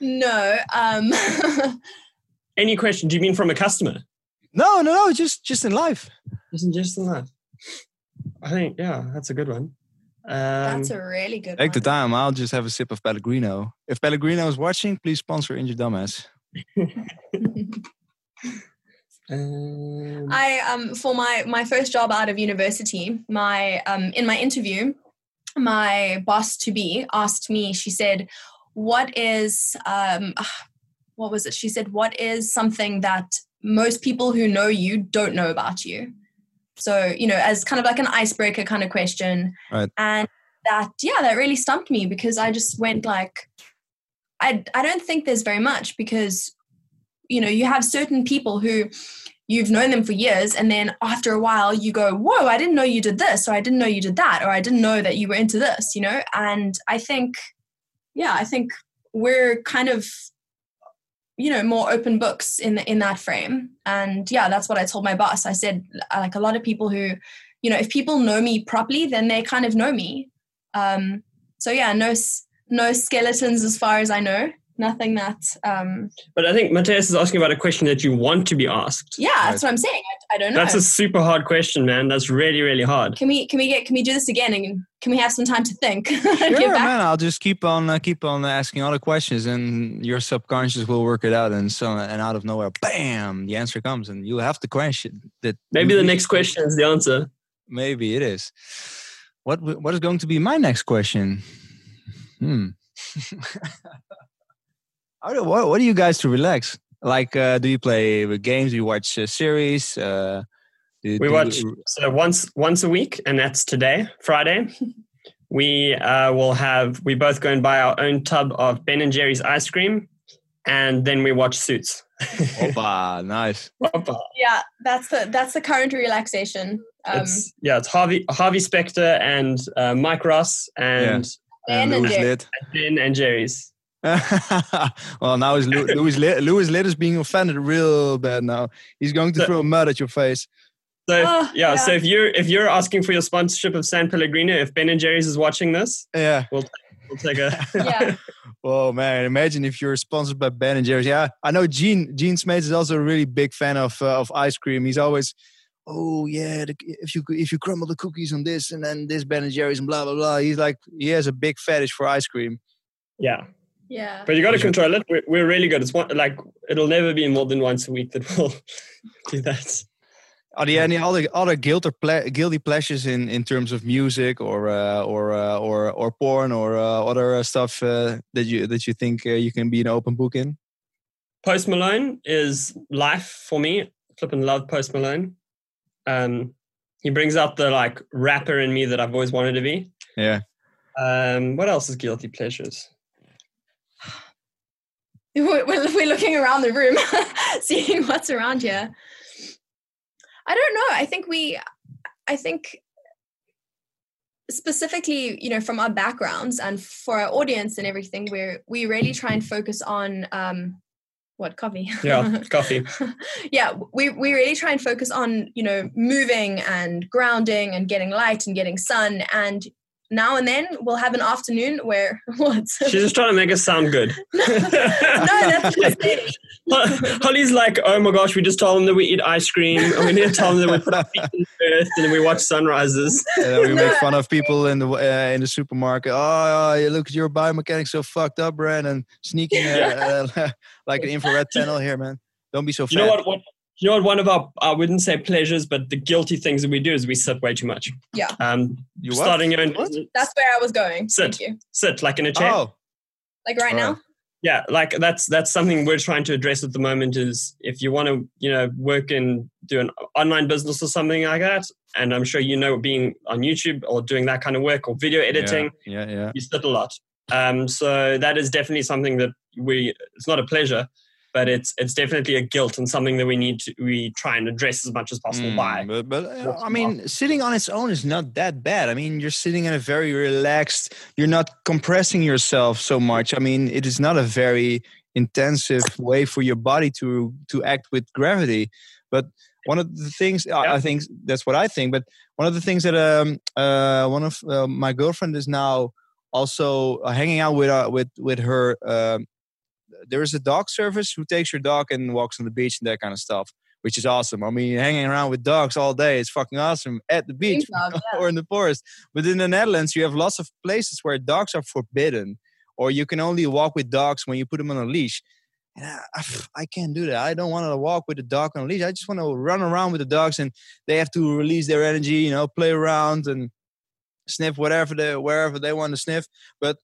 [SPEAKER 8] No. Um,
[SPEAKER 1] Any question? Do you mean from a customer?
[SPEAKER 2] No, no, no. Just just in life.
[SPEAKER 1] Just in just in life. I think yeah, that's a good one.
[SPEAKER 8] Um, that's a really good.
[SPEAKER 2] Take one. the time. I'll just have a sip of Pellegrino. If Pellegrino is watching, please sponsor Injured Dumbass.
[SPEAKER 8] um, I um for my my first job out of university, my um in my interview, my boss to be asked me. She said, what is um, what was it she said what is something that most people who know you don't know about you so you know as kind of like an icebreaker kind of question
[SPEAKER 2] right.
[SPEAKER 8] and that yeah that really stumped me because i just went like i i don't think there's very much because you know you have certain people who you've known them for years and then after a while you go whoa i didn't know you did this or i didn't know you did that or i didn't know that you were into this you know and i think yeah, I think we're kind of you know more open books in the, in that frame. And yeah that's what i told my boss. I said like a lot of people who you know if people know me properly then they kind of know me. Um so yeah no no skeletons as far as i know nothing that um
[SPEAKER 1] but i think matthias is asking about a question that you want to be asked.
[SPEAKER 8] Yeah that's what i'm saying. I, I, don't know.
[SPEAKER 1] that's a super hard question man. That's really really hard.
[SPEAKER 8] Can we can we get can we do this again and can we have some time to think?
[SPEAKER 2] Sure man. I'll just keep on uh, keep on asking all the questions and your subconscious will work it out and so and out of nowhere bam the answer comes and you have the question that
[SPEAKER 1] maybe the next question is the answer.
[SPEAKER 2] Maybe it is. What what is going to be my next question? Hmm what, what do you guys to relax? Like, uh, do you play games? Do you watch a series? Uh,
[SPEAKER 1] do, we do watch you... so once once a week, and that's today, Friday. we uh, will have we both go and buy our own tub of Ben and Jerry's ice cream, and then we watch Suits.
[SPEAKER 2] Opa, nice.
[SPEAKER 1] Opa.
[SPEAKER 8] Yeah, that's the that's the current relaxation.
[SPEAKER 1] Um, it's, yeah, it's Harvey Harvey Specter and uh, Mike Ross and
[SPEAKER 8] yeah. Ben and, and,
[SPEAKER 1] and Ben and Jerry's.
[SPEAKER 2] well, now is Louis Louis Litt is being offended real bad now. He's going to so, throw mud at your face.
[SPEAKER 1] So if, oh, yeah, yeah, so if you're if you're asking for your sponsorship of San Pellegrino, if Ben and Jerry's is watching this,
[SPEAKER 2] yeah,
[SPEAKER 1] we'll we'll take a
[SPEAKER 8] yeah.
[SPEAKER 2] oh man, imagine if you're sponsored by Ben and Jerry's. Yeah, I know Gene Gene Smates is also a really big fan of uh, of ice cream. He's always oh yeah, the, if you if you crumble the cookies on this and then this Ben and Jerry's and blah blah blah. He's like he has a big fetish for ice cream.
[SPEAKER 1] Yeah,
[SPEAKER 8] yeah.
[SPEAKER 1] But you got to control it. We're, we're really good. It's one, like it'll never be more than once a week that we'll do that.
[SPEAKER 2] Are there any other other guilt or ple- guilty pleasures in, in terms of music or uh, or uh, or or porn or uh, other uh, stuff uh, that you that you think uh, you can be an open book in?
[SPEAKER 1] Post Malone is life for me. Flippin' love Post Malone. Um, he brings out the like rapper in me that I've always wanted to be.
[SPEAKER 2] Yeah.
[SPEAKER 1] Um, what else is guilty pleasures?
[SPEAKER 8] We're, looking around the room, seeing what's around here. I don't know. I think we, I think specifically, you know, from our backgrounds and for our audience and everything, we're we really try and focus on um, what coffee.
[SPEAKER 1] Yeah, coffee.
[SPEAKER 8] yeah, we we really try and focus on you know moving and grounding and getting light and getting sun and now and then we'll have an afternoon where what?
[SPEAKER 1] She's just trying to make us sound good.
[SPEAKER 8] no, that's just it.
[SPEAKER 1] Holly's like, oh my gosh, we just told them that we eat ice cream, and we need to tell them that we put our feet in the earth, and then we watch sunrises.
[SPEAKER 2] And then we
[SPEAKER 8] No.
[SPEAKER 2] make fun of people in the uh, in the supermarket. Oh, oh, look at your biomechanics so fucked up, Brandon. Sneaking uh, uh, like an infrared tunnel here, man. Don't be so fat.
[SPEAKER 1] You know what? what you know what? One of our I wouldn't say pleasures, but the guilty things that we do is we sit way too much.
[SPEAKER 8] Yeah.
[SPEAKER 1] Um,
[SPEAKER 2] You what?
[SPEAKER 1] starting your own
[SPEAKER 2] What?
[SPEAKER 8] That's where I was going.
[SPEAKER 1] Sit.
[SPEAKER 8] Thank you.
[SPEAKER 1] sit like in a chair.
[SPEAKER 2] Oh,
[SPEAKER 8] Like right now.
[SPEAKER 1] Yeah like that's that's something we're trying to address at the moment is if you want to you know work and do an online business or something like that and i'm sure you know being on youtube or doing that kind of work or video editing
[SPEAKER 2] Yeah, yeah.
[SPEAKER 1] you sit a lot um, so that is definitely something that we it's not a pleasure but it's it's definitely a guilt and something that we need to we try and address as much as possible
[SPEAKER 2] Mm,
[SPEAKER 1] by
[SPEAKER 2] But, but uh, I mean, sitting on its own is not that bad. I mean, you're sitting in a very relaxed. You're not compressing yourself so much. I mean, it is not a very intensive way for your body to to act with gravity. But one of the things I-
[SPEAKER 1] Yeah.
[SPEAKER 2] I think that's what I think. But one of the things that um uh one of uh, my girlfriend is now also hanging out with uh, with with her. Um, there is a dog service who takes your dog and walks on the beach and that kind of stuff which is awesome. I mean, hanging around with dogs all day is fucking awesome at the beach
[SPEAKER 8] job, yeah.
[SPEAKER 2] or in the forest. But in the Netherlands, you have lots of places where dogs are forbidden, or you can only walk with dogs when you put them on a leash. And I, I, I can't do that. I don't want to walk with a dog on a leash. I just want to run around with the dogs, and they have to release their energy, you know, play around and sniff whatever they wherever they want to sniff. But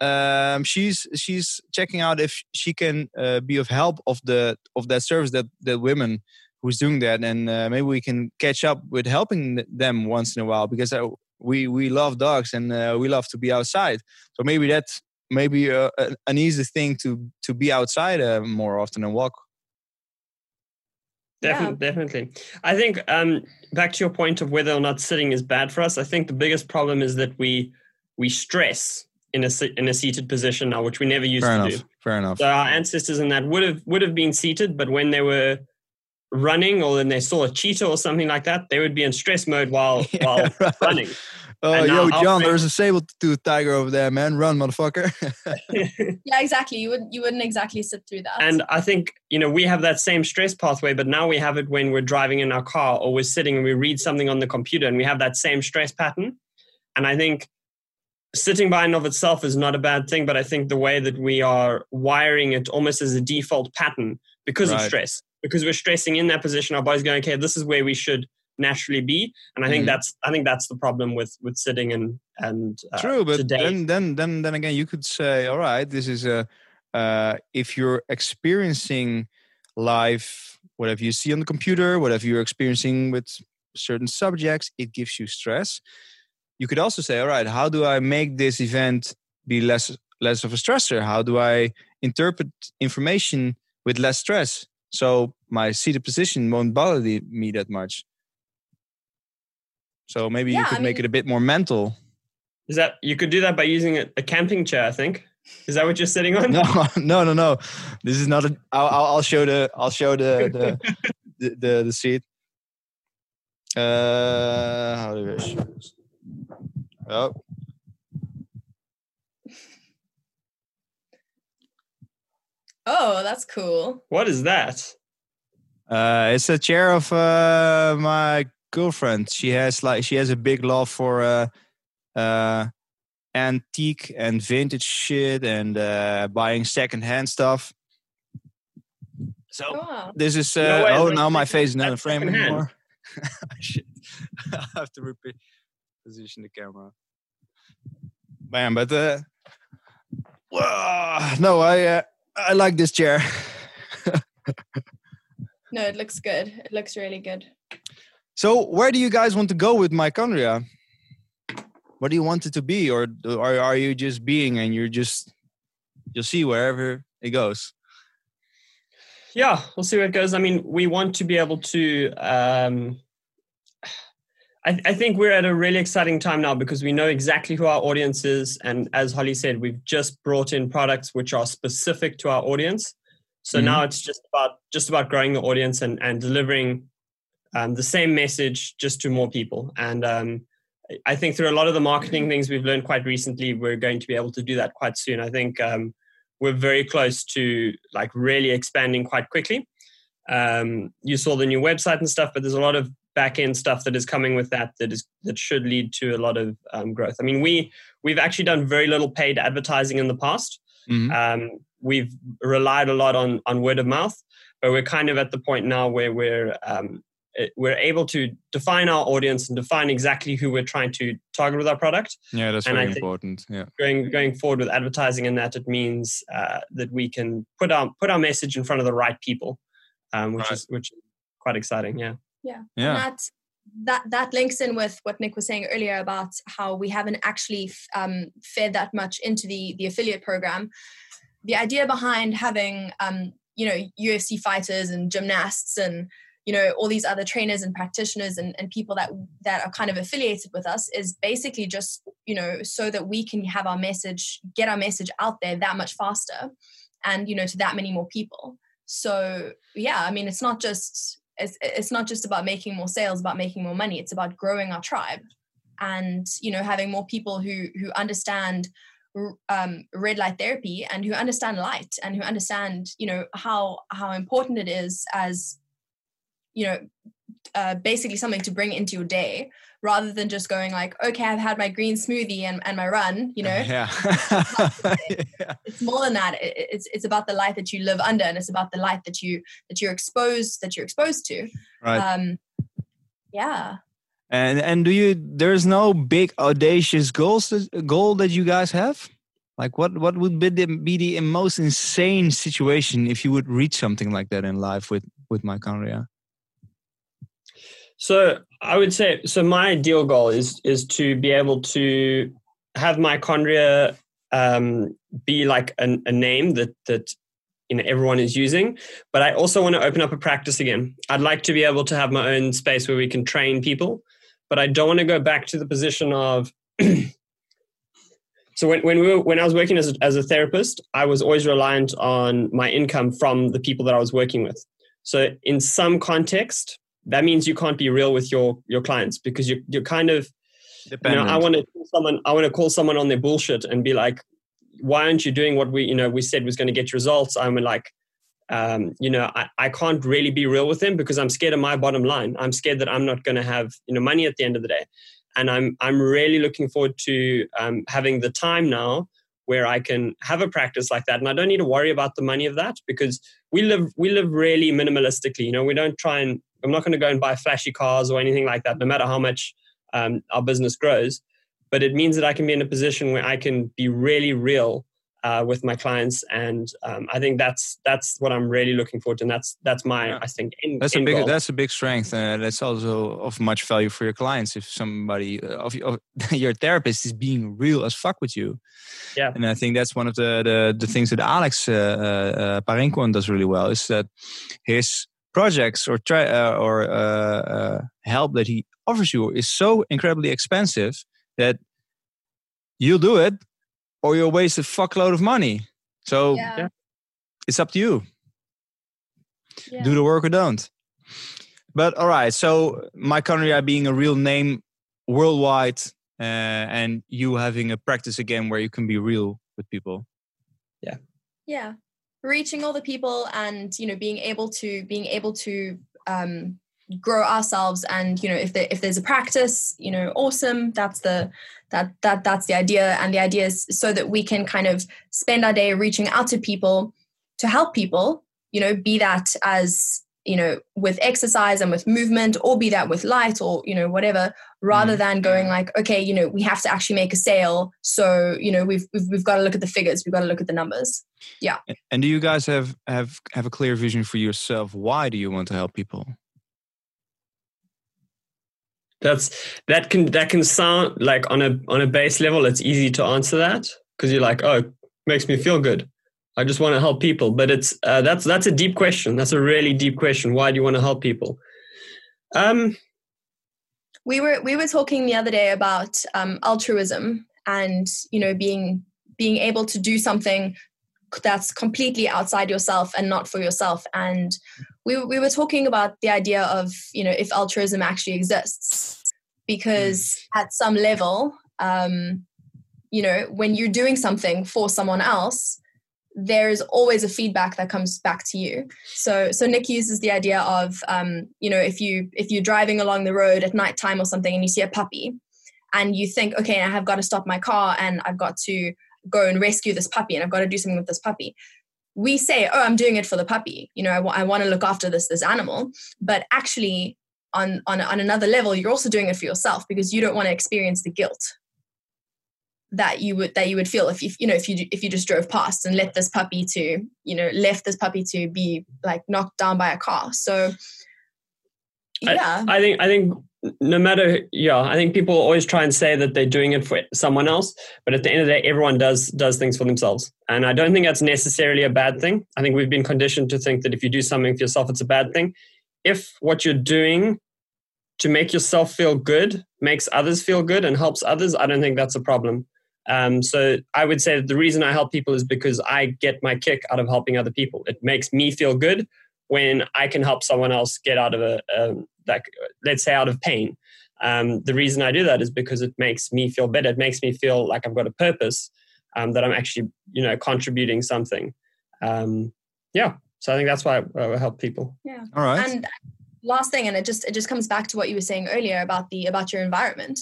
[SPEAKER 2] um, she's she's checking out if she can uh, be of help of the of that service that that women who's doing that, and uh, maybe we can catch up with helping them once in a while because uh, we we love dogs and uh, we love to be outside. So maybe that's maybe uh, an easy thing to to be outside uh, more often and walk.
[SPEAKER 1] Definitely, definitely. I think um, back to your point of whether or not sitting is bad for us. I think the biggest problem is that we we stress in a in a seated position now, which we never used
[SPEAKER 2] Fair
[SPEAKER 1] to
[SPEAKER 2] enough.
[SPEAKER 1] do.
[SPEAKER 2] Fair enough.
[SPEAKER 1] So our ancestors in that would have would have been seated, but when they were running or when they saw a cheetah or something like that, they would be in stress mode while
[SPEAKER 2] Yeah,
[SPEAKER 1] while
[SPEAKER 2] right.
[SPEAKER 1] running.
[SPEAKER 2] Oh,
[SPEAKER 1] And
[SPEAKER 2] yo, John, there's a saber-toothed tiger over there, man. Run, motherfucker.
[SPEAKER 8] Yeah, exactly. You wouldn't you wouldn't exactly sit through that.
[SPEAKER 1] And I think, you know, we have that same stress pathway, but now we have it when we're driving in our car or we're sitting and we read something on the computer and we have that same stress pattern. And I think sitting by and of itself is not a bad thing, but I think the way that we are wiring it almost as a default pattern because of stress, because we're stressing in that position, our body's going, okay, this is where we should naturally be. And I think
[SPEAKER 2] Mhm.
[SPEAKER 1] that's I think that's the problem with with sitting and and uh,
[SPEAKER 2] True, but
[SPEAKER 1] today.
[SPEAKER 2] then, then, then, then again, you could say, all right, this is a. Uh, if you're experiencing life, whatever you see on the computer, whatever you're experiencing with certain subjects, it gives you stress. You could also say, all right, how do I make this event be less less of a stressor? How do I interpret information with less stress? So my seated position won't bother the- me that much. So maybe you could
[SPEAKER 8] I
[SPEAKER 2] make it a bit more mental.
[SPEAKER 1] Is that you could do that by using a, a camping chair? I think. Is that what you're sitting on?
[SPEAKER 2] no, no, no, no. This is not a. I'll, I'll I'll show the. I'll show the the the, the, the seat. Uh, how do I show this? Oh,
[SPEAKER 8] oh, that's cool.
[SPEAKER 1] What is that?
[SPEAKER 2] uh, it's a chair of uh my girlfriend. She has like she has a big love for uh uh antique and vintage shit and uh buying secondhand stuff. So
[SPEAKER 8] Oh, wow.
[SPEAKER 2] this is
[SPEAKER 1] No
[SPEAKER 2] uh
[SPEAKER 1] way,
[SPEAKER 2] oh
[SPEAKER 1] that's
[SPEAKER 2] now my face is not in frame
[SPEAKER 1] secondhand.
[SPEAKER 2] anymore. Shit. I have to repeat position the camera. Man, but uh, well, no, I uh, I like this chair.
[SPEAKER 8] No, it looks good. It looks really good.
[SPEAKER 2] so, where do you guys want to go with Mitochondriac? What do you want it to be, or or are you just being and you're just you'll see wherever it goes?
[SPEAKER 1] yeah we'll see where it goes i mean we want to be able to um, I, I think we're at a really exciting time now because we know exactly who our audience is and as holly said we've just brought in products which are specific to our audience so
[SPEAKER 2] Mhm.
[SPEAKER 1] now it's just about just about growing the audience and, and delivering um, the same message just to more people and um, i think through a lot of the marketing things we've learned quite recently we're going to be able to do that quite soon i think um, we're very close to like really expanding quite quickly. Um, you saw the new website and stuff, but there's a lot of back end stuff that is coming with that that is that should lead to a lot of um, growth. I mean, we we've actually done very little paid advertising in the past.
[SPEAKER 2] Mhm.
[SPEAKER 1] Um, we've relied a lot on on word of mouth, but we're kind of at the point now where we're um, it- we're able to define our audience and define exactly who we're trying to target with our product
[SPEAKER 2] Yeah, that's
[SPEAKER 1] And
[SPEAKER 2] very important. Yeah.
[SPEAKER 1] going going forward with advertising and that it means uh, that we can put our put our message in front of the right people, um, which
[SPEAKER 2] Right.
[SPEAKER 1] is which is quite exciting. Yeah.
[SPEAKER 8] Yeah.
[SPEAKER 2] Yeah.
[SPEAKER 8] And that that that links in with what Nick was saying earlier about how we haven't actually um, fed that much into the the affiliate program. The idea behind having um, you know UFC fighters and gymnasts and you know all these other trainers and practitioners and, and people that that are kind of affiliated with us is basically just you know so that we can have our message get our message out there that much faster and you know to that many more people so yeah i mean it's not just it's, it's not just about making more sales about making more money. It's about growing our tribe and you know having more people who who understand um, red light therapy and who understand light and who understand you know how how important it is as you know uh, basically something to bring into your day rather than just going like okay i've had my green smoothie and, and my run you know
[SPEAKER 2] Yeah. yeah.
[SPEAKER 8] it's more than that It- it- it's it's about the light that you live under and it's about the light that you that you're exposed that you're exposed to
[SPEAKER 2] Right.
[SPEAKER 8] um yeah
[SPEAKER 2] And and do you? There's no big audacious goals goal that you guys have. Like what what would be the, be the most insane situation if you would reach something like that in life with with Mitochondriac?
[SPEAKER 1] So I would say so. My ideal goal is is to be able to have Mitochondriac um, be like a, a name that that you know everyone is using. But I also want to open up a practice again. I'd like to be able to have my own space where we can train people, but I don't want to go back to the position of. so when, when we were, when I was working as a, as a therapist, I was always reliant on my income from the people that I was working with. So in some context, that means you can't be real with your your clients because you you're kind of you know I want to call someone I want to call someone on their bullshit and be like, why aren't you doing what we you know we said was going to get results? I'm like, um, you know, I, I can't really be real with them because I'm scared of my bottom line. I'm scared that I'm not going to have you know money at the end of the day, and I'm I'm really looking forward to um, having the time now where I can have a practice like that, and I don't need to worry about the money of that because we live we live really minimalistically. You know, we don't try and I'm not going to go and buy flashy cars or anything like that, no matter how much um, our business grows. But it means that I can be in a position where I can be really real uh, with my clients, and um, I think that's that's what I'm really looking forward to, and that's that's my
[SPEAKER 2] Yeah.
[SPEAKER 1] I think end,
[SPEAKER 2] That's a big
[SPEAKER 1] goal.
[SPEAKER 2] that's a big strength. Uh, that's also of much value for your clients if somebody uh, of, of your therapist is being real as fuck with you.
[SPEAKER 1] Yeah.
[SPEAKER 2] and I think that's one of the the, the things that Alex uh, uh, uh, does really well is that his projects or try uh, or uh, uh, help that he offers you is so incredibly expensive that you'll do it or you'll waste a fuckload of money. So
[SPEAKER 8] yeah,
[SPEAKER 2] it's up to you
[SPEAKER 8] yeah.
[SPEAKER 2] do the work or don't. But all right, so Mitochondriac being a real name worldwide, uh, and you having a practice again where you can be real with people.
[SPEAKER 8] Yeah. Yeah reaching all the people and you know being able to being able to um grow ourselves and you know if there if there's a practice you know awesome that's the that that that's the idea. And the idea is so that we can kind of spend our day reaching out to people to help people you know be that as you know with exercise and with movement or be that with light or you know whatever rather
[SPEAKER 2] Mm.
[SPEAKER 8] than going like okay you know we have to actually make a sale so you know we've we've, we've got to look at the figures we've got to look at the numbers Yeah.
[SPEAKER 2] And do you guys have have have a clear vision for yourself? Why do you want to help people?
[SPEAKER 1] That's that can that can sound like on a on a base level, it's easy to answer that because you're like, oh, it makes me feel good. I just want to help people. But it's uh, that's that's a deep question. That's a really deep question. Why do you want to help people? Um,
[SPEAKER 8] we were we were talking the other day about um, altruism and you know being being able to do something that's completely outside yourself and not for yourself and we, we were talking about the idea of you know if altruism actually exists because at some level um, you know when you're doing something for someone else there's always a feedback that comes back to you. So so nick uses the idea of um, you know if you if you're driving along the road at night time or something and you see a puppy and you think okay i have got to stop my car and i've got to go and rescue this puppy and i've got to do something with this puppy we say oh i'm doing it for the puppy. You know I wa- I want to look after this this animal. But actually on, on on another level you're also doing it for yourself because you don't want to experience the guilt that you would that you would feel if you you know if you if you just drove past and let this puppy to you know left this puppy to be like knocked down by a car so yeah
[SPEAKER 1] I think I think no matter yeah, I think people always try and say that they're doing it for someone else, but at the end of the day, everyone does does things for themselves, and I don't think that's necessarily a bad thing. I think we've been conditioned to think that if you do something for yourself, it's a bad thing. If what you're doing to make yourself feel good makes others feel good and helps others, I don't think that's a problem. Um, so I would say that the reason I help people is because I get my kick out of helping other people. It makes me feel good when I can help someone else get out of a, um, like let's say out of pain. Um, the reason I do that is because it makes me feel better. It makes me feel like I've got a purpose, um, that I'm actually you know contributing something. Um, yeah, so I think that's why I, I help people.
[SPEAKER 8] yeah
[SPEAKER 2] All right.
[SPEAKER 8] and last thing and it just it just comes back to what you were saying earlier about the about your environment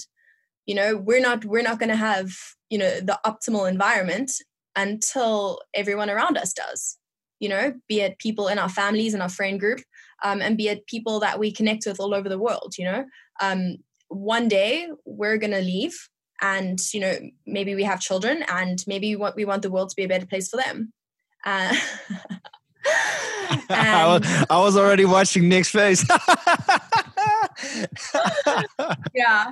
[SPEAKER 8] you know we're not we're not going to have you know the optimal environment until everyone around us does you know be it people in our families and our friend group um, and be it people that we connect with all over the world you know um, one day we're going to leave and you know maybe we have children and maybe what we want the world to be a better place for them uh,
[SPEAKER 2] I, was, I was already watching Nick's face.
[SPEAKER 8] yeah.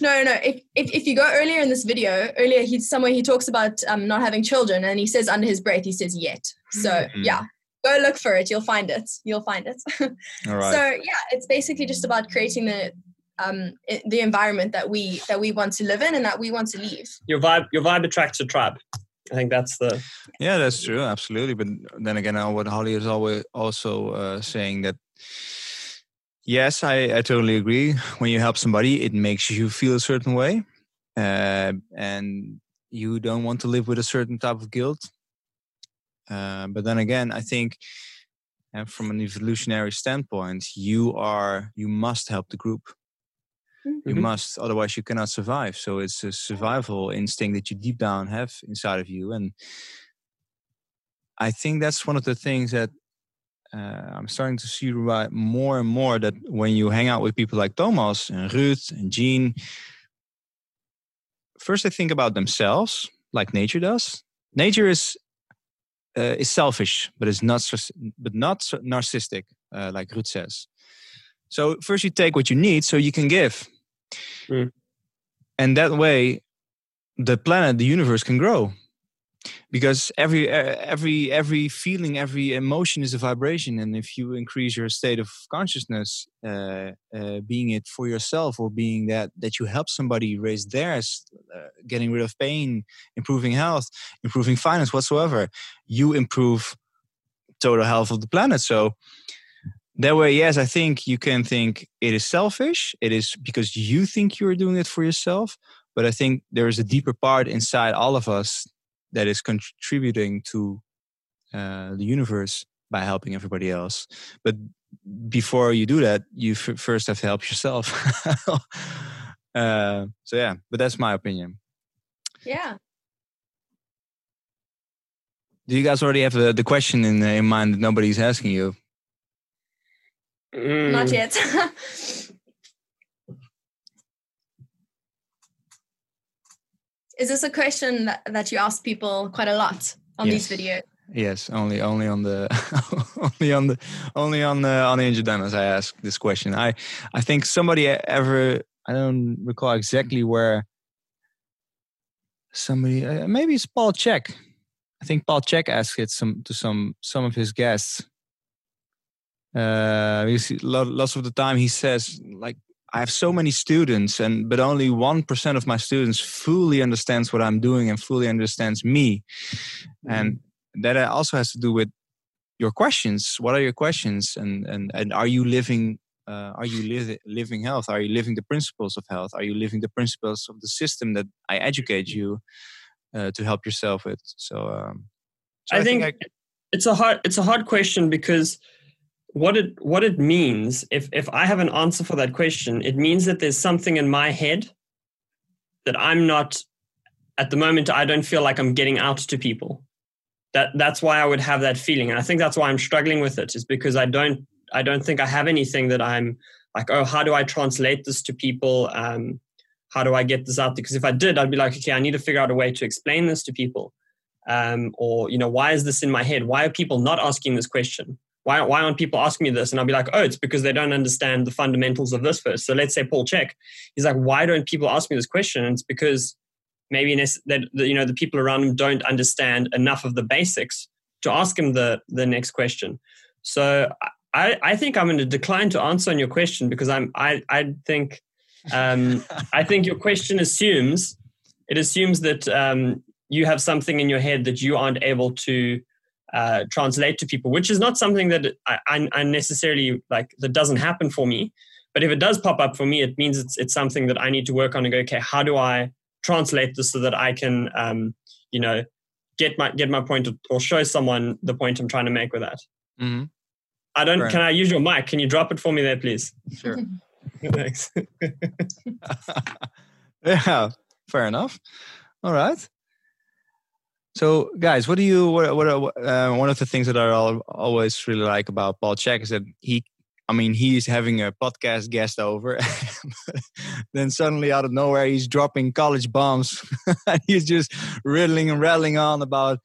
[SPEAKER 8] No no if, if if you go earlier in this video earlier he's somewhere he talks about um not having children and he says under his breath he says yet. So
[SPEAKER 2] Mhm.
[SPEAKER 8] yeah. Go look for it. You'll find it. You'll find it.
[SPEAKER 2] All right.
[SPEAKER 8] so yeah it's basically just about creating the um the environment that we that we want to live in and that we want to leave.
[SPEAKER 1] Your vibe, your vibe attracts your tribe. I think that's the
[SPEAKER 2] Yeah, that's true, absolutely. But then again, what Holly is always also uh, saying that yes, I, I totally agree. When you help somebody, it makes you feel a certain way, uh, and you don't want to live with a certain type of guilt. Uh, but then again, I think. uh, from an evolutionary standpoint, you are you must help the group. You
[SPEAKER 1] Mhm.
[SPEAKER 2] must, otherwise you cannot survive. So it's a survival instinct that you deep down have inside of you, and I think that's one of the things that uh, I'm starting to see right more and more. That when you hang out with people like Thomas and Ruth and Jean, first they think about themselves, like nature does. Nature is uh, is selfish, but is not but not narcissistic, uh, like Ruth says. So first you take what you need, so you can give,
[SPEAKER 1] Mm.
[SPEAKER 2] and that way, the planet, the universe can grow because every every every feeling every emotion is a vibration and if you increase your state of consciousness uh, uh, being it for yourself or being that that you help somebody raise theirs uh, getting rid of pain improving health improving finance whatsoever you improve total health of the planet. So that way yes i think you can think it is selfish it is because you think you're doing it for yourself but i think there is a deeper part inside all of us that is contributing to uh, the universe by helping everybody else. But before you do that, you f- first have to help yourself. uh, so yeah, but that's my opinion.
[SPEAKER 8] yeah
[SPEAKER 2] Do you guys already have the, the question in, uh, in mind that nobody's asking you?
[SPEAKER 8] Not
[SPEAKER 1] Mm.
[SPEAKER 8] yet. Is this a question that, that you ask people quite a lot on these videos?
[SPEAKER 2] Yes, only only on the only on the only on the on the injured diamonds. I ask this question. I I think somebody ever I don't recall exactly where somebody uh, maybe it's Paul Chek. I think Paul Chek asked it some to some some of his guests. Uh, you see, lots of the time he says like I have so many students, and but only one percent of my students fully understands what I'm doing and fully understands me, and that also has to do with your questions. What are your questions, and and and are you living? Uh, are you li- living health? Are you living the principles of health? Are you living the principles of the system that I educate you uh, to help yourself with? So, um, so
[SPEAKER 1] I, think,
[SPEAKER 2] I-
[SPEAKER 1] it's a hard it's a hard question because what it what it means if if I have an answer for that question, it means that there's something in my head that I'm not at the moment I don't feel like I'm getting out to people. That that's why I would have that feeling. And I think that's why I'm struggling with it, is because I don't I don't think I have anything that I'm like, oh, how do I translate this to people? Um, how do I get this out? Because if I did, I'd be like, okay, I need to figure out a way to explain this to people um, or you know why is this in my head why are people not asking this question why, why aren't people asking me this? And i'll be like oh it's because they don't understand the fundamentals of this first so let's say paul chek. He's like why don't people ask me this question? And it's because maybe that you know the people around him don't understand enough of the basics to ask him the the next question. So i i think i'm going to decline to answer on your question because i'm i i think um i think your question assumes it assumes that um you have something in your head that you aren't able to uh, translate to people, which is not something that I, I, I necessarily like that doesn't happen for me. But if it does pop up for me, it means it's it's something that I need to work on and go, okay, how do I translate this so that I can, um, you know, get my get my point or show someone the point I'm trying to make with that.
[SPEAKER 2] Mhm.
[SPEAKER 1] I don't.
[SPEAKER 2] Fair
[SPEAKER 1] Can I use your mic? Can you drop it for me there, please?
[SPEAKER 2] Sure.
[SPEAKER 1] Thanks.
[SPEAKER 2] yeah, fair enough. All right. So, guys, what do you? What? what uh, one of the things that I always really like about Paul Chek is that he. I mean, he's having a podcast guest over, then suddenly out of nowhere he's dropping college bombs. he's just riddling and rattling on about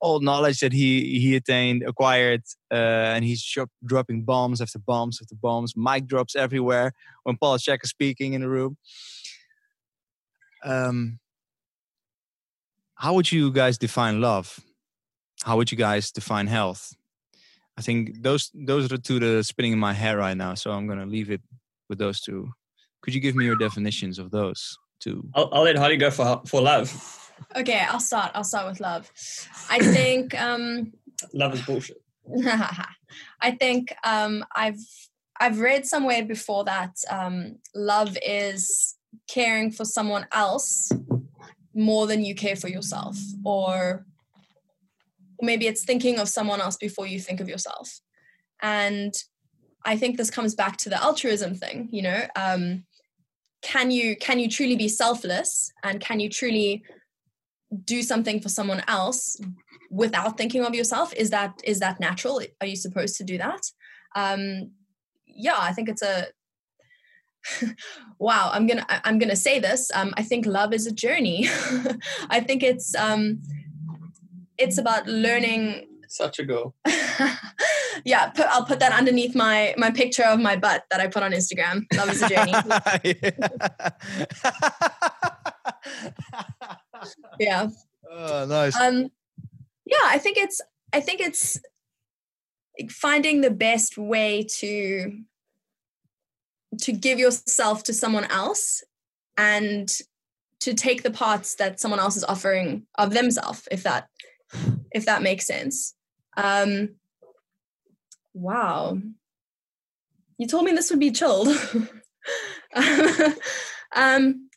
[SPEAKER 2] all knowledge that he he attained, acquired, uh, and he's dropping bombs after bombs after bombs. Mic drops everywhere when Paul Chek is speaking in the room. Um, how would you guys define love? How would you guys define health? I think those those are the two that are spinning in my head right now. So I'm gonna leave it with those two. Could you give me your definitions of those two?
[SPEAKER 1] I'll, I'll let Holly go for for love.
[SPEAKER 8] Okay, I'll start. I'll start with love. I think um,
[SPEAKER 1] Love is bullshit.
[SPEAKER 8] I think um, I've I've read somewhere before that um, love is caring for someone else more than you care for yourself, or maybe it's thinking of someone else before you think of yourself. And I think this comes back to the altruism thing. You know, um, can you can you truly be selfless, and can you truly do something for someone else without thinking of yourself is that is that natural are you supposed to do that um yeah i think it's a wow i'm gonna i'm gonna say this um i think love is a journey. I think it's um it's about learning
[SPEAKER 1] Such a girl.
[SPEAKER 8] yeah put, i'll put that underneath my my picture of my butt that i put on instagram. Love is a journey. Yeah.
[SPEAKER 2] Oh, nice.
[SPEAKER 8] um yeah i think it's i think it's finding the best way to to give yourself to someone else and to take the parts that someone else is offering of themselves if that if that makes sense um wow you told me this would be chilled um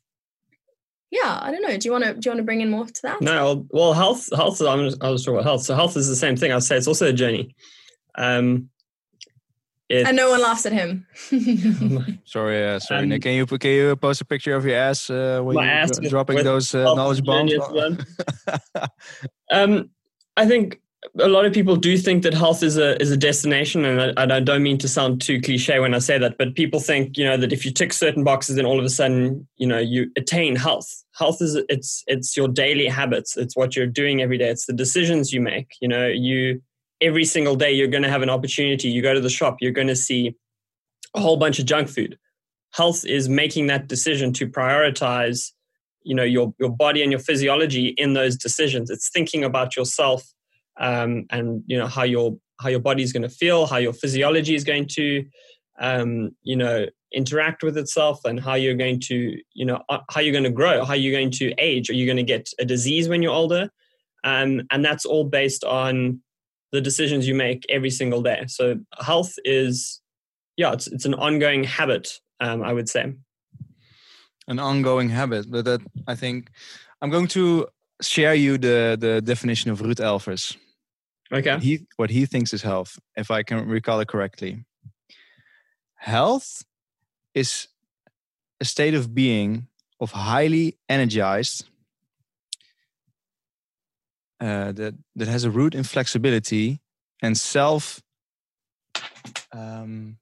[SPEAKER 8] yeah i don't know do you want to do you want to bring in more to that
[SPEAKER 1] No, well, health, health. I'm I was talking about health. So health is the same thing. I'd say it's also a journey. Um, it,
[SPEAKER 8] and no one laughs at him
[SPEAKER 2] sorry, uh, sorry,
[SPEAKER 1] Um,
[SPEAKER 2] Nick. Can you can you post a picture of your ass uh, when you're
[SPEAKER 1] ass
[SPEAKER 2] dro- dropping
[SPEAKER 1] with
[SPEAKER 2] those uh, knowledge bombs?
[SPEAKER 1] um, I think a lot of people do think that health is a is a destination, and I, and I don't mean to sound too cliche when I say that, but people think you know that if you tick certain boxes, then all of a sudden you know you attain health. Health is it's it's your daily habits. It's what you're doing every day. It's the decisions you make. You know, you every single day you're going to have an opportunity. You go to the shop, you're going to see a whole bunch of junk food. Health is making that decision to prioritize you know your your body and your physiology in those decisions. It's thinking about yourself um, and you know how your how your body is going to feel, how your physiology is going to um, you know interact with itself, and how you're going to you know uh, how you're going to grow, how you're going to age. Are you going to get a disease when you're older? Um, and that's all based on the decisions you make every single day. So health is yeah, it's it's an ongoing habit. Um, I would say
[SPEAKER 2] an ongoing habit, but that I think I'm going to share you the the definition of Ruud Elvers.
[SPEAKER 1] Okay.
[SPEAKER 2] He, what he thinks is health, if I can recall it correctly. Health is a state of being of highly energized uh, that that has a root in flexibility and self um,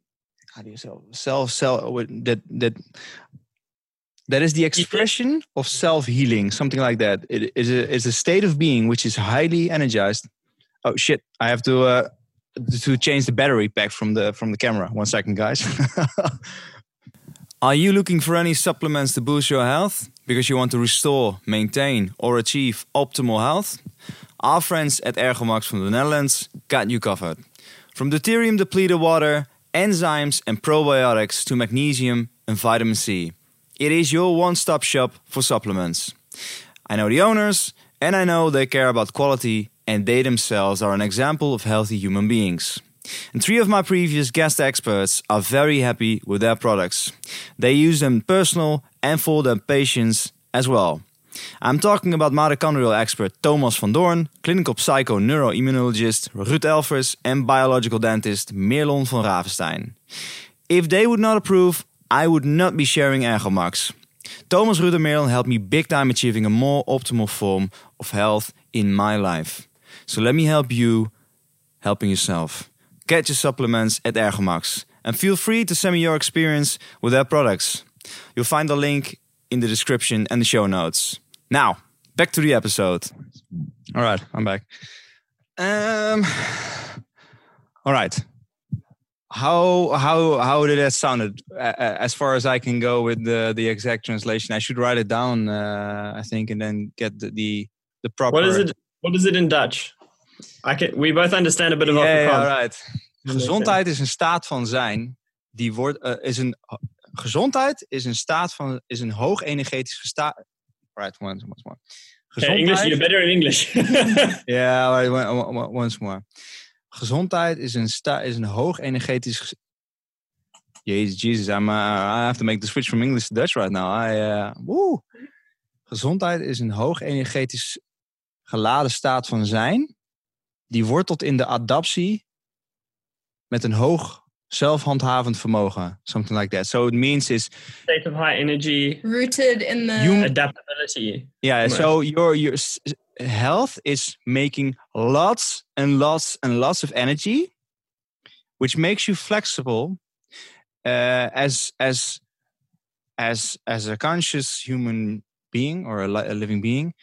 [SPEAKER 2] how do you say self self that that that is the expression of self healing something like that. It is a, it's a state of being which is highly energized. Oh shit i have to uh, to change the battery pack from the from the camera. One second guys
[SPEAKER 3] are you looking for any supplements to boost your health because you want to restore maintain or achieve optimal health? Our friends at ergomax from the netherlands got you covered. From deuterium depleted water enzymes and probiotics to magnesium and vitamin c. It is your one-stop shop for supplements. I know the owners and i know they care about quality and they themselves are an example of healthy human beings. And three of my previous guest experts are very happy with their products. They use them personal and for their patients as well. I'm talking about mitochondrial expert Thomas van Doorn, clinical psycho neuroimmunologist Ruud Elvers, and biological dentist Mirlon van Ravenstein. If they would not approve, I would not be sharing Ergomax. Thomas, Ruud, and Mirlon helped me big time achieving a more optimal form of health in my life. So let me help you helping yourself. Get your supplements at Ergomax and feel free to send me your experience with their products. You'll find the link in the description and the show notes. Now, back to the episode.
[SPEAKER 2] All right, I'm back. Um, all right. How how how did that sound? As far as I can go with the the exact translation, I should write it down. Uh, I think, and then get the the, the proper.
[SPEAKER 1] What is it? What is it in Dutch? I can, we both understand a bit of
[SPEAKER 2] yeah, yeah, right. Gezondheid is een staat van zijn. Die wordt, uh, is een, gezondheid is een staat van, is een hoog energetisch staat. Right, once, once more.
[SPEAKER 1] Gezondheid, English, you're better in English.
[SPEAKER 2] yeah, right, once more. Gezondheid is een, sta, is een hoog energetisch. Jezus, Jesus, I'm, uh, I have to make the switch from English to Dutch right now. I, uh, woo. Gezondheid is een hoog energetisch geladen staat van zijn die wortelt in de adaptie met een hoog zelfhandhavend vermogen. Something like that. So it means is
[SPEAKER 1] state of high energy,
[SPEAKER 8] rooted in the
[SPEAKER 1] human adaptability.
[SPEAKER 2] Yeah. So your your health is making lots and lots and lots of energy, which makes you flexible uh, as as as as a conscious human being or a, a living being,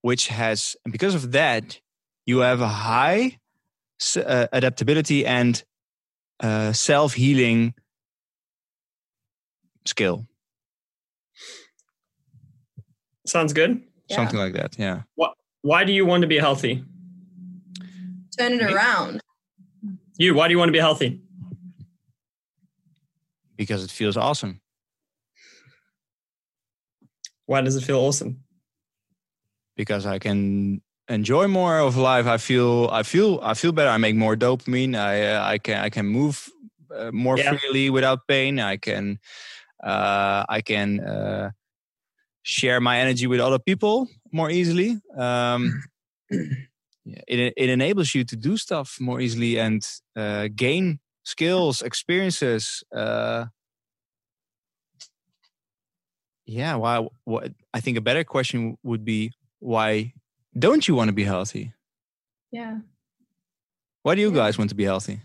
[SPEAKER 2] which has and because of that you have a high uh, adaptability and uh, self healing skill.
[SPEAKER 1] Sounds good.
[SPEAKER 2] Something like that. Yeah.
[SPEAKER 1] What? Why do you want to be healthy?
[SPEAKER 8] Turn it around.
[SPEAKER 1] You. Why do you want to be healthy?
[SPEAKER 2] Because it feels awesome.
[SPEAKER 1] Why does it feel awesome?
[SPEAKER 2] Because I can enjoy more of life. I feel I feel I feel better. I make more dopamine. I uh, I can I can move uh, more yeah. freely without pain. I can uh, I can uh, share my energy with other people more easily. Um, it it enables you to do stuff more easily and uh, gain skills, experiences. Uh, yeah, why? What I think a better question would be why don't you want to be healthy?
[SPEAKER 8] Yeah.
[SPEAKER 2] Why do you guys want to be healthy?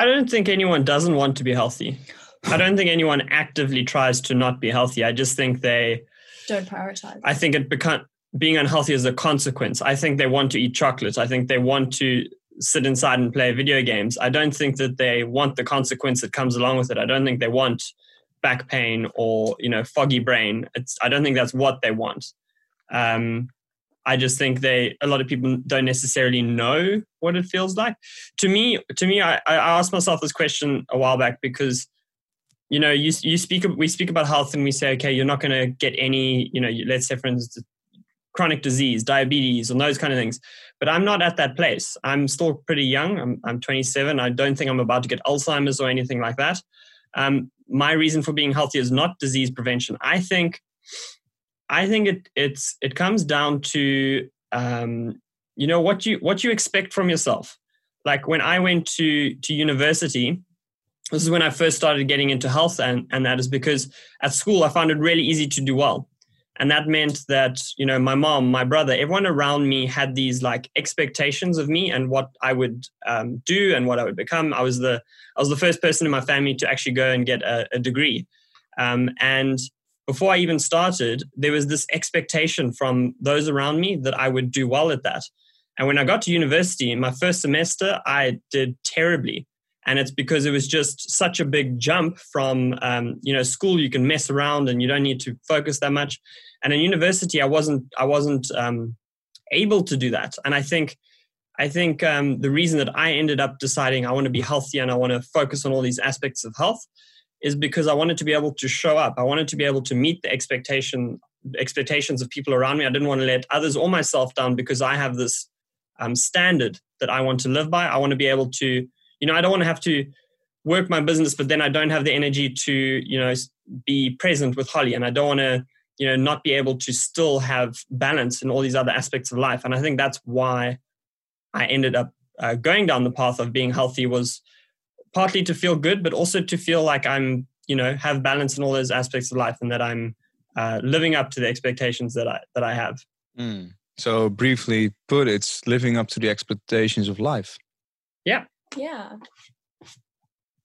[SPEAKER 1] I don't think anyone doesn't want to be healthy. I don't think anyone actively tries to not be healthy. I just think they
[SPEAKER 8] Don't prioritize.
[SPEAKER 1] I think it become being unhealthy is a consequence. I think they want to eat chocolate. I think they want to sit inside and play video games. I don't think that they want the consequence that comes along with it. I don't think they want back pain or you know foggy brain. It's I don't think that's what they want. Um, I just think they a lot of people don't necessarily know what it feels like. To me, to me, I, I asked myself this question a while back because you know you you speak we speak about health and we say okay you're not going to get any you know let's say for instance chronic disease diabetes and those kind of things. But i'm not at that place. I'm still pretty young. I'm, I'm 27 i don't think i'm about to get alzheimer's or anything like that. Um, my reason for being healthy is not disease prevention. I think i think it it's it comes down to um, you know what you what you expect from yourself like when i went to to university this is when I first started getting into health, and, and that is because at school I found it really easy to do well. And that meant that, you know, my mom, my brother, everyone around me had these like expectations of me and what I would um, do and what I would become. I was the I was the first person in my family to actually go and get a, a degree. Um, and before I even started, there was this expectation from those around me that I would do well at that. And when I got to university in my first semester, I did terribly. And it's because it was just such a big jump from um, you know school you can mess around and you don't need to focus that much. And in university i wasn't i wasn't um, able to do that. And i think i think um, the reason that i ended up deciding i want to be healthy and i want to focus on all these aspects of health is because i wanted to be able to show up. I wanted to be able to meet the expectation expectations of people around me. I didn't want to let others or myself down because i have this um, standard that i want to live by. I want to be able to you know i don't want to have to work my business but then i don't have the energy to you know be present with holly. And i don't want to you know not be able to still have balance in all these other aspects of life. And i think that's why i ended up uh, going down the path of being healthy was partly to feel good but also to feel like i'm you know have balance in all those aspects of life and that i'm uh, living up to the expectations that i that i have
[SPEAKER 2] Mm. So briefly put, it's living up to the expectations of life.
[SPEAKER 1] yeah
[SPEAKER 8] yeah.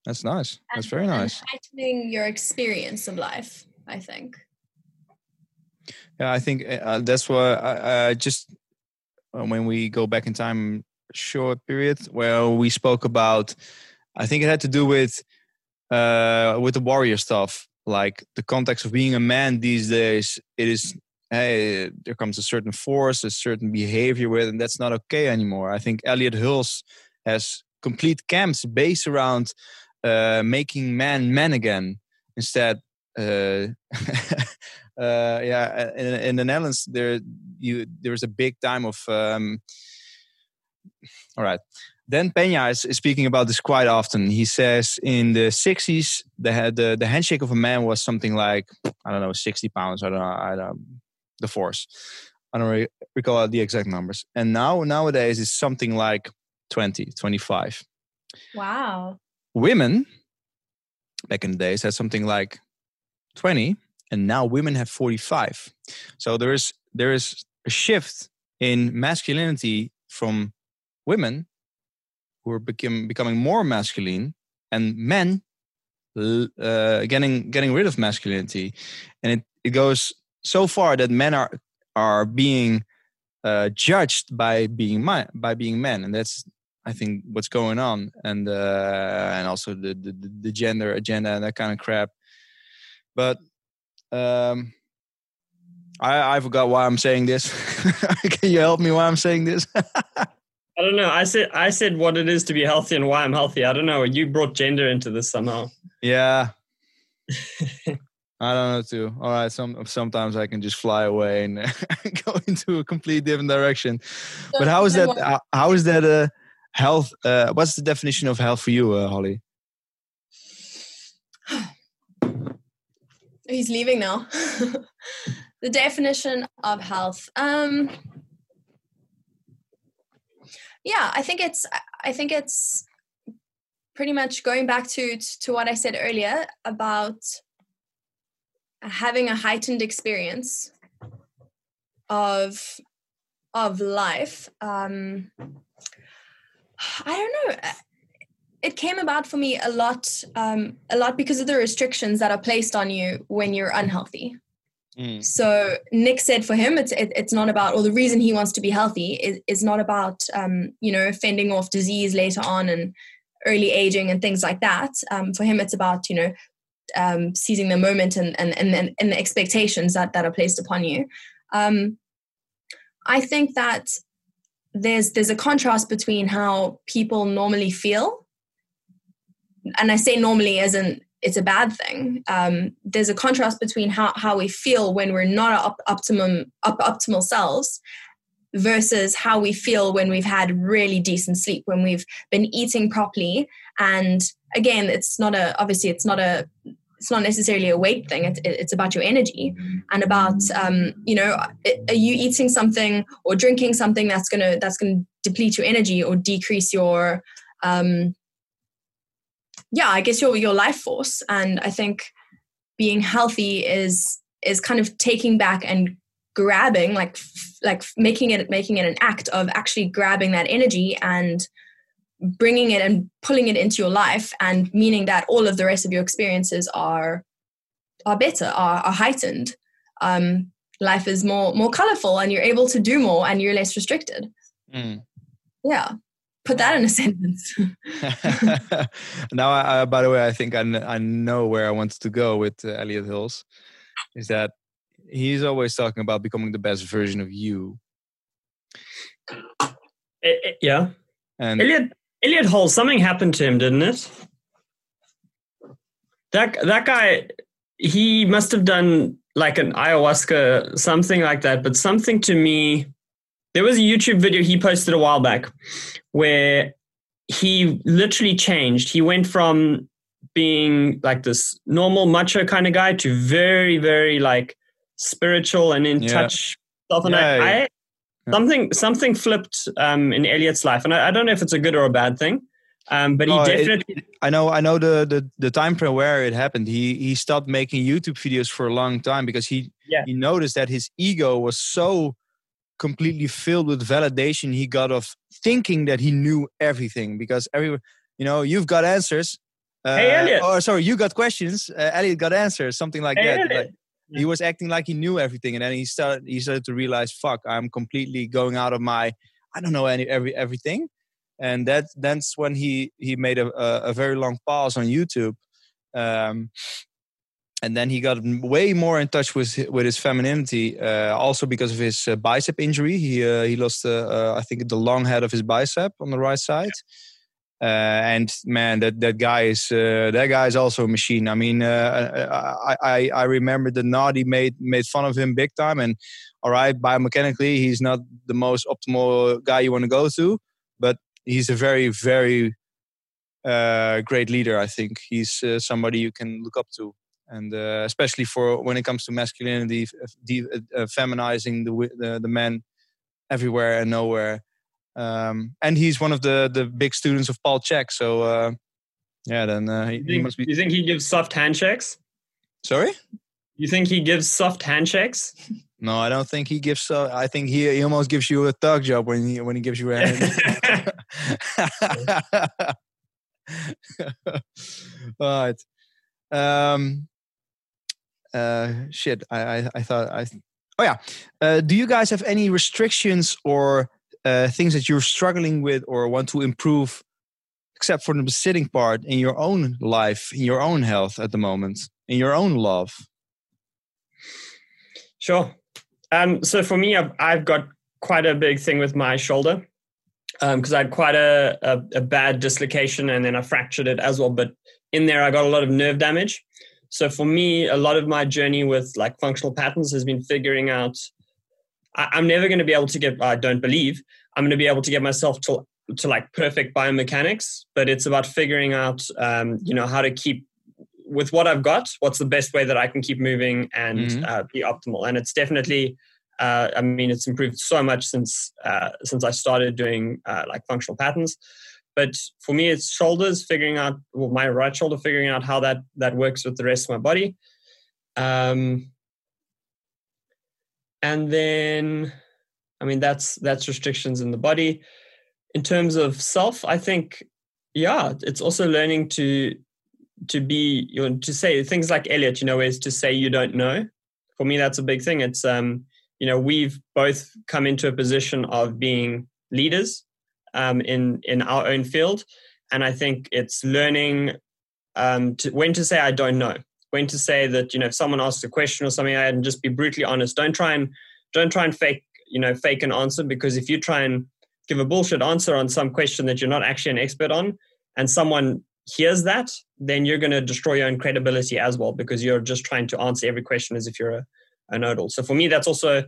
[SPEAKER 2] That's nice. That's very nice.
[SPEAKER 8] heightening your experience of life, I think.
[SPEAKER 2] Yeah, I think uh, that's why I, I just uh, when we go back in time, short period where we spoke about, I think it had to do with uh, with the warrior stuff, like the context of being a man these days. It is hey, there comes a certain force, a certain behavior with, and that's not okay anymore. I think Elliot Hulse has complete camps based around uh, making man men again instead. Uh, uh, yeah, in, in the Netherlands, there you there's a big time of. Um, all right, Dan Pena is, is speaking about this quite often. He says in the 60s, the the the handshake of a man was something like I don't know, 60 pounds. I don't know, I don't the force. I don't re- recall the exact numbers. And now nowadays it's something like 20, 25.
[SPEAKER 8] Wow.
[SPEAKER 2] Women back in the days had something like 20 and now women have 45 so there is there is a shift in masculinity from women who are become, becoming more masculine and men uh, getting getting rid of masculinity and it, it goes so far that men are are being uh, judged by being by being men and that's I think what's going on and uh, and also the, the the gender agenda and that kind of crap. But um, I I forgot why I'm saying this. Can you help me why I'm saying this?
[SPEAKER 1] I don't know. I said I said what it is to be healthy and why I'm healthy. I don't know. You brought gender into this somehow.
[SPEAKER 2] yeah. I don't know too. All right, some sometimes I can just fly away and go into a complete different direction. But how is that? How, how is that? a health. Uh, what's the definition of health for you, uh, Holly?
[SPEAKER 8] He's leaving now. the definition of health. Um yeah, I think it's I think it's pretty much going back to to what I said earlier about having a heightened experience of of life um I don't know. It came about for me a lot, um, a lot because of the restrictions that are placed on you when you're unhealthy.
[SPEAKER 2] Mm.
[SPEAKER 8] So Nick said for him, it's it, it's not about, or the reason he wants to be healthy is, is not about, um, you know, fending off disease later on and early aging and things like that. Um, for him, it's about, you know, um, seizing the moment and and and, and the expectations that that are placed upon you. Um, I think that there's there's a contrast between how people normally feel, and I say normally as in it's a bad thing. Um, there's a contrast between how, how we feel when we're not our op- optimum optimal selves versus how we feel when we've had really decent sleep, when we've been eating properly. And again, it's not a obviously it's not a it's not necessarily a weight thing. It's, it's about your energy and about um, you know are you eating something or drinking something that's gonna that's gonna deplete your energy or decrease your um, yeah, I guess your your life force. And I think being healthy is is kind of taking back and grabbing like like making it making it an act of actually grabbing that energy and bringing it and pulling it into your life and meaning that all of the rest of your experiences are are better are, are heightened um, life is more more colorful and you're able to do more and you're less restricted
[SPEAKER 2] Mm.
[SPEAKER 8] yeah put that in a sentence
[SPEAKER 2] now, I, I, by the way, I think I, kn- I know where I wanted to go with uh, Elliot Hulse. Is that he's always talking about becoming the best version of you.
[SPEAKER 1] Eh, eh, yeah.
[SPEAKER 2] And
[SPEAKER 1] Elliot Elliot Hulse, something happened to him, didn't it? That that guy, he must have done like an ayahuasca, something like that. But something to me, there was a YouTube video he posted a while back where he literally changed. He went from being like this normal macho kind of guy to very, very like spiritual and in
[SPEAKER 2] Yeah.
[SPEAKER 1] touch. Stuff. And
[SPEAKER 2] Yeah,
[SPEAKER 1] I,
[SPEAKER 2] yeah.
[SPEAKER 1] I something something flipped um, in Elliot's life, and I, I don't know if it's a good or a bad thing. Um, but he
[SPEAKER 2] No, it-
[SPEAKER 1] definitely
[SPEAKER 2] I know I know the, the the time frame where it happened. He he stopped making YouTube videos for a long time because he
[SPEAKER 1] Yeah.
[SPEAKER 2] he noticed that his ego was so completely filled with validation he got of thinking that he knew everything because every you know you've got answers. Uh,
[SPEAKER 1] Hey, Elliot.
[SPEAKER 2] Or sorry, you got questions. Uh, Elliot got answers. Something like
[SPEAKER 1] Hey,
[SPEAKER 2] that. Like, he was acting like he knew everything, and then he started he started to realize, "Fuck, I'm completely going out of my I don't know any every everything." and that that's when he he made a, a, a very long pause on YouTube, um, and then he got way more in touch with with his femininity. Uh, also because of his uh, bicep injury, he uh, he lost uh, uh, I think the long head of his bicep on the right side. Uh, and man, that that guy is uh, that guy is also a machine. I mean, uh, I, I I remember the Naudi made made fun of him big time. And all right, biomechanically, he's not the most optimal guy you want to go to, but he's a very very uh, great leader. I think he's uh, somebody you can look up to, and uh, especially for when it comes to masculinity, de- uh, feminizing the, the the men everywhere and nowhere. Um, and he's one of the the big students of Paul Chek. So uh, yeah, then uh, he,
[SPEAKER 1] you
[SPEAKER 2] he
[SPEAKER 1] think,
[SPEAKER 2] must be.
[SPEAKER 1] you think he gives soft handshakes?
[SPEAKER 2] Sorry.
[SPEAKER 1] You think he gives soft handshakes?
[SPEAKER 2] No, I don't think he gives. So I think he he almost gives you a thug job when he when he gives you a hand. right. Um. Uh. Shit. I. I. I thought. I. Oh yeah. Uh, do you guys have any restrictions or uh, things that you're struggling with or want to improve, except for the sitting part in your own life, in your own health at the moment, in your own love?
[SPEAKER 1] Sure. Um, so for me, I've, I've got quite a big thing with my shoulder because I had quite a, a, a bad dislocation and then I fractured it as well. But in there, I got a lot of nerve damage. So for me, a lot of my journey with like functional patterns has been figuring out. I, I'm never going to be able to get. I don't believe I'm going to be able to get myself to to like perfect biomechanics. But it's about figuring out, um, you know, how to keep with what I've got. What's the best way that I can keep moving and
[SPEAKER 2] Mhm.
[SPEAKER 1] uh, be optimal? And it's definitely. Uh, I mean, it's improved so much since uh, since I started doing uh, like functional patterns. But for me, it's shoulders, figuring out well, my right shoulder, figuring out how that that works with the rest of my body. Um, and then, I mean, that's that's restrictions in the body. in terms of self, I think, yeah, it's also learning to to be you know to say things like Elliot, you know, is to say you don't know. For me, that's a big thing. It's um, you know, we've both come into a position of being leaders um, in in our own field, and I think it's learning um, to, when to say I don't know, when to say that you know if someone asks a question or something, and just be brutally honest. Don't try and don't try and fake you know fake an answer because if you try and give a bullshit answer on some question that you're not actually an expert on, and someone hears that, then you're going to destroy your own credibility as well because you're just trying to answer every question as if you're a, a know-it-all. So for me, that's also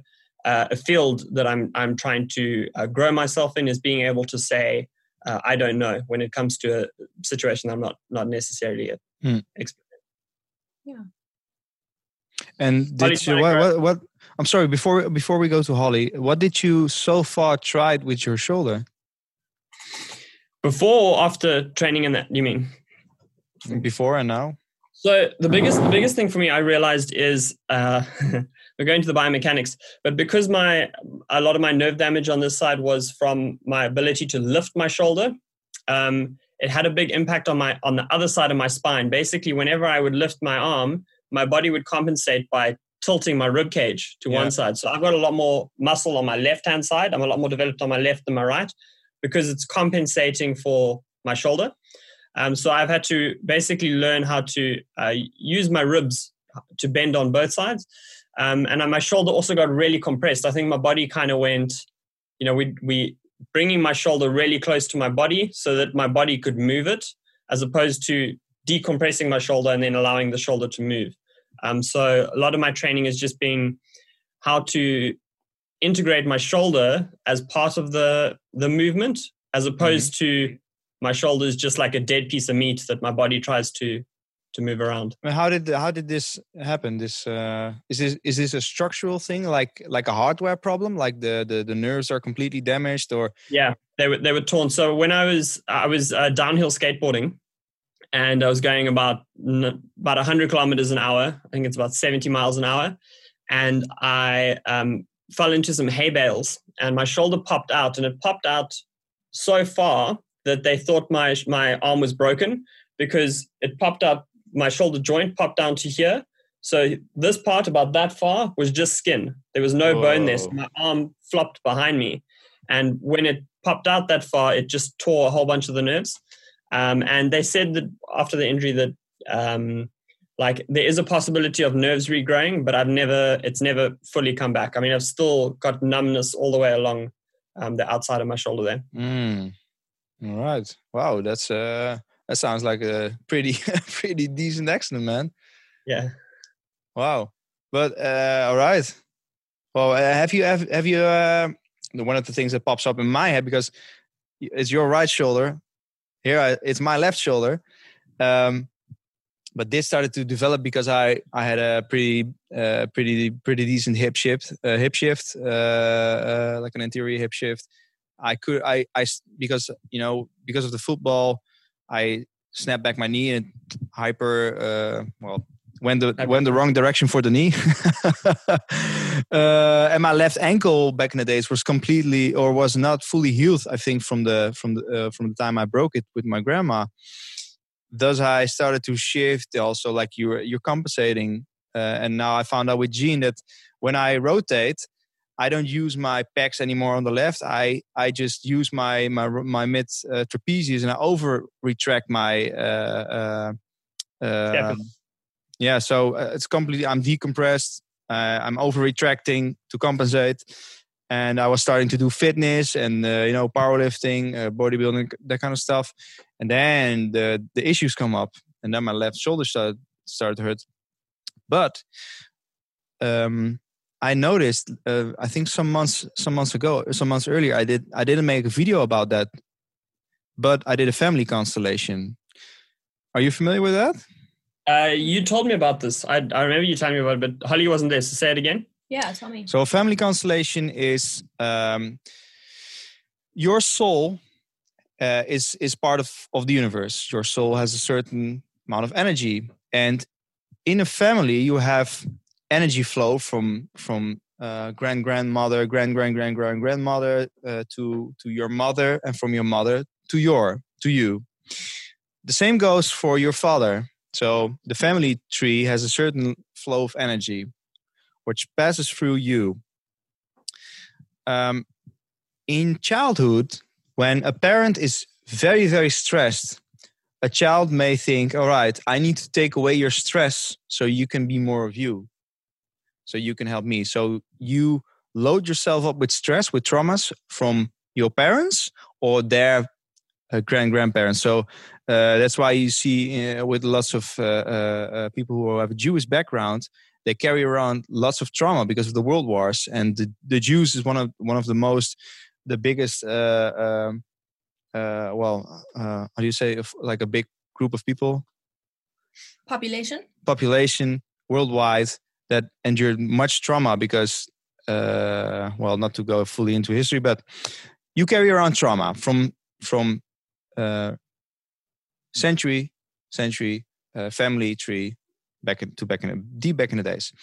[SPEAKER 1] uh, a field that I'm I'm trying to uh, grow myself in is being able to say uh, I don't know when it comes to a situation I'm not not necessarily an
[SPEAKER 2] Hmm.
[SPEAKER 1] expert.
[SPEAKER 8] Yeah.
[SPEAKER 2] And did you what, what what I'm sorry before before we go to Holly, what did you so far tried with your shoulder?
[SPEAKER 1] Before or after training in that, you mean?
[SPEAKER 2] Before and now?
[SPEAKER 1] So the biggest the biggest thing for me I realized is uh, we're going to the biomechanics, but because my a lot of my nerve damage on this side was from my ability to lift my shoulder, um, it had a big impact on my on the other side of my spine. Basically, whenever I would lift my arm, my body would compensate by tilting my rib cage to
[SPEAKER 2] Yeah.
[SPEAKER 1] one side. So I've got a lot more muscle on my left hand side. I'm a lot more developed on my left than my right because it's compensating for my shoulder. Um, so I've had to basically learn how to uh, use my ribs to bend on both sides. Um, and my shoulder also got really compressed. I think my body kind of went, you know, we we bringing my shoulder really close to my body so that my body could move it, as opposed to decompressing my shoulder and then allowing the shoulder to move. Um, so a lot of my training has just been how to integrate my shoulder as part of the the movement, as opposed to my shoulder is just like a dead piece of meat that my body tries to to move around.
[SPEAKER 2] I mean, how did how did this happen? This uh, is this is this a structural thing, like like a hardware problem, like the the, the nerves are completely damaged, or
[SPEAKER 1] Yeah, they were they were torn. So when I was I was uh, downhill skateboarding, and I was going about n- about 100 kilometers an hour. I think it's about 70 miles an hour, and I um, fell into some hay bales, and my shoulder popped out, and it popped out so far that they thought my my arm was broken because it popped out. My shoulder joint popped down to here. So this part about that far was just skin. There was no bone there. So my arm flopped behind me, and when it popped out that far, it just tore a whole bunch of the nerves. Um, and they said that after the injury that um, like there is a possibility of nerves regrowing, but I've never it's never fully come back. I mean, I've still got numbness all the way along um, the outside of my shoulder there.
[SPEAKER 2] Mm. All right. Wow, that's uh that sounds like a pretty pretty decent accident, man.
[SPEAKER 1] Yeah.
[SPEAKER 2] Wow. But uh all right. Well, uh, have you have, have you uh one of the things that pops up in my head because it's your right shoulder. Here I, it's my left shoulder. Um but this started to develop because I I had a pretty uh, pretty pretty decent hip shift uh, hip shift uh, uh, like an anterior hip shift. I could I I because you know because of the football I snapped back my knee and hyper uh, well went the
[SPEAKER 1] Hyper-
[SPEAKER 2] went the wrong direction for the knee. uh, and my left ankle back in the days was completely or was not fully healed. I think from the from the uh, from the time I broke it with my grandma. Thus, I started to shift. Also, like you're you're compensating, uh, and now I found out with Gene that when I rotate, I don't use my pecs anymore on the left. I I just use my my my mid uh, trapezius and I over retract my uh, uh, uh, yeah. So uh, it's completely. I'm decompressed. Uh, I'm over retracting to compensate, and I was starting to do fitness and uh, you know powerlifting, uh, bodybuilding, that kind of stuff. And then the the issues come up, and then my left shoulder started started to hurt. But um, I noticed, uh, I think some months some months ago, some months earlier, I did I didn't make a video about that, but I did a family constellation. Are you familiar with that?
[SPEAKER 1] Uh, you told me about this. I, I remember you telling me about it, but Holly wasn't there. So say it again.
[SPEAKER 8] Yeah, tell me.
[SPEAKER 2] So a family constellation is um, your soul uh, is is part of of the universe. Your soul has a certain amount of energy, and in a family you have energy flow from from uh, grand grandmother, grand grand grand grand grandmother uh, to to your mother, and from your mother to your to you. The same goes for your father. So the family tree has a certain flow of energy, which passes through you. Um, in childhood, when a parent is very very stressed, a child may think, "All right, I need to take away your stress so you can be more of you." So you can help me. So you load yourself up with stress, with traumas from your parents or their uh, grand grandparents. So uh, that's why you see uh, with lots of uh, uh, uh, people who have a Jewish background, they carry around lots of trauma because of the world wars. And the, the Jews is one of one of the most, the biggest. Um, well, how do you say, like a big group of people?
[SPEAKER 8] Population.
[SPEAKER 2] Population worldwide that endured much trauma because, uh, well, not to go fully into history, but you carry around trauma from from uh, century century uh, family tree back in, to back in deep back in the days.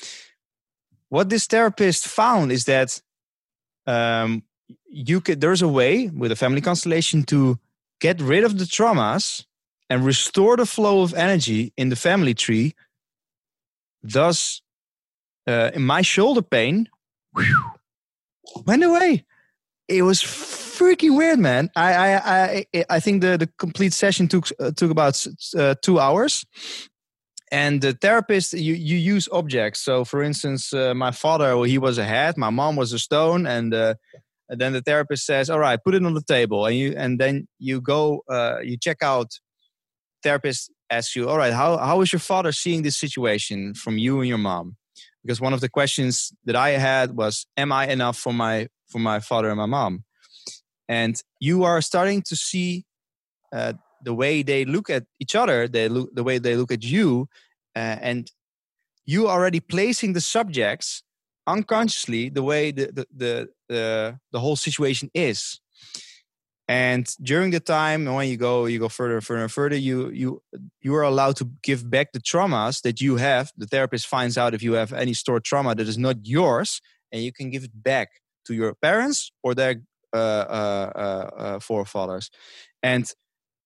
[SPEAKER 2] What this therapist found is that um, you could there's a way with a family constellation to get rid of the traumas and restore the flow of energy in the family tree thus uh, in my shoulder pain whew, went away. It was freaking weird, man. I I I, I think the, the complete session took uh, took about uh, two hours. And the therapist, you, you use objects. So, for instance, uh, my father, he was a hat, my mom was a stone, and, uh, and then the therapist says, "All right, put it on the table," and you and then you go, uh, you check out. Therapist asks you, "All right, how how is your father seeing this situation from you and your mom?" Because one of the questions that I had was, "Am I enough for my for my father and my mom?" And you are starting to see uh, the way they look at each other, they look the way they look at you, uh, and you already placing the subjects unconsciously the way the the the, the, the whole situation is and during the time when you go you go further and further and further you you you are allowed to give back the traumas that you have. The therapist finds out if you have any stored trauma that is not yours and you can give it back to your parents or their uh, uh, uh, uh forefathers. And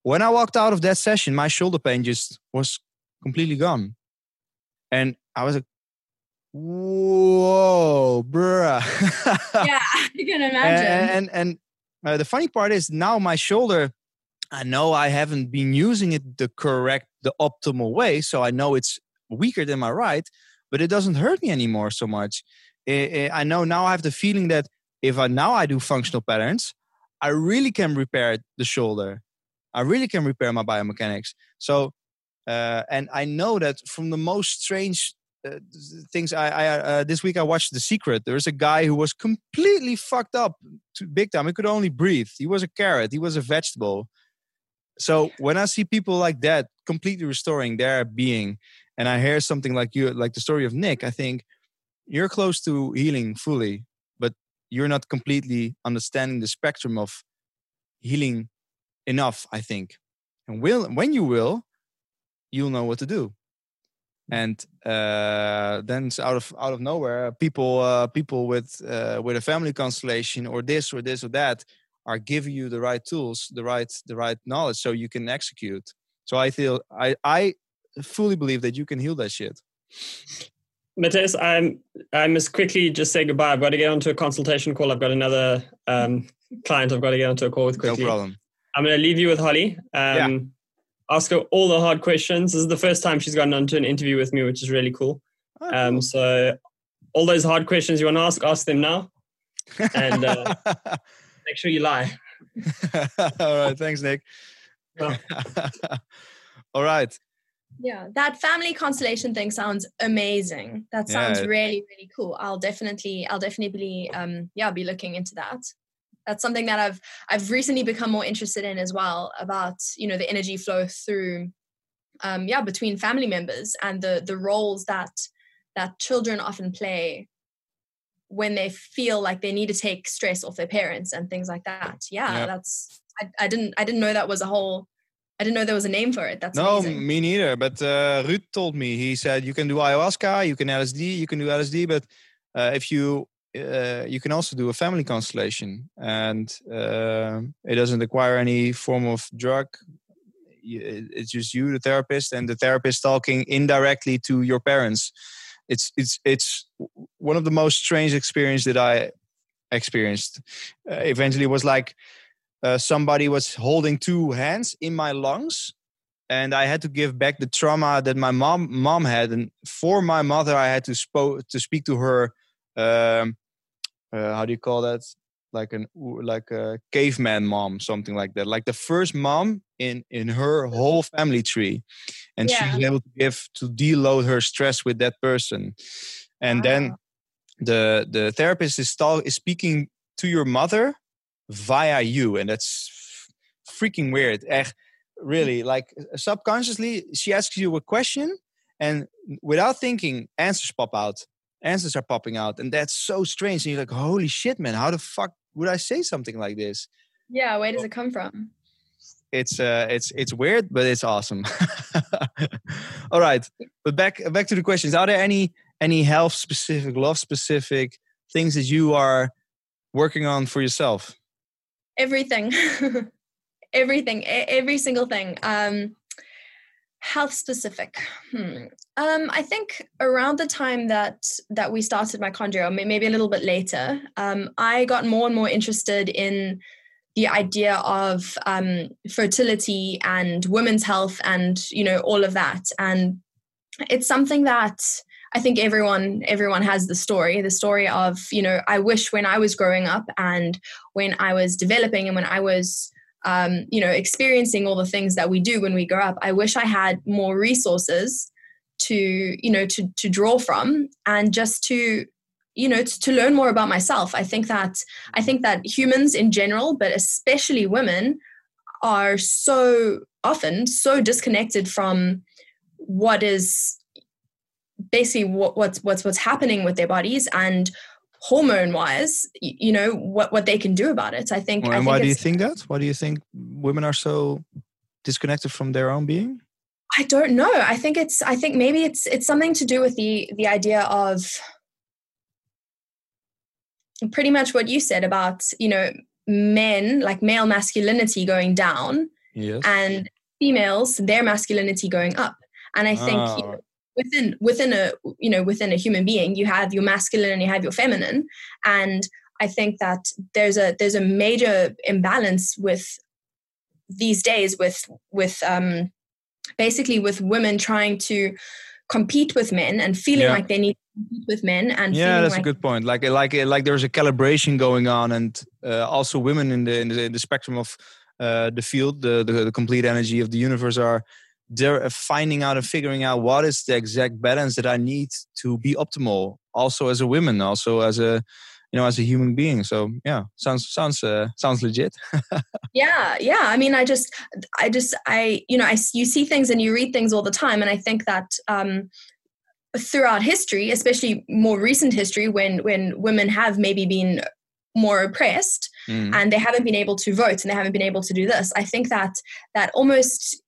[SPEAKER 2] when i walked out of that session my shoulder pain just was completely gone. And i was like whoa bruh.
[SPEAKER 8] Yeah you can imagine.
[SPEAKER 2] and, and, and uh, the funny part is now my shoulder, I know I haven't been using it the correct, the optimal way. So I know it's weaker than my right, but it doesn't hurt me anymore so much. I know now I have the feeling that if I now I do functional patterns, I really can repair the shoulder. I really can repair my biomechanics. So, uh, and I know that from the most strange uh, things I, I uh, this week I watched The Secret. There's a guy who was completely fucked up, to big time. He could only breathe. He was a carrot. He was a vegetable. So when I see people like that completely restoring their being, and I hear something like you, like the story of Nick, I think you're close to healing fully, but you're not completely understanding the spectrum of healing enough. I think, and will when you will, you'll know what to do and uh, then out of out of nowhere, people uh, people with uh, with a family constellation or this or this or that are giving you the right tools, the right the right knowledge, so you can execute. So I feel I I fully believe that you can heal that shit.
[SPEAKER 1] Matthias, I'm I must quickly just say goodbye. I've got to get onto a consultation call. I've got another um, client. I've got to get onto a call with quickly.
[SPEAKER 2] No problem.
[SPEAKER 1] I'm going to leave you with Holly. Um, yeah ask her all the hard questions. This is the first time she's gone on to an interview with me, which is really cool. Oh, um, cool. So all those hard questions you want to ask, ask them now, and uh, make sure you lie.
[SPEAKER 2] all right, thanks, Nick. all right.
[SPEAKER 8] Yeah, that family constellation thing sounds amazing. That sounds yeah. really, really cool. I'll definitely, I'll definitely, um, yeah, be looking into that that's something that I've I've recently become more interested in as well about you know the energy flow through um, yeah between family members and the the roles that that children often play when they feel like they need to take stress off their parents and things like that. Yeah, that's I, I didn't I didn't know that was a whole I didn't know there was a name for it. That's
[SPEAKER 2] no,
[SPEAKER 8] amazing.
[SPEAKER 2] me neither. But uh, Ruud told me he said you can do ayahuasca, you can LSD, you can do LSD, but uh, if you uh, you can also do a family constellation, and uh, it doesn't require any form of drug. It's just you, the therapist, and the therapist talking indirectly to your parents. It's it's it's one of the most strange experience that I experienced. Uh, eventually, it was like uh, somebody was holding two hands in my lungs and I had to give back the trauma that my mom mom had, and for my mother, I had to spo- to speak to her. Um, uh, how do you call that? Like an like a caveman mom, something like that. Like the first mom in in her whole family tree, and
[SPEAKER 8] Yeah.
[SPEAKER 2] able to give to deload her stress with that person, and then the the therapist is tal- is speaking to your mother via you, and that's freaking weird. Echt, really, like subconsciously, she asks you a question, and without thinking, answers pop out. Answers are popping out, and that's so strange. And you're like, "Holy shit, man! How the fuck would I say something like this?"
[SPEAKER 8] Yeah, where does it come from?
[SPEAKER 2] It's uh, it's it's weird, but it's awesome. All right, but back back to the questions. Are there any any health specific, love specific things that you are working on for yourself?
[SPEAKER 8] Everything. Everything. Every single thing. Um health specific. Hmm. Um, I think around the time that that we started or maybe a little bit later, um, I got more and more interested in the idea of um, fertility and women's health, and you know all of that. And it's something that I think everyone everyone has the story, the story of you know I wish when I was growing up and when I was developing and when I was um, you know experiencing all the things that we do when we grow up. I wish I had more resources to you know to to draw from and just to you know to, to learn more about myself i think that i think that humans in general but especially women are so often so disconnected from what is basically what, what's what's what's happening with their bodies and hormone wise you know what what they can do about it i think,
[SPEAKER 2] Well,
[SPEAKER 8] I
[SPEAKER 2] and
[SPEAKER 8] think
[SPEAKER 2] why do you think that? Why do you think women are so disconnected from their own being?
[SPEAKER 8] I don't know. I think it's I think maybe it's it's something to do with the the idea of pretty much what you said about, you know, men like male masculinity going down
[SPEAKER 2] Yes.
[SPEAKER 8] and females their masculinity going up. And I think you
[SPEAKER 2] Oh.
[SPEAKER 8] know, within within a you know within a human being you have your masculine and you have your feminine and I think that there's a there's a major imbalance with these days with with um basically with women trying to compete with men and feeling
[SPEAKER 2] Yeah.
[SPEAKER 8] like they need to compete with men and
[SPEAKER 2] yeah
[SPEAKER 8] feeling
[SPEAKER 2] that's
[SPEAKER 8] like
[SPEAKER 2] a good point like like like there's a calibration going on and uh, also women in the, in the in the spectrum of uh, the field the, the the complete energy of the universe are they're finding out and figuring out what is the exact balance that i need to be optimal also as a woman also as a you know as a human being. So yeah sounds sounds uh, sounds legit.
[SPEAKER 8] Yeah yeah. I mean i just i just i you know I you see things and you read things all the time. And i think that um throughout history especially more recent history when when women have maybe been more oppressed
[SPEAKER 2] Mm.
[SPEAKER 8] and they haven't been able to vote and they haven't been able to do this i think that that almost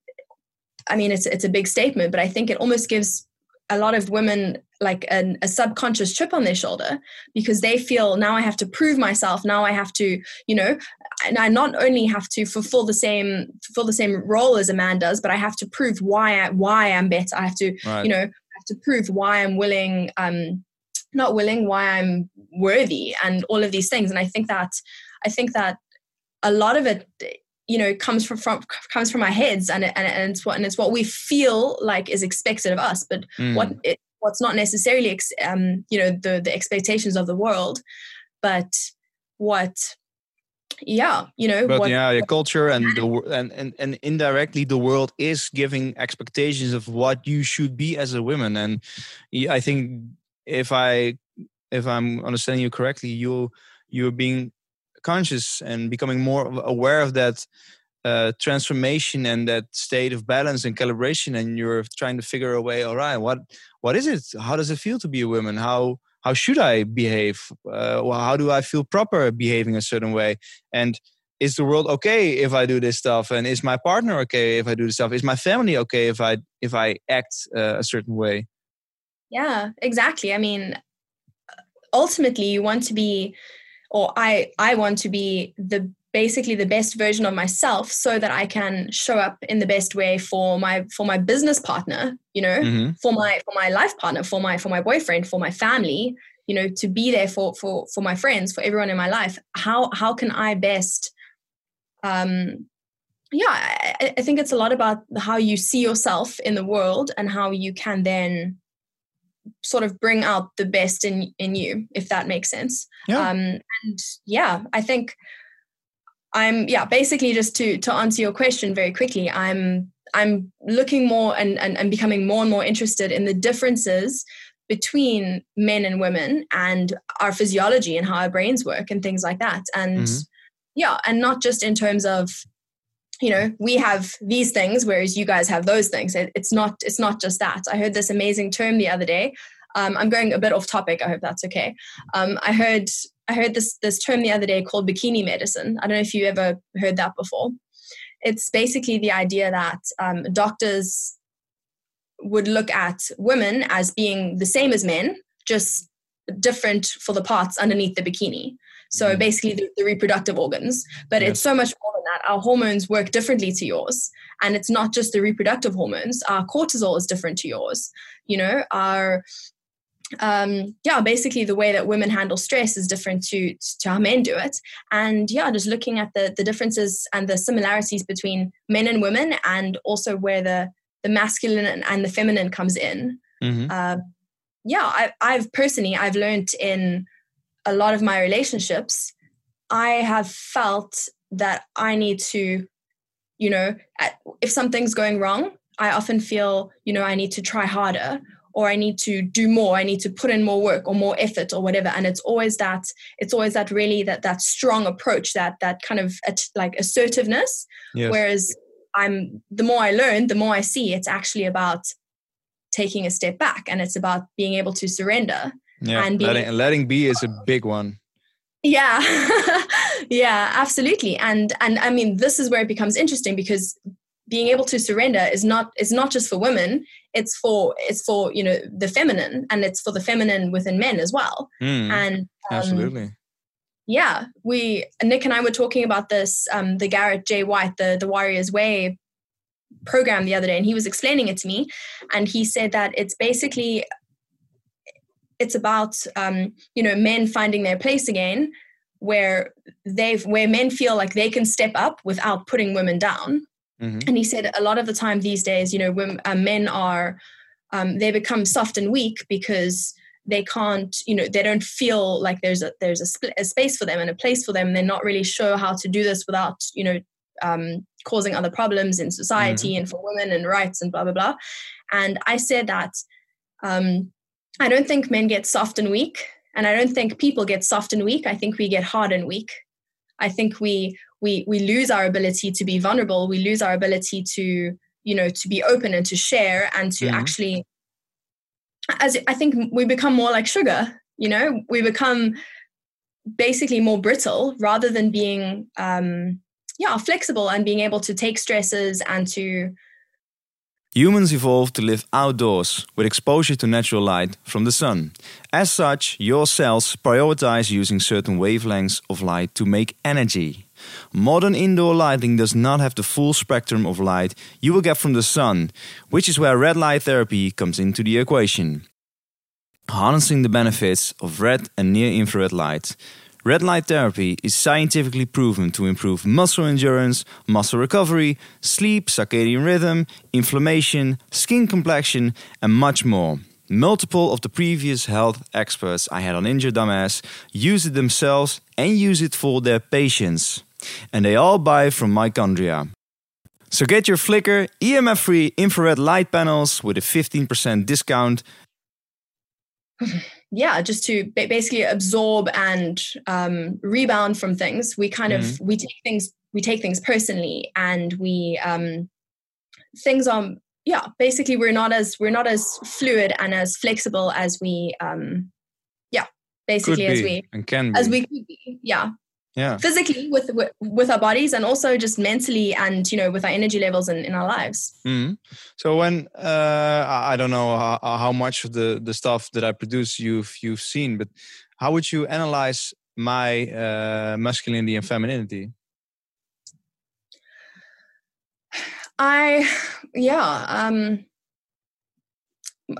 [SPEAKER 8] i mean it's it's a big statement but i think it almost gives a lot of women like an, a subconscious chip on their shoulder because they feel now i have to prove myself. Now i have to you know and i not only have to fulfill the same fulfill the same role as a man does but i have to prove why i why i'm better. I have to
[SPEAKER 2] right.
[SPEAKER 8] you know I have to prove why i'm willing um not willing why i'm worthy and all of these things. And i think that i think that a lot of it you know comes from, from comes from our heads and, it, and and it's what and it's what we feel like is expected of us but
[SPEAKER 2] Mm.
[SPEAKER 8] what it, what's not necessarily ex, um you know the the expectations of the world but what yeah you know
[SPEAKER 2] but
[SPEAKER 8] what
[SPEAKER 2] yeah the culture and the and, and and indirectly the world is giving expectations of what you should be as a woman and i think if i if i'm understanding you correctly you you're being conscious and becoming more aware of that uh, transformation and that state of balance and calibration and you're trying to figure a way all right what what is it? How does it feel to be a woman? How how should i behave? Uh, well, how do i feel proper behaving a certain way? And is the world okay if i do this stuff? And is my partner okay if i do this stuff? Is my family okay if i if i act uh, a certain way?
[SPEAKER 8] Yeah, exactly. I mean, ultimately you want to be or i i want to be the basically the best version of myself so that i can show up in the best way for my for my business partner you know
[SPEAKER 2] Mhm.
[SPEAKER 8] for my for my life partner for my for my boyfriend for my family you know to be there for for for my friends for everyone in my life how how can i best um yeah I, I think it's a lot about how you see yourself in the world and how you can then sort of bring out the best in in you if that makes sense
[SPEAKER 2] Yeah.
[SPEAKER 8] um and yeah i think i'm yeah basically just to to answer your question very quickly i'm i'm looking more and and, and becoming more and more interested in the differences between men and women and our physiology and how our brains work and things like that and
[SPEAKER 2] Mhm.
[SPEAKER 8] yeah and not just in terms of you know we have these things whereas you guys have those things. It- it's not it's not just that. I heard this amazing term the other day. Um, i'm going a bit off topic. I hope that's okay. Um, i heard i heard this this term the other day called bikini medicine. I don't know if you ever heard that before. It's basically the idea that um, doctors would look at women as being the same as men just different for the parts underneath the bikini. So
[SPEAKER 2] Mhm.
[SPEAKER 8] basically the, the reproductive organs. But it's so much more that our hormones work differently to yours. And it's not just the reproductive hormones. Our cortisol is different to yours. You know our um yeah basically the way that women handle stress is different to to how men do it. And yeah just looking at the the differences and the similarities between men and women and also where the the masculine and, and the feminine comes in.
[SPEAKER 2] Mhm.
[SPEAKER 8] um, yeah I, i've personally i've learned in a lot of my relationships i have felt that i need to you know at, if something's going wrong i often feel you know i need to try harder or i need to do more i need to put in more work or more effort or whatever and it's always that it's always that really that that strong approach that that kind of at, like assertiveness
[SPEAKER 2] Yes.
[SPEAKER 8] whereas i'm the more i learn the more i see it's actually about taking a step back and it's about being able to surrender
[SPEAKER 2] yeah.
[SPEAKER 8] and being-
[SPEAKER 2] letting, letting be is a big one.
[SPEAKER 8] yeah yeah absolutely. And and i mean this is where it becomes interesting because being able to surrender is not is not just for women it's for it's for you know the feminine and it's for the feminine within men as well.
[SPEAKER 2] Mm,
[SPEAKER 8] and um,
[SPEAKER 2] absolutely.
[SPEAKER 8] yeah we nick and i were talking about this um the garrett j. White the the warriors way program the other day and he was explaining it to me and he said that it's basically it's about um you know men finding their place again where they've where men feel like they can step up without putting women down.
[SPEAKER 2] Mhm.
[SPEAKER 8] and he said a lot of the time these days you know women, uh, men are um, they become soft and weak because they can't you know they don't feel like there's a there's a, spl- a space for them and a place for them. They're not really sure how to do this without you know um, causing other problems in society and for women and rights and blah blah blah. And i said that um, i don't think men get soft and weak and i don't think people get soft and weak. I think we get hard and weak. I think we we we lose our ability to be vulnerable. We lose our ability to you know to be open and to share and to
[SPEAKER 2] Mhm.
[SPEAKER 8] actually as i think we become more like sugar you know? We become basically more brittle rather than being um yeah flexible and being able to take stresses and to
[SPEAKER 2] Humans evolved to live outdoors with exposure to natural light from the sun. As such, your cells prioritize using certain wavelengths of light to make energy. Modern indoor lighting does not have the full spectrum of light you will get from the sun, which is where red light therapy comes into the equation. Harnessing the benefits of red and near infrared light. Red light therapy is scientifically proven to improve muscle endurance, muscle recovery, sleep, circadian rhythm, inflammation, skin complexion, and much more. Multiple of the previous health experts I had on Injured Dumbass use it themselves and use it for their patients. And they all buy from Mitochondriac. So get your Flicker EMF free infrared light panels with a 15% discount
[SPEAKER 8] yeah just to basically absorb and um, rebound from things. We kind of we take things we take things personally and we um, things are yeah basically we're not as we're not as fluid and as flexible as we um, yeah basically as we
[SPEAKER 2] and can be.
[SPEAKER 8] as we could be yeah
[SPEAKER 2] yeah.
[SPEAKER 8] physically with, with our bodies and also just mentally and you know with our energy levels in, in our lives
[SPEAKER 2] Mhm. So when uh, I I don't know how, how much of the the stuff that I produce you've you've seen, but how would you analyze my uh, masculinity and femininity?
[SPEAKER 8] I, yeah. Um,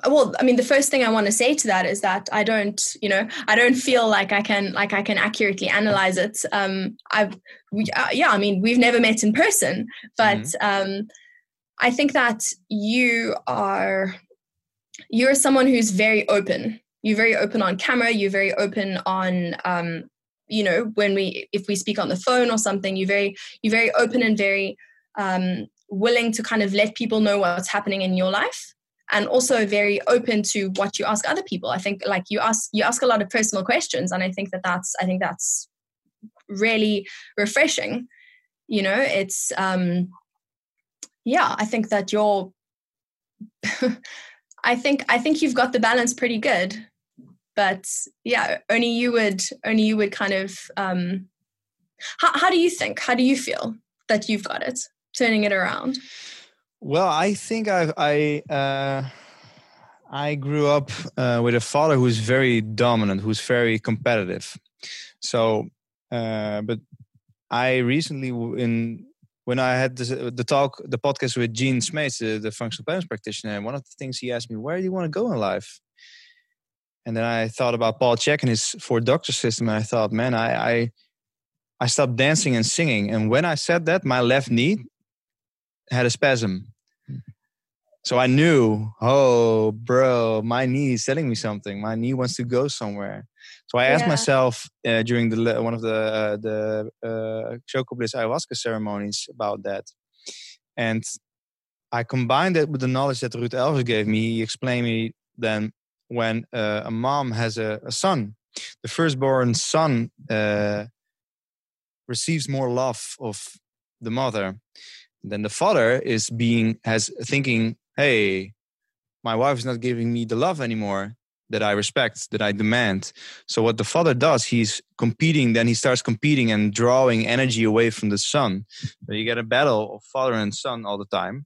[SPEAKER 8] well, I mean, the first thing I want to say to that is that I don't, you know, I don't feel like I can, like I can accurately analyze it. Um, I've, we, uh, yeah, I mean, we've never met in person, but mm-hmm. um, I think that you are, you're someone who's very open. You're very open on camera. You're very open on, um, you know, when we, if we speak on the phone or something, you're very, you're very open and very um, willing to kind of let people know what's happening in your life and also very open to what you ask other people i think like you ask you ask a lot of personal questions and i think that that's i think that's really refreshing you know it's um yeah i think that you're i think i think you've got the balance pretty good but yeah only you would only you would kind of um how, how do you think how do you feel that you've got it turning it around?
[SPEAKER 2] Well, I think I I uh, I grew up uh, with a father who's very dominant, who's very competitive. So, uh, but I recently in when I had this, the talk, the podcast with Gene Smeets, the, the functional balance practitioner, and one of the things he asked me, "Where do you want to go in life?" And then I thought about Paul Chek and his four doctor system, and I thought, man, I, I I stopped dancing and singing. And when I said that, my left knee had a spasm. So I knew, oh, bro, my knee is telling me something. My knee wants to go somewhere. So I asked yeah. myself uh, during the one of the uh, the uh, ayahuasca ceremonies about that, and I combined it with the knowledge that Ruud Elvers gave me. He explained me then when uh, a mom has a, a, son, the firstborn son uh, receives more love of the mother then the father is being has thinking hey my wife is not giving me the love anymore that i respect that i demand. So what the father does he's competing then he starts competing and drawing energy away from the son. So you get a battle of father and son all the time.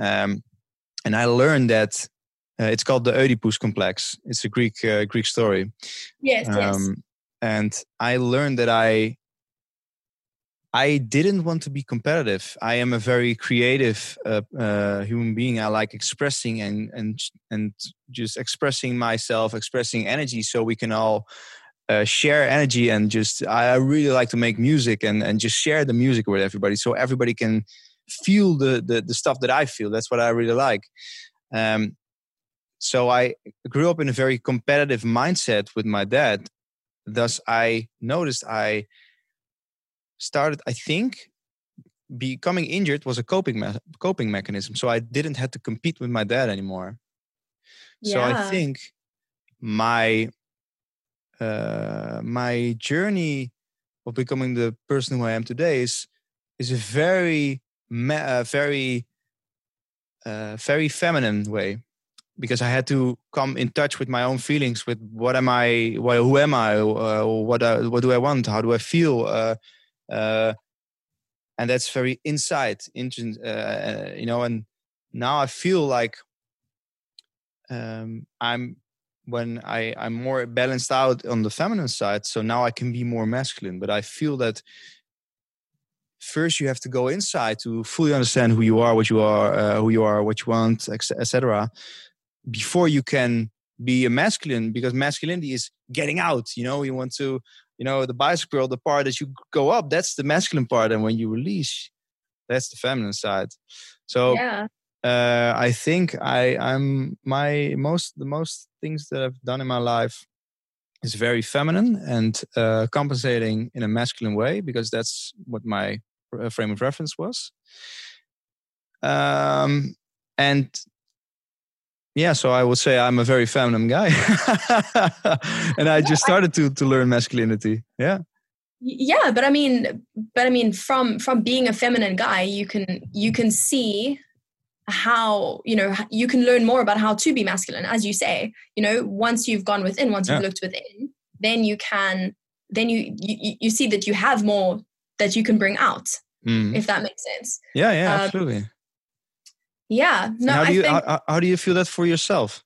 [SPEAKER 2] Um, and i learned that uh, it's called the oedipus complex. It's a greek uh, greek story.
[SPEAKER 8] Yes, um, yes
[SPEAKER 2] and i learned that i I didn't want to be competitive. I am a very creative uh, uh, human being. I like expressing and and and just expressing myself, expressing energy, so we can all uh, share energy and just. I really like to make music and and just share the music with everybody, so everybody can feel the the, the stuff that I feel. That's what I really like. Um, so I grew up in a very competitive mindset with my dad. Thus, I noticed I started, I think, becoming injured was a coping me- coping mechanism. So I didn't have to compete with my dad anymore. Yeah. So I think my uh, my journey of becoming the person who I am today is is a very uh, very uh, very feminine way because I had to come in touch with my own feelings with what am I, well, who am I, uh, what I, what do I want, how do I feel, uh, and that's very inside, uh, uh, you know. And now I feel like um, I'm when I I'm more balanced out on the feminine side. So now I can be more masculine. But I feel that first you have to go inside to fully understand who you are, what you are, uh, who you are, what you want, etc. Before you can be a masculine, because masculinity is getting out. You know, you want to you know the bicycle the part that you go up that's the masculine part and when you release that's the feminine side so yeah. uh, i think i i'm my most the most things that i've done in my life is very feminine and uh, compensating in a masculine way because that's what my uh, frame of reference was um, and yeah so i would say i'm a very feminine guy. And i just started to to learn masculinity. Yeah.
[SPEAKER 8] Yeah but i mean but i mean from from being a feminine guy you can you can see how you know you can learn more about how to be masculine as you say. You know once you've gone within once you've yeah. looked within then you can then you, you you see that you have more that you can bring out mm. if that makes sense.
[SPEAKER 2] Yeah yeah um, absolutely
[SPEAKER 8] yeah no
[SPEAKER 2] how do
[SPEAKER 8] I
[SPEAKER 2] you
[SPEAKER 8] think,
[SPEAKER 2] how, how do you feel that for yourself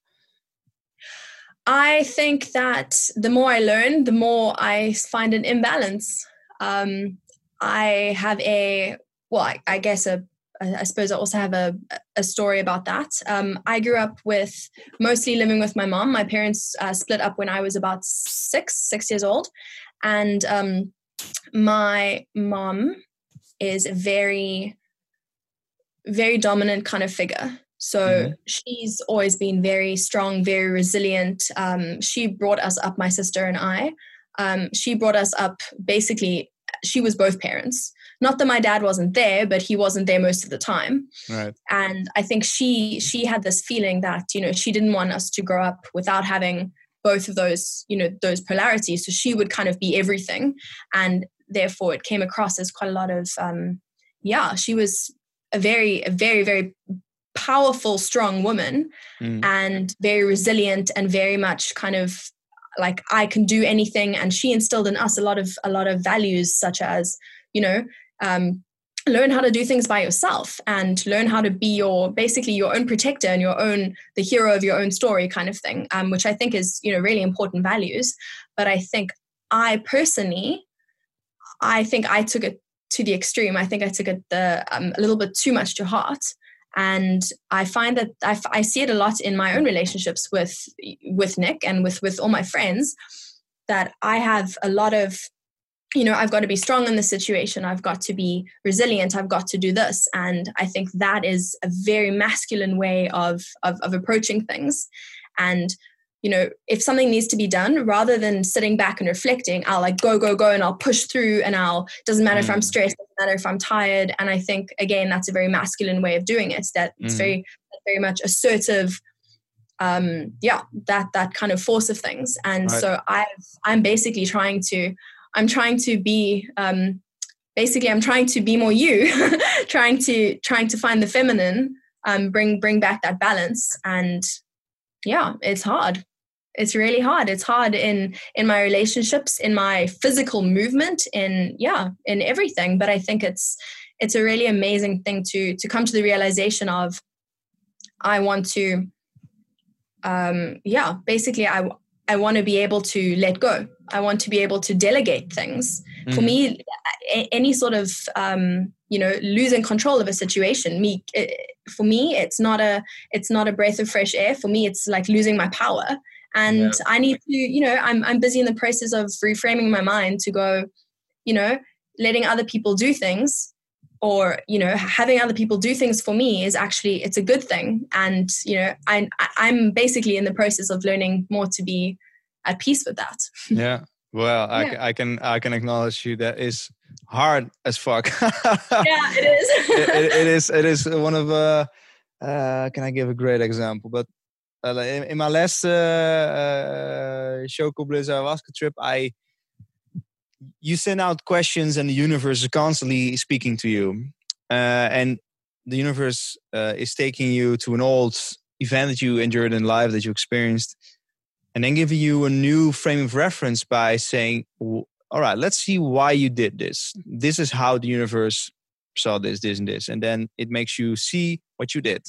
[SPEAKER 8] I think that the more I learn, the more I find an imbalance. Um, I have a well, I, I guess a I suppose I also have a, a story about that. Um, I grew up with mostly living with my mom. My parents uh, split up when I was about six, six years old. And um, my mom is very, very dominant kind of figure. So mm-hmm. she's always been very strong, very resilient. Um, she brought us up, my sister and I. Um, she brought us up basically, she was both parents. Not that my dad wasn't there, but he wasn't there most of the time.
[SPEAKER 2] Right.
[SPEAKER 8] And I think she she had this feeling that, you know, she didn't want us to grow up without having both of those, you know, those polarities. So she would kind of be everything. And therefore it came across as quite a lot of um yeah, she was a very, a very, very powerful, strong woman mm. and very resilient and very much kind of like I can do anything. And she instilled in us a lot of a lot of values such as, you know, um, learn how to do things by yourself and learn how to be your basically your own protector and your own the hero of your own story kind of thing um, which i think is you know really important values but i think i personally i think i took it to the extreme i think i took it the um, a little bit too much to heart. And i find that I, I see it a lot in my own relationships with with nick and with with all my friends that i have a lot of you know i've got to be strong in this situation. I've got to be resilient. I've got to do this. And i think that is a very masculine way of of, of approaching things. And you know if something needs to be done rather than sitting back and reflecting i'll like go go go and i'll push through and i'll doesn't matter mm. if i'm mm. stressed doesn't matter if i'm tired and i think again that's a very masculine way of doing it that mm. it's very very much assertive um yeah that that kind of force of things and right. so i i'm basically trying to I'm trying to be um, basically I'm trying to be more you, trying to trying to find the feminine, um, bring bring back that balance, and yeah, it's hard. It's really hard. It's hard in in my relationships, in my physical movement, in yeah, in everything. But I think it's it's a really amazing thing to to come to the realization of. I want to, um, yeah, basically, I I want to be able to let go. I want to be able to delegate things. Mm. For me, any sort of um, you know losing control of a situation, me it, for me, it's not a it's not a breath of fresh air. For me, it's like losing my power. And yeah. I need to, you know, I'm I'm busy in the process of reframing my mind to go, you know, letting other people do things or you know having other people do things for me is actually it's a good thing. And you know I, i'm basically in the process of learning more to be at peace with that.
[SPEAKER 2] Yeah. Well I, yeah. I can i can acknowledge you that is hard as fuck.
[SPEAKER 8] Yeah it is.
[SPEAKER 2] It, it, it is it is one of uh, uh can i give a great example? But Eh, eh, in, in, my last uh, Choco Bliss ayahuasca trip i you send out questions and the universe is constantly speaking to you. Uh, and the universe is taking you to an old event that you endured in life that you experienced and then giving you a new frame of reference by saying all right let's see why you did this. This is how the universe saw this this and this and then it makes you see what you did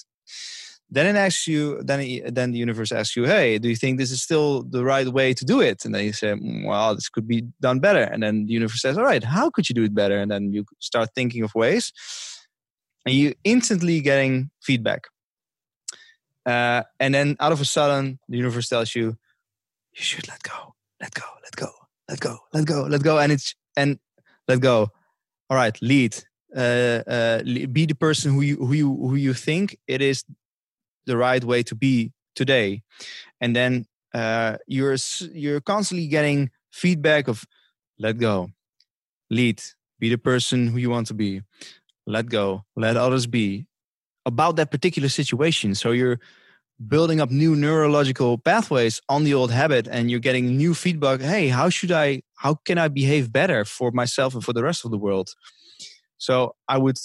[SPEAKER 2] then it asks you, then then the universe asks you, "Hey, do you think this is still the right way to do it?" And then you say, mm, "Well, this could be done better." And then the universe says, "All right, how could you do it better?" And then you start thinking of ways, and you instantly getting feedback. Uh, and then out of a sudden, the universe tells you, "You should let go, let go, let go, let go, let go, let go," and it's and let go. All right, lead. Uh, uh, be the person who you who you who you think it is the right way to be today. And then uh, you're you're constantly getting feedback of let go. Lead. Be the person who you want to be. Let go. Let others be. About that particular situation. So you're building up new neurological pathways on the old habit and you're getting new feedback hey how should i how can i behave better for myself and for the rest of the world? So i would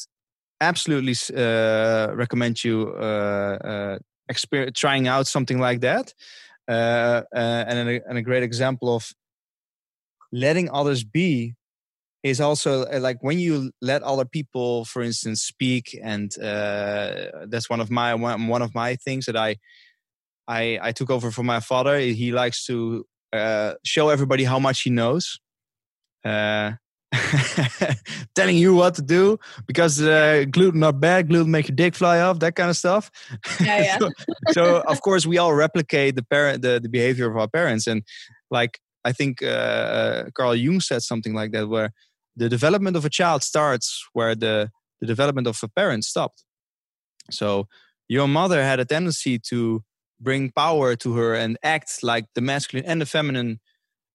[SPEAKER 2] absolutely uh, recommend you uh, uh, trying out something like that. Uh, uh, and, a, and a great example of letting others be is also uh, like when you let other people, for instance, speak, and that's one of my one, one of my things that I I I took over from my father. He likes to show everybody how much he knows. Uh, telling you what to do because uh, gluten not bad, gluten make your dick fly off, that kind of stuff.
[SPEAKER 8] Yeah, yeah.
[SPEAKER 2] so, so, of course we all replicate the parent, the, the behavior of our parents, and like I think uh, Carl Jung said something like that, where the development of a child starts where the the development of a parent stopped. So your mother had a tendency to bring power to her and act like the masculine and the feminine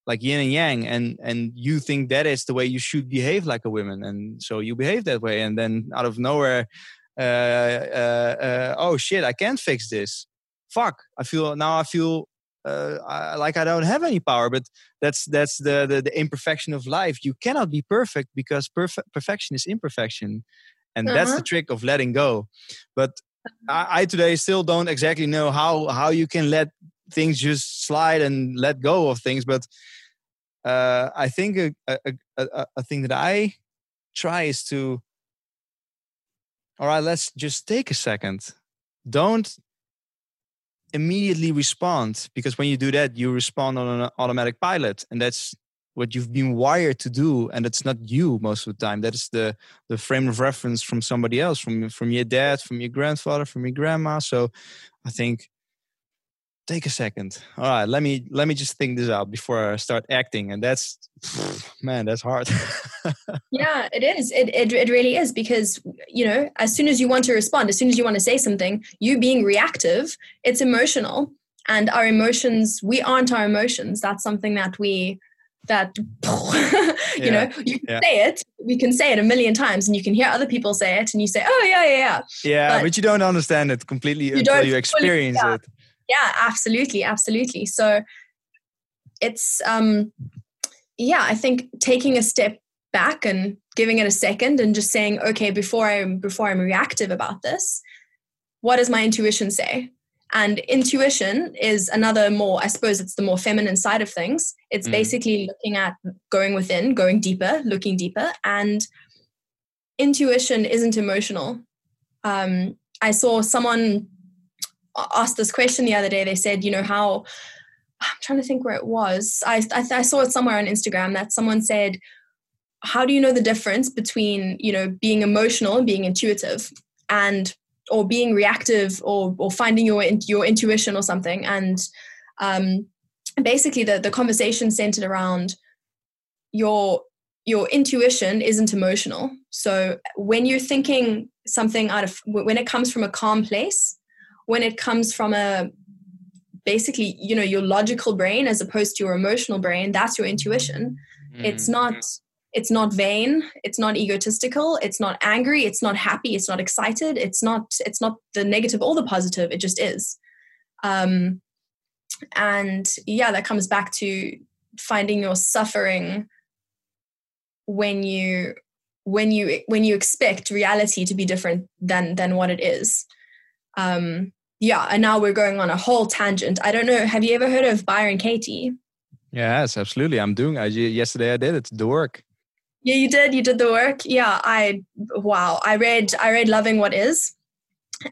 [SPEAKER 2] like yin and yang and and you think that is the way you should behave like a woman and so you behave that way and then out of nowhere uh, uh, uh, oh shit i can't fix this fuck i feel now i feel uh, I, like i don't have any power but that's that's the, the, the imperfection of life you cannot be perfect because perfe- perfection is imperfection and uh-huh. that's the uh-huh. trick of letting go but I, I today still don't exactly know how how you can let things just slide and let go of things but uh, I think a, a, a, a thing that I try is to, all right, let's just take a second. Don't immediately respond because when you do that, you respond on an automatic pilot, and that's what you've been wired to do, and it's not you most of the time. That is the the frame of reference from somebody else, from from your dad, from your grandfather, from your grandma. So, I think take a second all right let me let me just think this out before i start acting and that's man that's hard
[SPEAKER 8] yeah it is it, it it really is because you know as soon as you want to respond as soon as you want to say something you being reactive it's emotional and our emotions we aren't our emotions that's something that we that you yeah. know you can yeah. say it we can say it a million times and you can hear other people say it and you say oh yeah yeah yeah
[SPEAKER 2] yeah but, but you don't understand it completely you until you experience fully, yeah. it
[SPEAKER 8] yeah absolutely absolutely. So it's um yeah i think taking a step back and giving it a second and just saying okay before i before i'm reactive about this what does my intuition say? And intuition is another more i suppose it's the more feminine side of things. It's mm. basically looking at going within going deeper looking deeper. And intuition isn't emotional. Um, i saw someone asked this question the other day. They said, you know, how I'm trying to think where it was. I, I, I saw it somewhere on Instagram that someone said, how do you know the difference between you know being emotional and being intuitive and or being reactive or or finding your your intuition or something and um, basically the the conversation centered around your your intuition isn't emotional so when you're thinking something out of when it comes from a calm place when it comes from a basically you know your logical brain as opposed to your emotional brain that's your intuition. Mm. it's not it's not vain it's not egotistical it's not angry it's not happy it's not excited it's not it's not the negative or the positive it just is. Um and yeah that comes back to finding your suffering when you when you when you expect reality to be different than than what it is. Um yeah, and now we're going on a whole tangent. I don't know. Have you ever heard of Byron Katie?
[SPEAKER 2] Yes, absolutely. I'm doing. I yesterday I did it. The work.
[SPEAKER 8] Yeah, you did. You did the work. Yeah, I wow. I read. I read Loving What Is,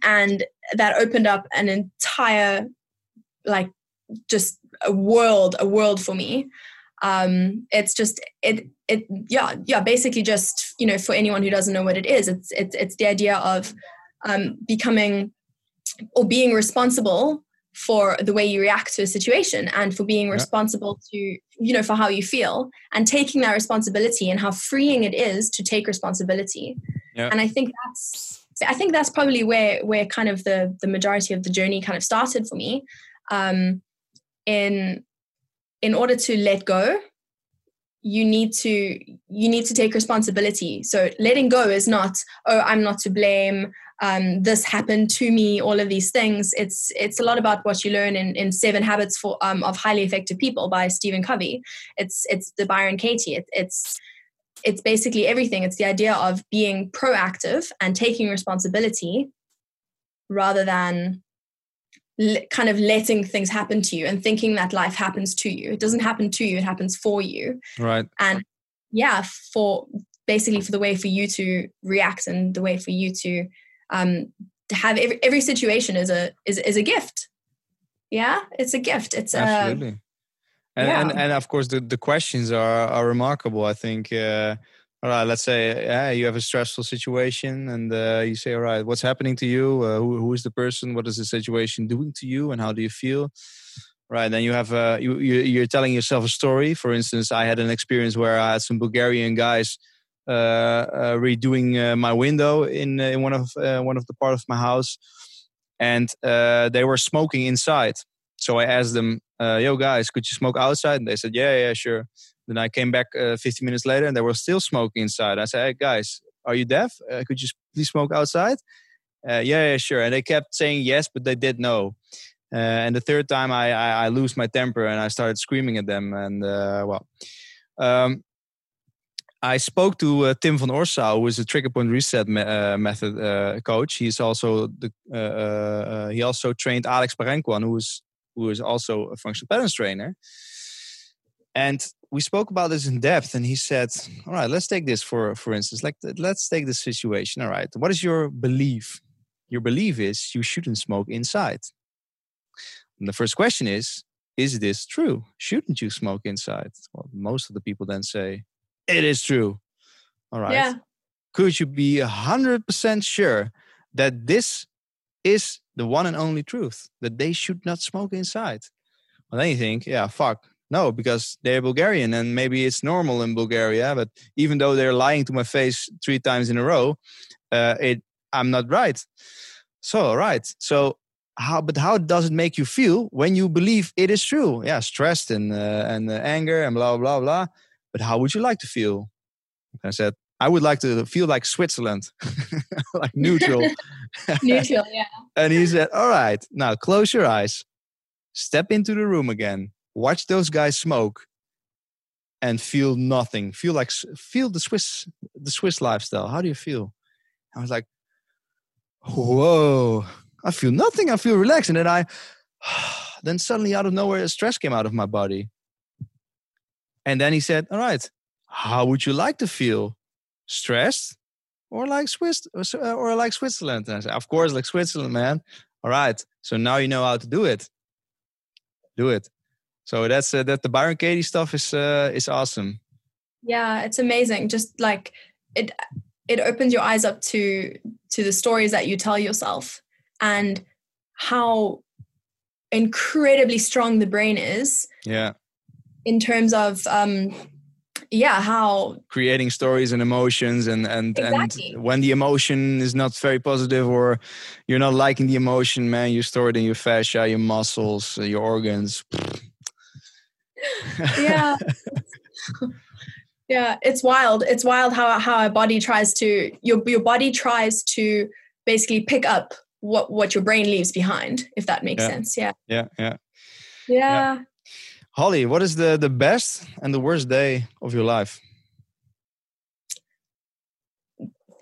[SPEAKER 8] and that opened up an entire, like, just a world, a world for me. Um, it's just it it yeah yeah basically just you know for anyone who doesn't know what it is, it's it's it's the idea of um, becoming or being responsible for the way you react to a situation and for being responsible to you know for how you feel and taking that responsibility and how freeing it is to take responsibility. Yeah. and i think that's i think that's probably where where kind of the the majority of the journey kind of started for me um in in order to let go you need to you need to take responsibility. So letting go is not oh i'm not to blame um, this happened to me all of these things it's it's a lot about what you learn in, in seven habits for um, of highly effective people by stephen covey. It's it's the byron katie. It, it's it's basically everything. It's the idea of being proactive and taking responsibility rather than kind of letting things happen to you and thinking that life happens to you. It doesn't happen to you it happens for you.
[SPEAKER 2] Right.
[SPEAKER 8] And yeah for basically for the way for you to react and the way for you to um, to have every, every situation is a is, is a gift yeah it's a gift it's a
[SPEAKER 2] Absolutely. And,
[SPEAKER 8] yeah.
[SPEAKER 2] and and of course the, the questions are are remarkable. I think. Uh, all right, let's say yeah, you have a stressful situation, and uh, you say, all right, what's happening to you? Uh, who who is the person? What is the situation doing to you, and how do you feel? Right. Then you have uh, you, you you're telling yourself a story. For instance, I had an experience where I had some Bulgarian guys redoing uh, my window in uh, in one of uh, one of the part of my house, and uh, they were smoking inside. So I asked them, uh, "Yo, guys, could you smoke outside?" And they said, "Yeah, yeah, sure." Then I came back uh, 15 minutes later, and they were still smoking inside. I said, "Hey, guys, are you deaf? Uh, could you please smoke outside?" Uh, yeah, yeah, sure. And they kept saying yes, but they did no. Uh, and the third time, I, I I lose my temper and I started screaming at them. And uh, well, um, I spoke to uh, Tim van Orsau, who is a trigger point reset me- uh, method uh, coach. He's also the uh, uh, uh, he also trained Alex Parenkwan, who is who is also a functional patterns trainer. And we spoke about this in depth, and he said, "All right, let's take this for for instance. Like, let's take this situation. All right, what is your belief? Your belief is you shouldn't smoke inside. And the first question is, is this true? Shouldn't you smoke inside? Well, most of the people then say, it is true. All right.
[SPEAKER 8] yeah
[SPEAKER 2] Could you be a hundred percent sure that this is the one and only truth that they should not smoke inside? Well, then you think, yeah, fuck. No, because they're Bulgarian and maybe it's normal in Bulgaria. But even though they're lying to my face three times in a row, uh, it I'm not right. So all right. So how? But how does it make you feel when you believe it is true? Yeah, stressed and uh, and uh, anger and blah blah blah. But how would you like to feel? I said I would like to feel like Switzerland, like neutral.
[SPEAKER 8] neutral yeah
[SPEAKER 2] And he said, All right, now close your eyes, step into the room again, watch those guys smoke, and feel nothing. Feel like feel the Swiss the Swiss lifestyle. How do you feel? I was like, Whoa, I feel nothing. I feel relaxed. And then I then suddenly out of nowhere, a stress came out of my body. And then he said, All right, how would you like to feel? Stressed or like Swiss or, uh, or like Switzerland? And I said, Of course, like Switzerland, man. All right. So now you know how to do it. Do it. So that's uh, that. The Byron Katie stuff is uh, is awesome.
[SPEAKER 8] yeah it's amazing just like it it opens your eyes up to to the stories that you tell yourself and how incredibly strong the brain is
[SPEAKER 2] Yeah,
[SPEAKER 8] in terms of um yeah how
[SPEAKER 2] creating stories and emotions, and and
[SPEAKER 8] Exactly.
[SPEAKER 2] and when the emotion is not very positive or you're not liking the emotion, man, you store it in your fascia, your muscles, uh, your organs.
[SPEAKER 8] yeah yeah it's wild it's wild how how our body tries to your your body tries to basically pick up what what your brain leaves behind if that makes
[SPEAKER 2] Yeah.
[SPEAKER 8] sense yeah
[SPEAKER 2] yeah, yeah.
[SPEAKER 8] yeah
[SPEAKER 2] Holly, what is the the best and the worst day of your life?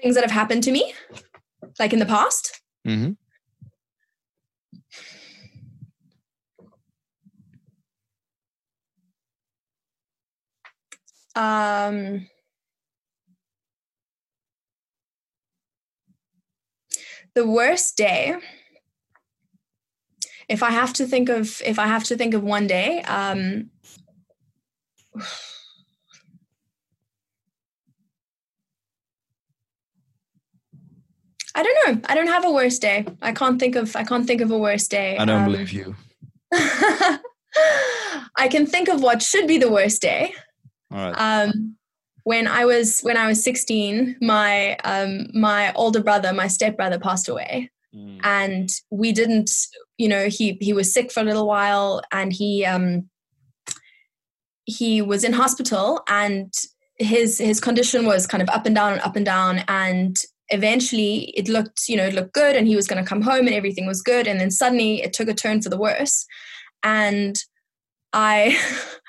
[SPEAKER 8] things that have happened to me like in the past
[SPEAKER 2] Mm-hmm.
[SPEAKER 8] um the worst day if i have to think of if i have to think of one day um I don't know. I don't have a worst day. I can't think of I can't think of a worst day.
[SPEAKER 2] I don't
[SPEAKER 8] Um,
[SPEAKER 2] believe you.
[SPEAKER 8] I can think of what should be the worst day.
[SPEAKER 2] All right.
[SPEAKER 8] Um, when I was when I was 16, my um, my older brother, my stepbrother, passed away,
[SPEAKER 2] Mm.
[SPEAKER 8] and we didn't. You know, he he was sick for a little while, and he um, he was in hospital, and his his condition was kind of up and down and up and down, and eventually it looked you know it looked good, and he was going to come home, and everything was good, and then suddenly it took a turn for the worse, and I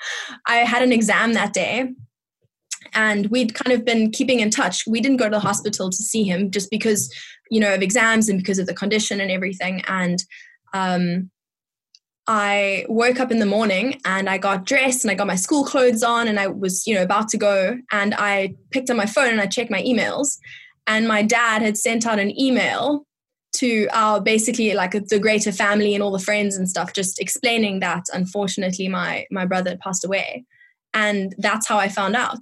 [SPEAKER 8] I had an exam that day and we'd kind of been keeping in touch. We didn't go to the hospital to see him just because, you know, of exams and because of the condition and everything. And um, I woke up in the morning and I got dressed and I got my school clothes on and I was, you know, about to go. And I picked up my phone and I checked my emails. And my dad had sent out an email to our basically like the greater family and all the friends and stuff, just explaining that unfortunately my my brother had passed away, and that's how I found out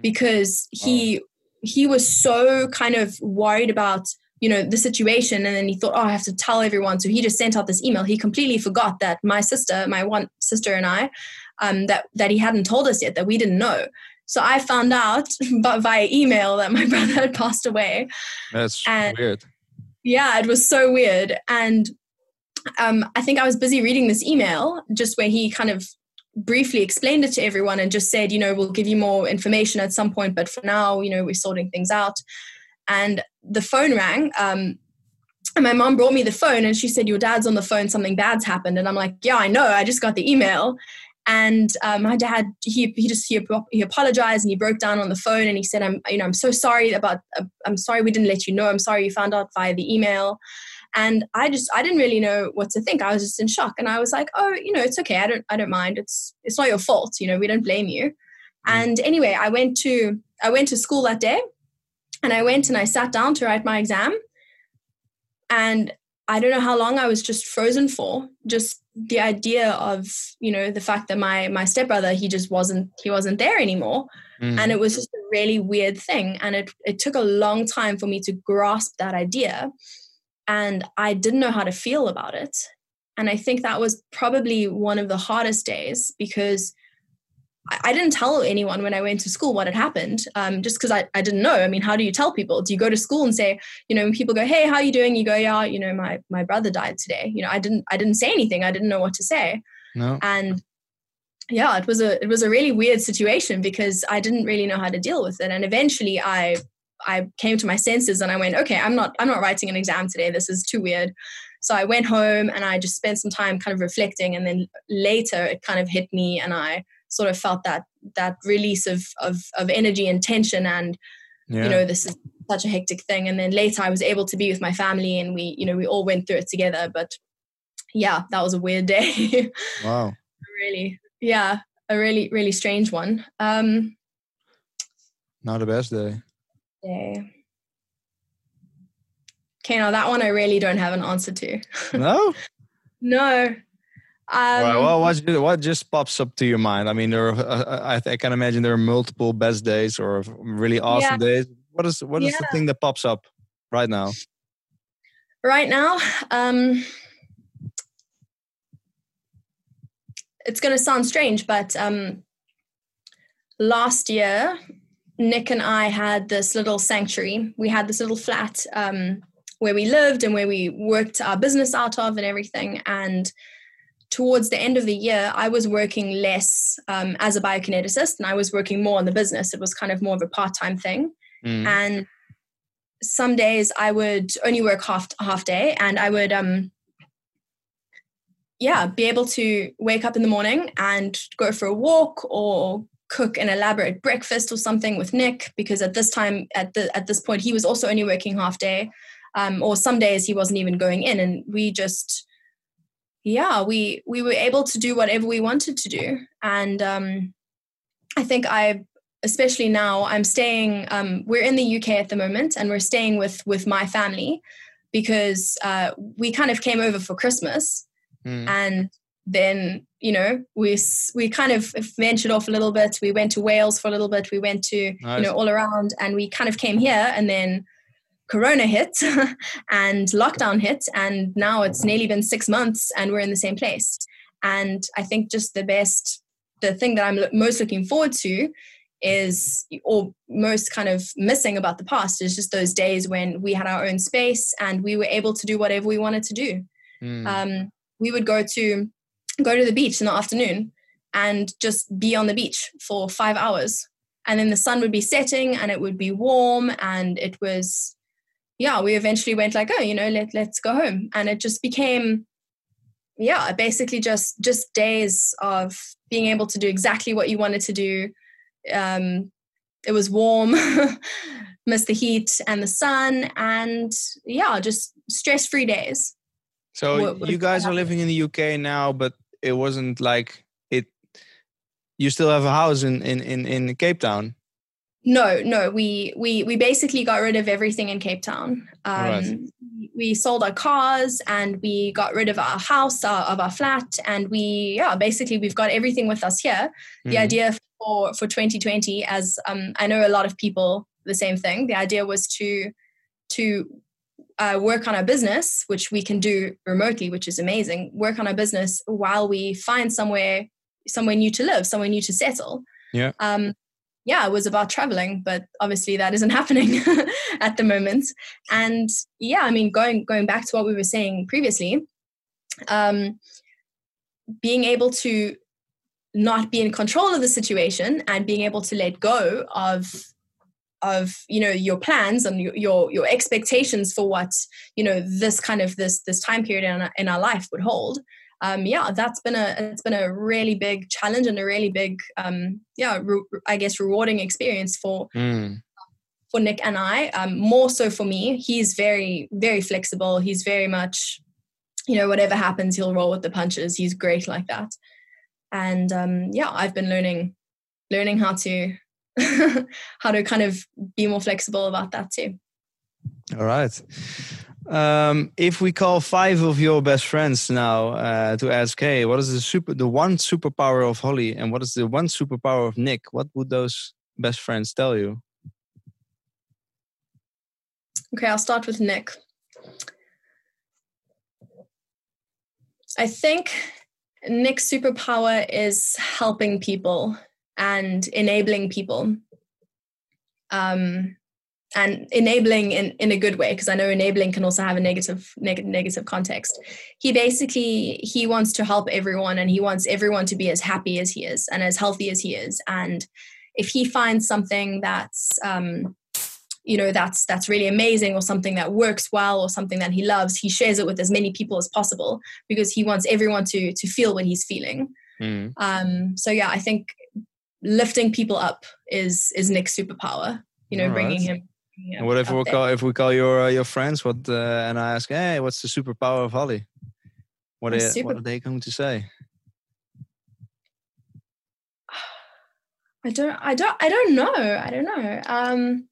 [SPEAKER 8] because he he was so kind of worried about you know the situation and then he thought oh i have to tell everyone. So he just sent out this email. He completely forgot that my sister my one sister and i um, that that he hadn't told us yet that we didn't know. So i found out but via email that my brother had passed away.
[SPEAKER 2] That's
[SPEAKER 8] And-
[SPEAKER 2] weird.
[SPEAKER 8] yeah it was so weird. And um, i think i was busy reading this email just where he kind of briefly explained it to everyone and just said you know we'll give you more information at some point but for now you know we're sorting things out and the phone rang um, and my mom brought me the phone and she said your dad's on the phone something bad's happened. And i'm like yeah i know i just got the email. And um, my dad he, he just he, he apologized and he broke down on the phone and he said i'm you know i'm so sorry about uh, i'm sorry we didn't let you know. I'm sorry you found out via the email. And i just i didn't really know what to think. I was just in shock and i was like oh you know it's okay. I don't i don't mind. It's it's not your fault you know we don't blame you. And anyway i went to i went to school that day and i went and i sat down to write my exam. And i don't know how long i was just frozen for just the idea of you know the fact that my my stepbrother he just wasn't he wasn't there anymore.
[SPEAKER 2] Mm.
[SPEAKER 8] and it was just a really weird thing. And it, it took a long time for me to grasp that idea. And i didn't know how to feel about it. And i think that was probably one of the hardest days because I, didn't tell anyone when i went to school what had happened um, just because I, I didn't know. I mean how do you tell people? Do you go to school and say you know when people go hey how are you doing? You go yeah you know my my brother died today. You know i didn't i didn't say anything. I didn't know what to say.
[SPEAKER 2] No.
[SPEAKER 8] and yeah it was a it was a really weird situation because i didn't really know how to deal with it. And eventually i i came to my senses and i went okay i'm not i'm not writing an exam today. This is too weird. So i went home and i just spent some time kind of reflecting. And then later it kind of hit me and i sort of felt that that release of of, of energy and tension and
[SPEAKER 2] Yeah.
[SPEAKER 8] you know this is such a hectic thing and then later i was able to be with my family and we you know we all went through it together but yeah that was a weird day
[SPEAKER 2] wow.
[SPEAKER 8] really yeah a really really strange one um
[SPEAKER 2] Not a best day.
[SPEAKER 8] yeah. okay now that one i really don't have an answer to
[SPEAKER 2] No.
[SPEAKER 8] no um
[SPEAKER 2] well, well, what, what just pops up to your mind? I mean, there are, uh, I, I can imagine there are multiple best days or really awesome days. What is what is the thing that pops up right now?
[SPEAKER 8] right now um it's going to sound strange but um last year nick and i had this little sanctuary we had this little flat um where we lived and where we worked our business out of and everything and towards the end of the year i was working less um, as a biokineticist and i was working more on the business it was kind of more of a part-time thing
[SPEAKER 2] Mm.
[SPEAKER 8] and some days I would only work half half day, and I would um yeah be able to wake up in the morning and go for a walk or cook an elaborate breakfast or something with Nick because at this time at the at this point he was also only working half day, um, or some days he wasn't even going in, and we just yeah we we were able to do whatever we wanted to do, and um, I think I especially now i'm staying um, we're in the uk at the moment and we're staying with with my family because uh, we kind of came over for christmas
[SPEAKER 2] Mm.
[SPEAKER 8] and then you know we we kind of ventured off a little bit. We went to wales for a little bit. We went to you know all around and we kind of came here and then corona hit and lockdown hit and now it's nearly been six months and we're in the same place. And i think just the best the thing that i'm most looking forward to is or most kind of missing about the past is just those days when we had our own space and we were able to do whatever we wanted to do.
[SPEAKER 2] Mm.
[SPEAKER 8] um, we would go to go to the beach in the afternoon and just be on the beach for five hours. And then the sun would be setting and it would be warm and it was yeah we eventually went like oh you know let, let's go home and it just became yeah basically just just days of being able to do exactly what you wanted to do um, it was warm missed the heat and the sun and yeah just stress free days
[SPEAKER 2] So
[SPEAKER 8] What- what
[SPEAKER 2] you guys are living in the UK now, but it wasn't like it. You still have a house in in in, in Cape Town.
[SPEAKER 8] No, no, we we we basically got rid of everything in Cape Town. Um,
[SPEAKER 2] Alright.
[SPEAKER 8] we sold our cars and we got rid of our house, our, of our flat, and we yeah basically we've got everything with us here. The
[SPEAKER 2] Mhm.
[SPEAKER 8] idea for for 2020, as um, I know a lot of people the same thing. The idea was to to uh, work on our business, which we can do remotely, which is amazing. Work on our business while we find somewhere somewhere new to live, somewhere new to settle.
[SPEAKER 2] Yeah.
[SPEAKER 8] Um, yeah, it was about traveling, but obviously that isn't happening at the moment. And yeah, I mean, going going back to what we were saying previously, um, being able to not be in control of the situation and being able to let go of of you know your plans and your your, your expectations for what you know this kind of this this time period in our, in our life would hold um yeah that's been a it's been a really big challenge and a really big um yeah re- i guess rewarding experience for
[SPEAKER 2] Mm.
[SPEAKER 8] for Nick and I, um, more so for me. He's very, very flexible. He's very much, you know, whatever happens, he'll roll with the punches. He's great like that. And um, yeah, I've been learning, learning how to, how to kind of be more flexible about that too.
[SPEAKER 2] All right. Um, if we call five of your best friends now uh, to ask, hey, what is the super, the one superpower of Holly, and what is the one superpower of Nick? What would those best friends tell you?
[SPEAKER 8] Okay, I'll start with Nick. I think Nick's superpower is helping people and enabling people. Um, and enabling in, in a good way, because I know enabling can also have a negative, neg- negative context. He basically he wants to help everyone and he wants everyone to be as happy as he is and as healthy as he is. And if he finds something that's um, you know that's that's really amazing or something that works well or something that he loves he shares it with as many people as possible because he wants everyone to to feel what he's feeling
[SPEAKER 2] Mm.
[SPEAKER 8] um so yeah i think lifting people up is is nick's superpower you know bringing him him
[SPEAKER 2] And what if we call if we call your uh, your friends? What uh, and I ask, hey, what's the superpower of Holly? What are,
[SPEAKER 8] super-
[SPEAKER 2] what are they going to say?
[SPEAKER 8] i don't i don't i don't know i don't know um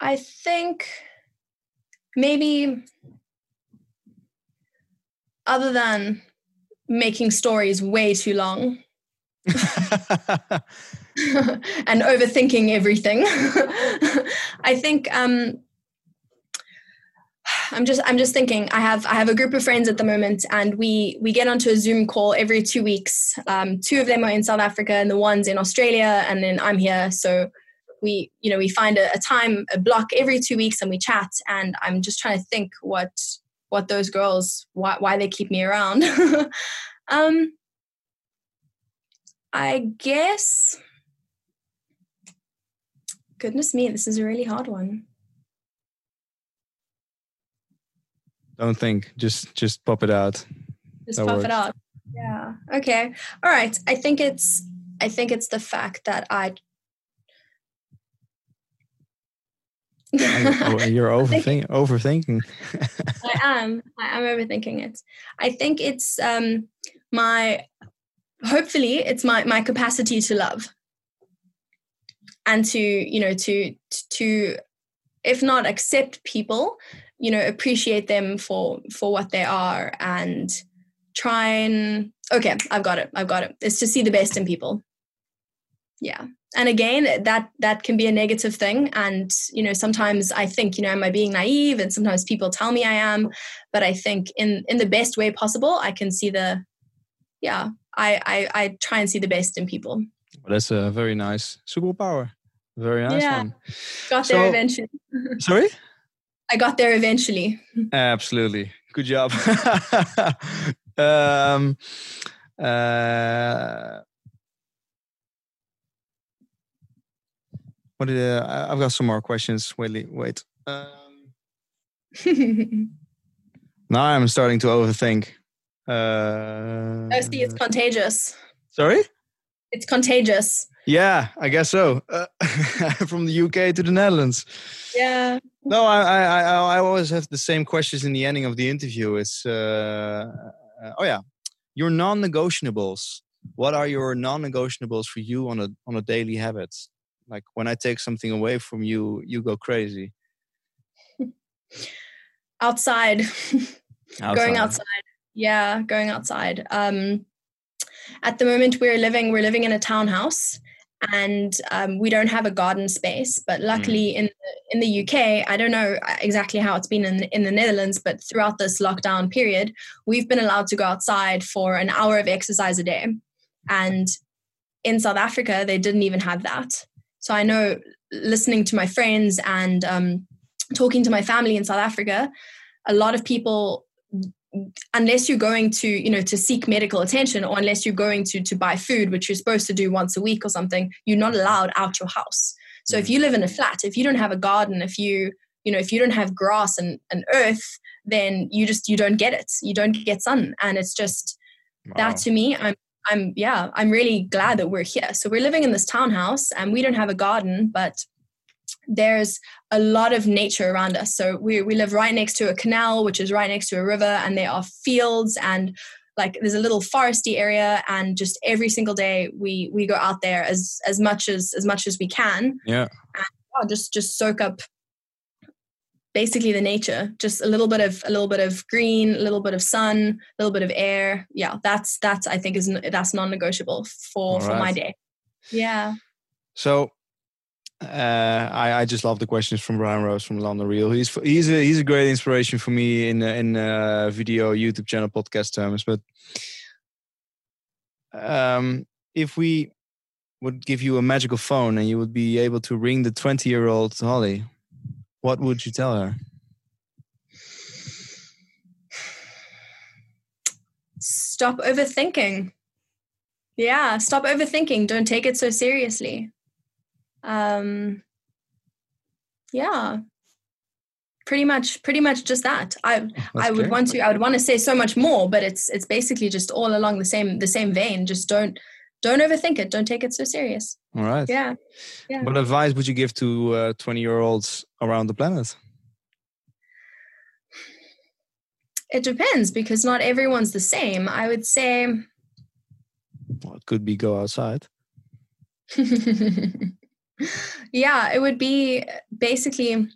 [SPEAKER 8] i think maybe other than making stories way too long and overthinking everything. I think um, I'm just I'm just thinking. I have I have a group of friends at the moment, and we we get onto a Zoom call every two weeks. Um, two of them are in South Africa, and the one's in Australia, and then I'm here. So we you know we find a, a time a block every two weeks, and we chat. And I'm just trying to think what what those girls why why they keep me around. um, I guess. Goodness me, this is a really hard one.
[SPEAKER 2] Don't think, just just pop it out.
[SPEAKER 8] Just
[SPEAKER 2] That
[SPEAKER 8] puff
[SPEAKER 2] works.
[SPEAKER 8] it out. Yeah. Okay. All right. I think it's I think it's the fact that I
[SPEAKER 2] oh, you're overthink, overthinking.
[SPEAKER 8] I am. I am overthinking it. I think it's um my hopefully it's my my capacity to love and to you know to to if not accept people you know appreciate them for for what they are and try and okay i've got it i've got it. It's to see the best in people. Yeah. And again that that can be a negative thing. And you know sometimes i think you know am i being naive? And sometimes people tell me i am. But i think in in the best way possible i can see the yeah i i, I try and see the best in people
[SPEAKER 2] Well, that's a very nice superpower. Very nice
[SPEAKER 8] Yeah.
[SPEAKER 2] one.
[SPEAKER 8] got there
[SPEAKER 2] So-
[SPEAKER 8] eventually
[SPEAKER 2] Sorry?
[SPEAKER 8] i got there eventually
[SPEAKER 2] Absolutely. Good job. um, uh, what did, uh, I- I've got some more questions. Wait, wait. Um, now I'm starting to overthink. Uh,
[SPEAKER 8] oh see it's contagious
[SPEAKER 2] sorry?
[SPEAKER 8] It's contagious
[SPEAKER 2] Yeah, I guess so. Uh, from the UK to the Netherlands.
[SPEAKER 8] yeah
[SPEAKER 2] No, I, I, I, I always have the same questions in the ending of the interview. It's, uh, uh, oh yeah, your non-negotiables. What are your non-negotiables for you on a on a daily habit? Like when I take something away from you, you go crazy.
[SPEAKER 8] outside. going
[SPEAKER 2] Outside.
[SPEAKER 8] outside yeah going outside um at the moment we're living we're living in a townhouse and um, we don't have a garden space but luckily in the, in the UK I don't know exactly how it's been in in the Netherlands but throughout this lockdown period we've been allowed to go outside for an hour of exercise a day. And in South Africa they didn't even have that. So I know listening to my friends and um, talking to my family in South Africa a lot of people unless you're going to you know to seek medical attention or unless you're going to to buy food which you're supposed to do once a week or something you're not allowed out your house. So if mm. you live in a flat if you don't have a garden if you you know if you don't have grass and, and earth then you just you don't get it. You don't get sun. And it's just that to me i'm i'm yeah i'm really glad that we're here. So we're living in this townhouse and we don't have a garden but there's a lot of nature around us. So we, we live right next to a canal, which is right next to a river, and there are fields and like there's a little foresty area and just every single day we we go out there as as much as as much as we can.
[SPEAKER 2] Yeah.
[SPEAKER 8] and oh, just just soak up basically the nature. Just a little bit of a little bit of green a little bit of sun a little bit of air. Yeah that's that's i think is that's non-negotiable for for my day. Yeah.
[SPEAKER 2] So uh, I, I just love the questions from Brian Rose from London Real. He's he's a he's a great inspiration for me in in uh, video, YouTube channel, podcast terms. But um, if we would give you a magical phone and you would be able to ring the twenty year old Holly, what would you tell her?
[SPEAKER 8] stop overthinking. Yeah, stop overthinking. Don't take it so seriously. Um yeah. Pretty much pretty much just that. I I would want to I would want to say so much more, but it's it's basically just all along the same the same vein. Just don't don't overthink it. Don't take it so serious.
[SPEAKER 2] All right.
[SPEAKER 8] Yeah. Yeah.
[SPEAKER 2] What advice would you give to twenty year olds around the planet?
[SPEAKER 8] It depends because not everyone's the same. I would say
[SPEAKER 2] Well, it could be go outside.
[SPEAKER 8] yeah, it would be basically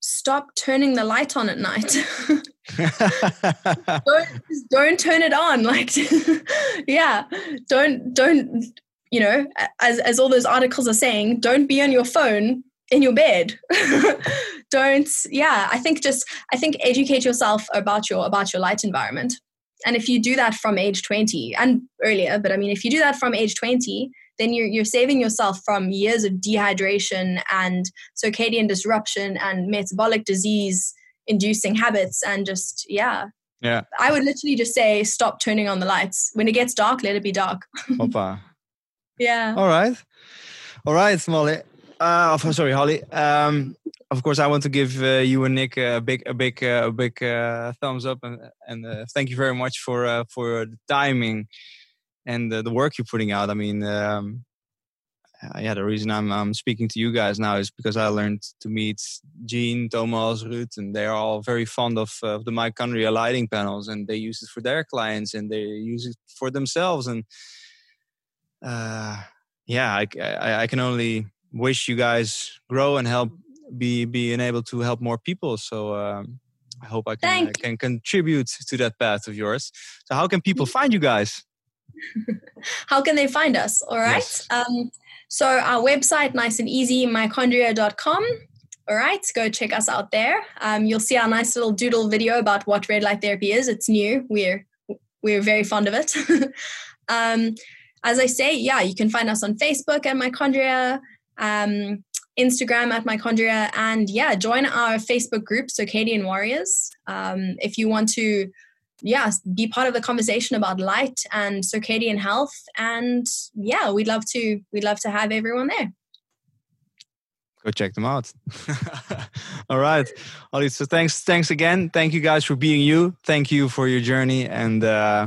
[SPEAKER 8] stop turning the light on at night. don't just don't turn it on like yeah don't don't you know as as all those articles are saying don't be on your phone in your bed don't yeah i think just i think educate yourself about your about your light environment and if you do that from age 20 and earlier but i mean if you do that from age 20 then you're you're saving yourself from years of dehydration and circadian disruption and metabolic disease inducing habits and just yeah
[SPEAKER 2] yeah.
[SPEAKER 8] i would literally just say stop turning on the lights when it gets dark let it be dark
[SPEAKER 2] Hoppa.
[SPEAKER 8] yeah
[SPEAKER 2] All right. All right, Molly. Uh, sorry, Holly. Um, of course, I want to give uh, you and Nick a big, a big, uh, a big uh, thumbs up, and and uh, thank you very much for uh, for the timing and uh, the work you're putting out. I mean, um, uh, yeah, the reason I'm I'm speaking to you guys now is because I learned to meet Jean, Thomas, Ruth, and they are all very fond of uh, the Mitochondriac lighting panels, and they use it for their clients, and they use it for themselves, and uh, yeah, I, I, I can only wish you guys grow and help be being able to help more people. So um, I hope I can I can contribute to that path of yours. So how can people find you guys?
[SPEAKER 8] How can they find us? All right.
[SPEAKER 2] Yes.
[SPEAKER 8] um, so our website nice and easy mitochondriac.com all right go check us out there. Um, you'll see our nice little doodle video about what red light therapy is. It's new. We're we're very fond of it. Um, as i say yeah you can find us on facebook at Mitochondriac um, instagram at Mitochondriac and yeah join our facebook group circadian warriors. Um, if you want to yeah, be part of the conversation about light and circadian health. And yeah, we'd love to we'd love to have everyone there.
[SPEAKER 2] Go check them out. All right, Ollie. So thanks, thanks again. Thank you guys for being you. Thank you for your journey, and uh,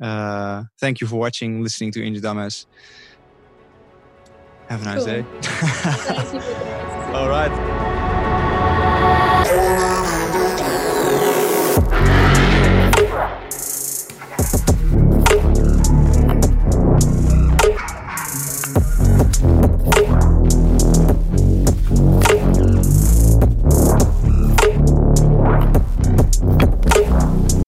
[SPEAKER 2] uh, thank you for watching, listening to Angel Damas. Have a nice
[SPEAKER 8] Cool.
[SPEAKER 2] day. All right.